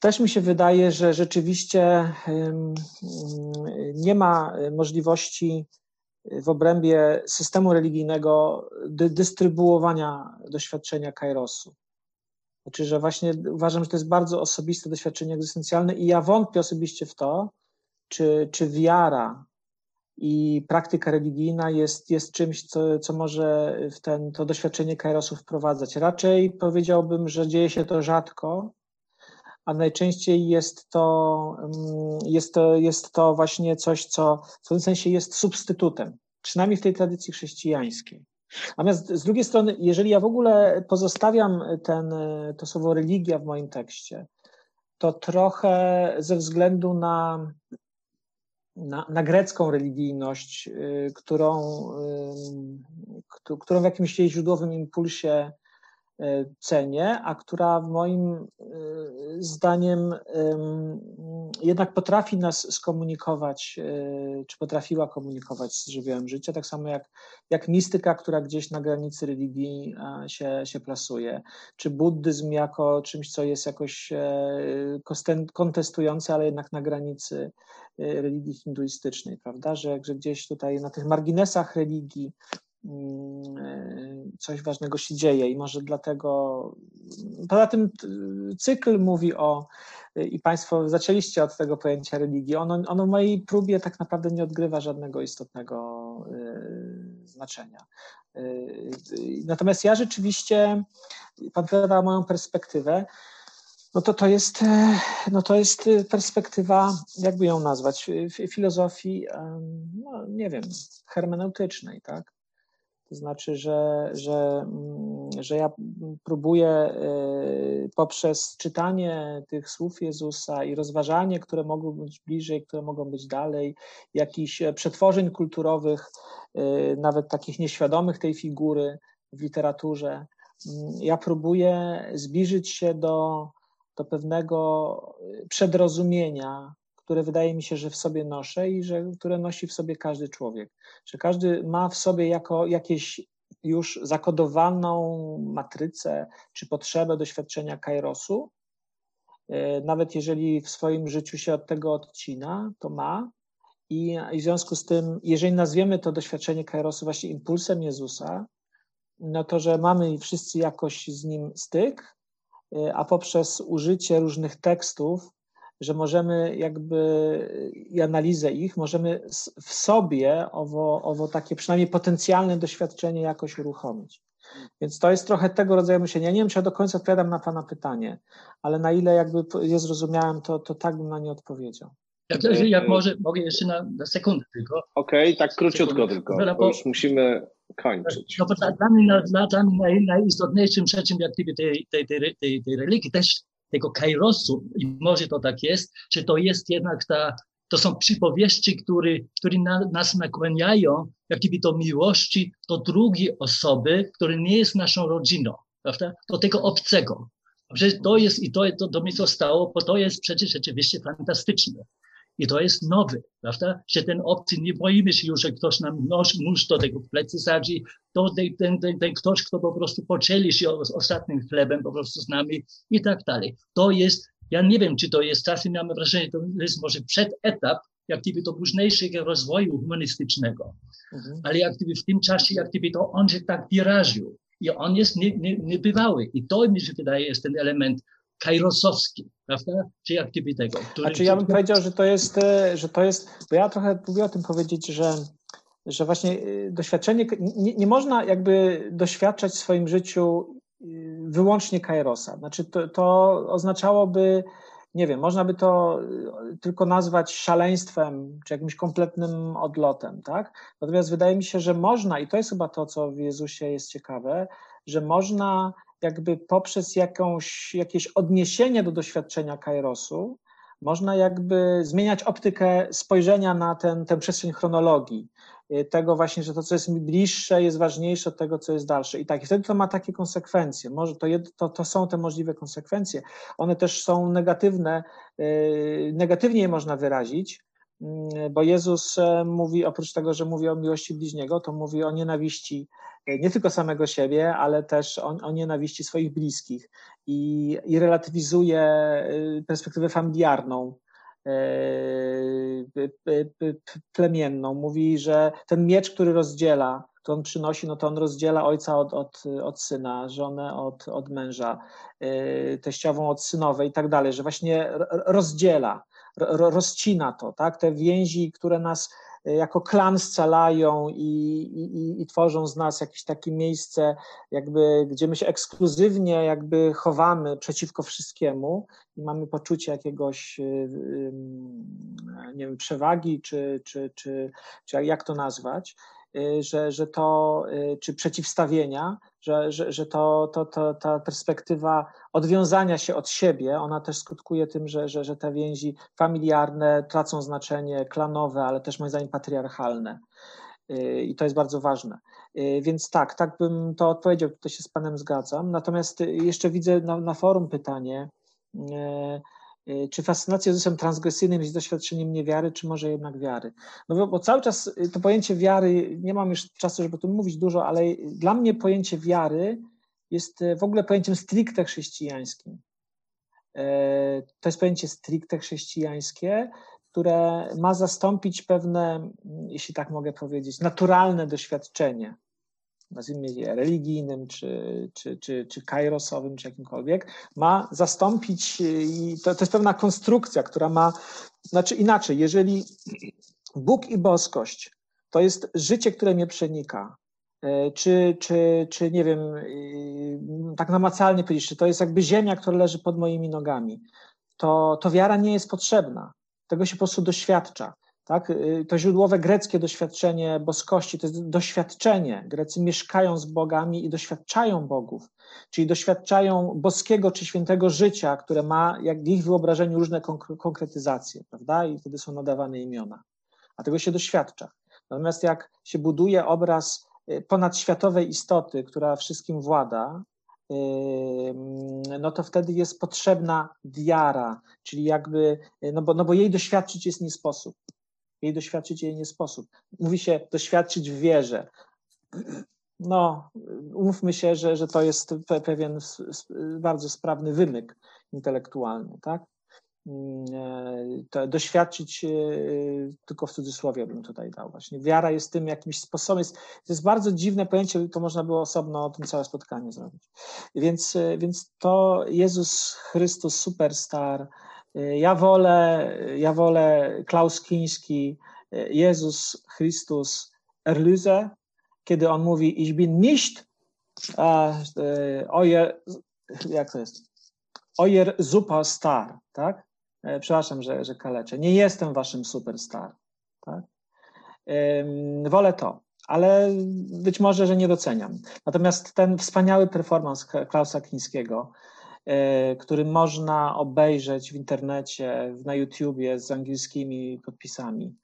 Też mi się wydaje, że rzeczywiście nie ma możliwości w obrębie systemu religijnego dystrybuowania doświadczenia kairosu. Znaczy, że właśnie uważam, że to jest bardzo osobiste doświadczenie egzystencjalne i ja wątpię osobiście w to, czy, czy wiara i praktyka religijna jest, jest czymś, co, co może w ten, to doświadczenie kairosu wprowadzać. Raczej powiedziałbym, że dzieje się to rzadko, a najczęściej jest to, mm, jest to, jest to właśnie coś, co w pewnym sensie jest substytutem, przynajmniej w tej tradycji chrześcijańskiej. Natomiast z drugiej strony, jeżeli ja w ogóle pozostawiam ten, to słowo religia w moim tekście, to trochę ze względu na, na, na grecką religijność, y, którą, y, którą w jakimś jej źródłowym impulsie E, cenię, a która moim e, zdaniem jednak potrafi nas skomunikować, e, czy potrafiła komunikować z żywiołem życia, tak samo jak, jak mistyka, która gdzieś na granicy religii się, się plasuje, czy buddyzm jako czymś, co jest jakoś kontestujące, ale jednak na granicy religii hinduistycznej, prawda, że, że gdzieś tutaj na tych marginesach religii coś ważnego się dzieje i może dlatego. Poza tym cykl mówi o, i Państwo zaczęliście od tego pojęcia religii. Ono, ono w mojej próbie tak naprawdę nie odgrywa żadnego istotnego e, znaczenia. Natomiast ja rzeczywiście, Pan pyta moją perspektywę. No to to jest, no to jest perspektywa, jakby ją nazwać, filozofii, no nie wiem, hermeneutycznej, tak? To znaczy, że, że, mm, że ja próbuję e, poprzez czytanie tych słów Jezusa i rozważanie, które mogą być bliżej, które mogą być dalej, jakichś przetworzeń kulturowych, nawet takich nieświadomych tej figury w literaturze, mm, ja próbuję zbliżyć się do, do pewnego y, przedrozumienia, które wydaje mi się, że w sobie noszę i że, które nosi w sobie każdy człowiek. Że każdy ma w sobie jako jakieś już zakodowaną matrycę czy potrzebę doświadczenia kairosu. Y, nawet jeżeli w swoim życiu się od tego odcina, to ma. I, w związku z tym, jeżeli nazwiemy to doświadczenie kairosu właśnie impulsem Jezusa, no to, że mamy wszyscy jakoś z nim styk, Y, a poprzez użycie różnych tekstów, że możemy jakby i analizę ich, możemy w sobie owo, owo takie przynajmniej potencjalne doświadczenie jakoś uruchomić. Więc to jest trochę tego rodzaju myślenia. Ja nie wiem, czy ja do końca odpowiadam na Pana pytanie, ale na ile jakby je zrozumiałem, to, to tak bym na nie odpowiedział. Jak, jak może, mogę jeszcze na, na sekundę tylko. Okej, okay, tak króciutko tylko, bo już musimy kończyć. No bo dla mnie, dla, dla mnie naj, najistotniejszym rzeczem jak tej, tej, tej, tej, tej religii, też tego kairosu, i może to tak jest, że to jest jednak ta, to są przypowieści, które, które na, nas nakłaniają jak gdyby do miłości do drugiej osoby, która nie jest naszą rodziną, prawda? Do tego obcego. Przecież to jest, i to, to, to mi zostało, bo to jest przecież rzeczywiście fantastyczne. I to jest nowy, prawda? Że ten obcy, nie boimy się już, że ktoś nam nóż, nóż do tego plecy sadzi, to ten, ten, ten, ktoś, kto po prostu poczęli się ostatnim chlebem po prostu z nami i tak dalej. To jest, ja nie wiem, czy to jest, czasem mamy wrażenie, to jest może przedetap, jak gdyby to późniejszego rozwoju humanistycznego. Mhm. Ale jak gdyby w tym czasie, jak gdyby to on się tak wyraził. I on jest nie, nie, niebywały. I to mi się wydaje jest ten element kairosowski, prawda? Czy jak gdyby tego. Który, A czy ja bym powiedział, że to jest, e, że to jest, bo ja trochę lubię o tym powiedzieć, że, że właśnie e, doświadczenie, nie, nie można jakby doświadczać w swoim życiu e, wyłącznie kairosa. Znaczy to, to oznaczałoby, nie wiem, można by to tylko nazwać szaleństwem, czy jakimś kompletnym odlotem, tak? Natomiast wydaje mi się, że można, i to jest chyba to, co w Jezusie jest ciekawe, że można jakby poprzez jakąś, jakieś odniesienie do doświadczenia kairosu, można jakby zmieniać optykę spojrzenia na ten, tę przestrzeń chronologii. Y, tego właśnie, że to, co jest bliższe, jest ważniejsze od tego, co jest dalsze. I tak, i wtedy to ma takie konsekwencje. Może to, to, to są te możliwe konsekwencje. One też są negatywne, yy, negatywnie je można wyrazić, bo Jezus e, mówi, oprócz tego, że mówi o miłości bliźniego, to mówi o nienawiści e, nie tylko samego siebie, ale też o, o nienawiści swoich bliskich i, i relatywizuje e, perspektywę familiarną, plemienną. Mówi, że ten miecz, który rozdziela, to on przynosi, no to on rozdziela ojca od, od, od syna, żonę od, od męża, teściową od synowej i tak dalej, że właśnie rozdziela rozcina to, tak? Te więzi, które nas e, jako klan scalają i, i, i, tworzą z nas jakieś takie miejsce, jakby, gdzie my się ekskluzywnie jakby chowamy przeciwko wszystkiemu i mamy poczucie jakiegoś, e, nie wiem, przewagi, czy, czy, czy, czy jak to nazwać. Y, że, że to, y, czy przeciwstawienia, że, że, że to, to, to, ta perspektywa odwiązania się od siebie, ona też skutkuje tym, że, że, że te więzi familiarne tracą znaczenie klanowe, ale też moim zdaniem patriarchalne. Y, I to jest bardzo ważne. Więc tak, tak bym to odpowiedział, tutaj się z Panem zgadzam. Natomiast jeszcze widzę na, na forum pytanie, Y, czy fascynacja Jezusem transgresyjnym jest doświadczeniem niewiary, czy może jednak wiary? No bo, cały czas y, to pojęcie wiary, nie mam już czasu, żeby o tym mówić dużo, ale dla mnie pojęcie wiary jest y, w ogóle pojęciem stricte chrześcijańskim. To jest pojęcie stricte chrześcijańskie, które ma zastąpić pewne, jeśli tak mogę powiedzieć, naturalne doświadczenie nazwijmy je religijnym, czy, czy, czy, czy kairosowym, czy jakimkolwiek, ma zastąpić, i to, to jest pewna konstrukcja, która ma, znaczy inaczej, jeżeli Bóg i boskość to jest życie, które mnie przenika, e, czy, czy, czy nie wiem, tak namacalnie powiedzieć, że to jest jakby ziemia, która leży pod moimi nogami, to, to wiara nie jest potrzebna. Tego się po prostu doświadcza. Tak? Y, to źródłowe greckie doświadczenie boskości to jest doświadczenie. Grecy mieszkają z bogami i doświadczają bogów, czyli doświadczają boskiego czy świętego życia, które ma, jak w ich wyobrażeniu, różne konkretyzacje, prawda? I wtedy są nadawane imiona. A tego się doświadcza. Natomiast jak się buduje obraz y, ponadświatowej istoty, która wszystkim włada, y, no to wtedy jest potrzebna wiara, czyli jakby, no bo, no bo jej doświadczyć jest nie sposób. Jej doświadczyć jej nie sposób. Mówi się doświadczyć w wierze. No, umówmy się, że, że to jest pewien bardzo sprawny wymyk intelektualny, tak? Mm, e, to doświadczyć, e, tylko w cudzysłowie bym tutaj dał właśnie. Wiara jest tym jakimś sposobem, jest, to jest bardzo dziwne pojęcie, to można było osobno o tym całe spotkanie zrobić. Więc, e, więc to Jezus Chrystus Superstar, ja wolę, ja wolę Klaus Kiński, Jezus Chrystus Erlöser, kiedy on mówi ich bin nicht euer, jak to jest? Euer Superstar, tak? E, przepraszam, że, że kaleczę. Nie jestem waszym superstar, tak? Wolę to, ale być może, że nie doceniam. Natomiast ten wspaniały performance Klausa Kińskiego, E, który można obejrzeć w internecie, na YouTubie z angielskimi podpisami.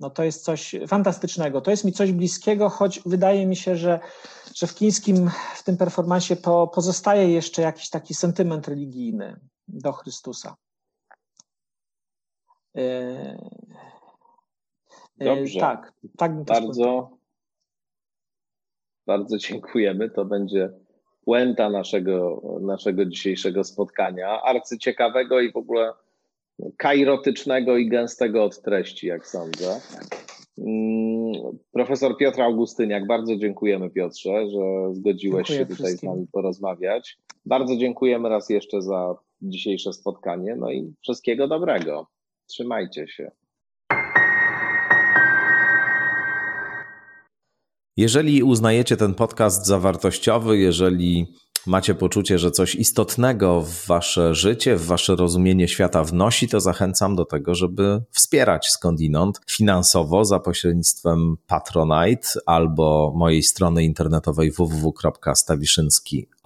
No to jest coś fantastycznego. To jest mi coś bliskiego, choć wydaje mi się, że, że w chińskim, w tym performansie po, pozostaje jeszcze jakiś taki sentyment religijny do Chrystusa. E, e, Dobrze. Tak, tak bardzo, bardzo dziękujemy. To będzie puenta naszego, naszego dzisiejszego spotkania, arcyciekawego i w ogóle kairotycznego i gęstego od treści, jak sądzę. Mm, profesor Piotr Augustyniak, bardzo dziękujemy Piotrze, że zgodziłeś Dziękuję się tutaj z nami porozmawiać. Bardzo dziękujemy raz jeszcze za dzisiejsze spotkanie, no i wszystkiego dobrego. Trzymajcie się. Jeżeli uznajecie ten podcast za wartościowy, jeżeli macie poczucie, że coś istotnego w wasze życie, w wasze rozumienie świata wnosi, to zachęcam do tego, żeby wspierać skądinąd finansowo za pośrednictwem Patronite albo mojej strony internetowej www.stawiszynski.org.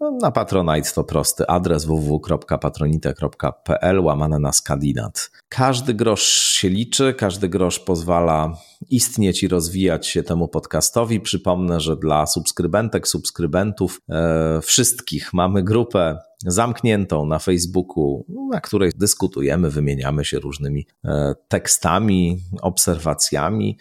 No, na Patronite to prosty adres www.patronite.pl łamane na skandinat. Każdy grosz się liczy, każdy grosz pozwala istnieć i rozwijać się temu podcastowi. Przypomnę, że dla subskrybentek, subskrybentów, e, wszystkich mamy grupę zamkniętą na Facebooku, na której dyskutujemy, wymieniamy się różnymi e, tekstami, obserwacjami.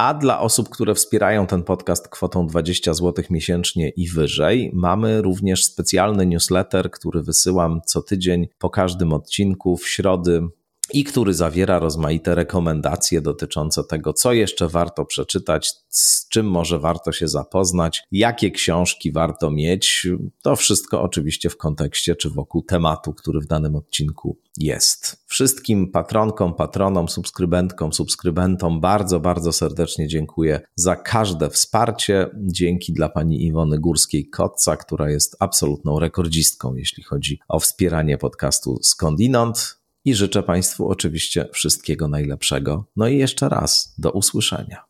A dla osób, które wspierają ten podcast kwotą 20 zł miesięcznie i wyżej, mamy również specjalny newsletter, który wysyłam co tydzień po każdym odcinku w środy i który zawiera rozmaite rekomendacje dotyczące tego, co jeszcze warto przeczytać, z czym może warto się zapoznać, jakie książki warto mieć. To wszystko oczywiście w kontekście czy wokół tematu, który w danym odcinku jest. Wszystkim patronkom, patronom, subskrybentkom, subskrybentom bardzo, bardzo serdecznie dziękuję za każde wsparcie. Dzięki dla pani Iwony Górskiej-Kotca, która jest absolutną rekordzistką, jeśli chodzi o wspieranie podcastu Skądinąd i życzę Państwu oczywiście wszystkiego najlepszego. No i jeszcze raz do usłyszenia.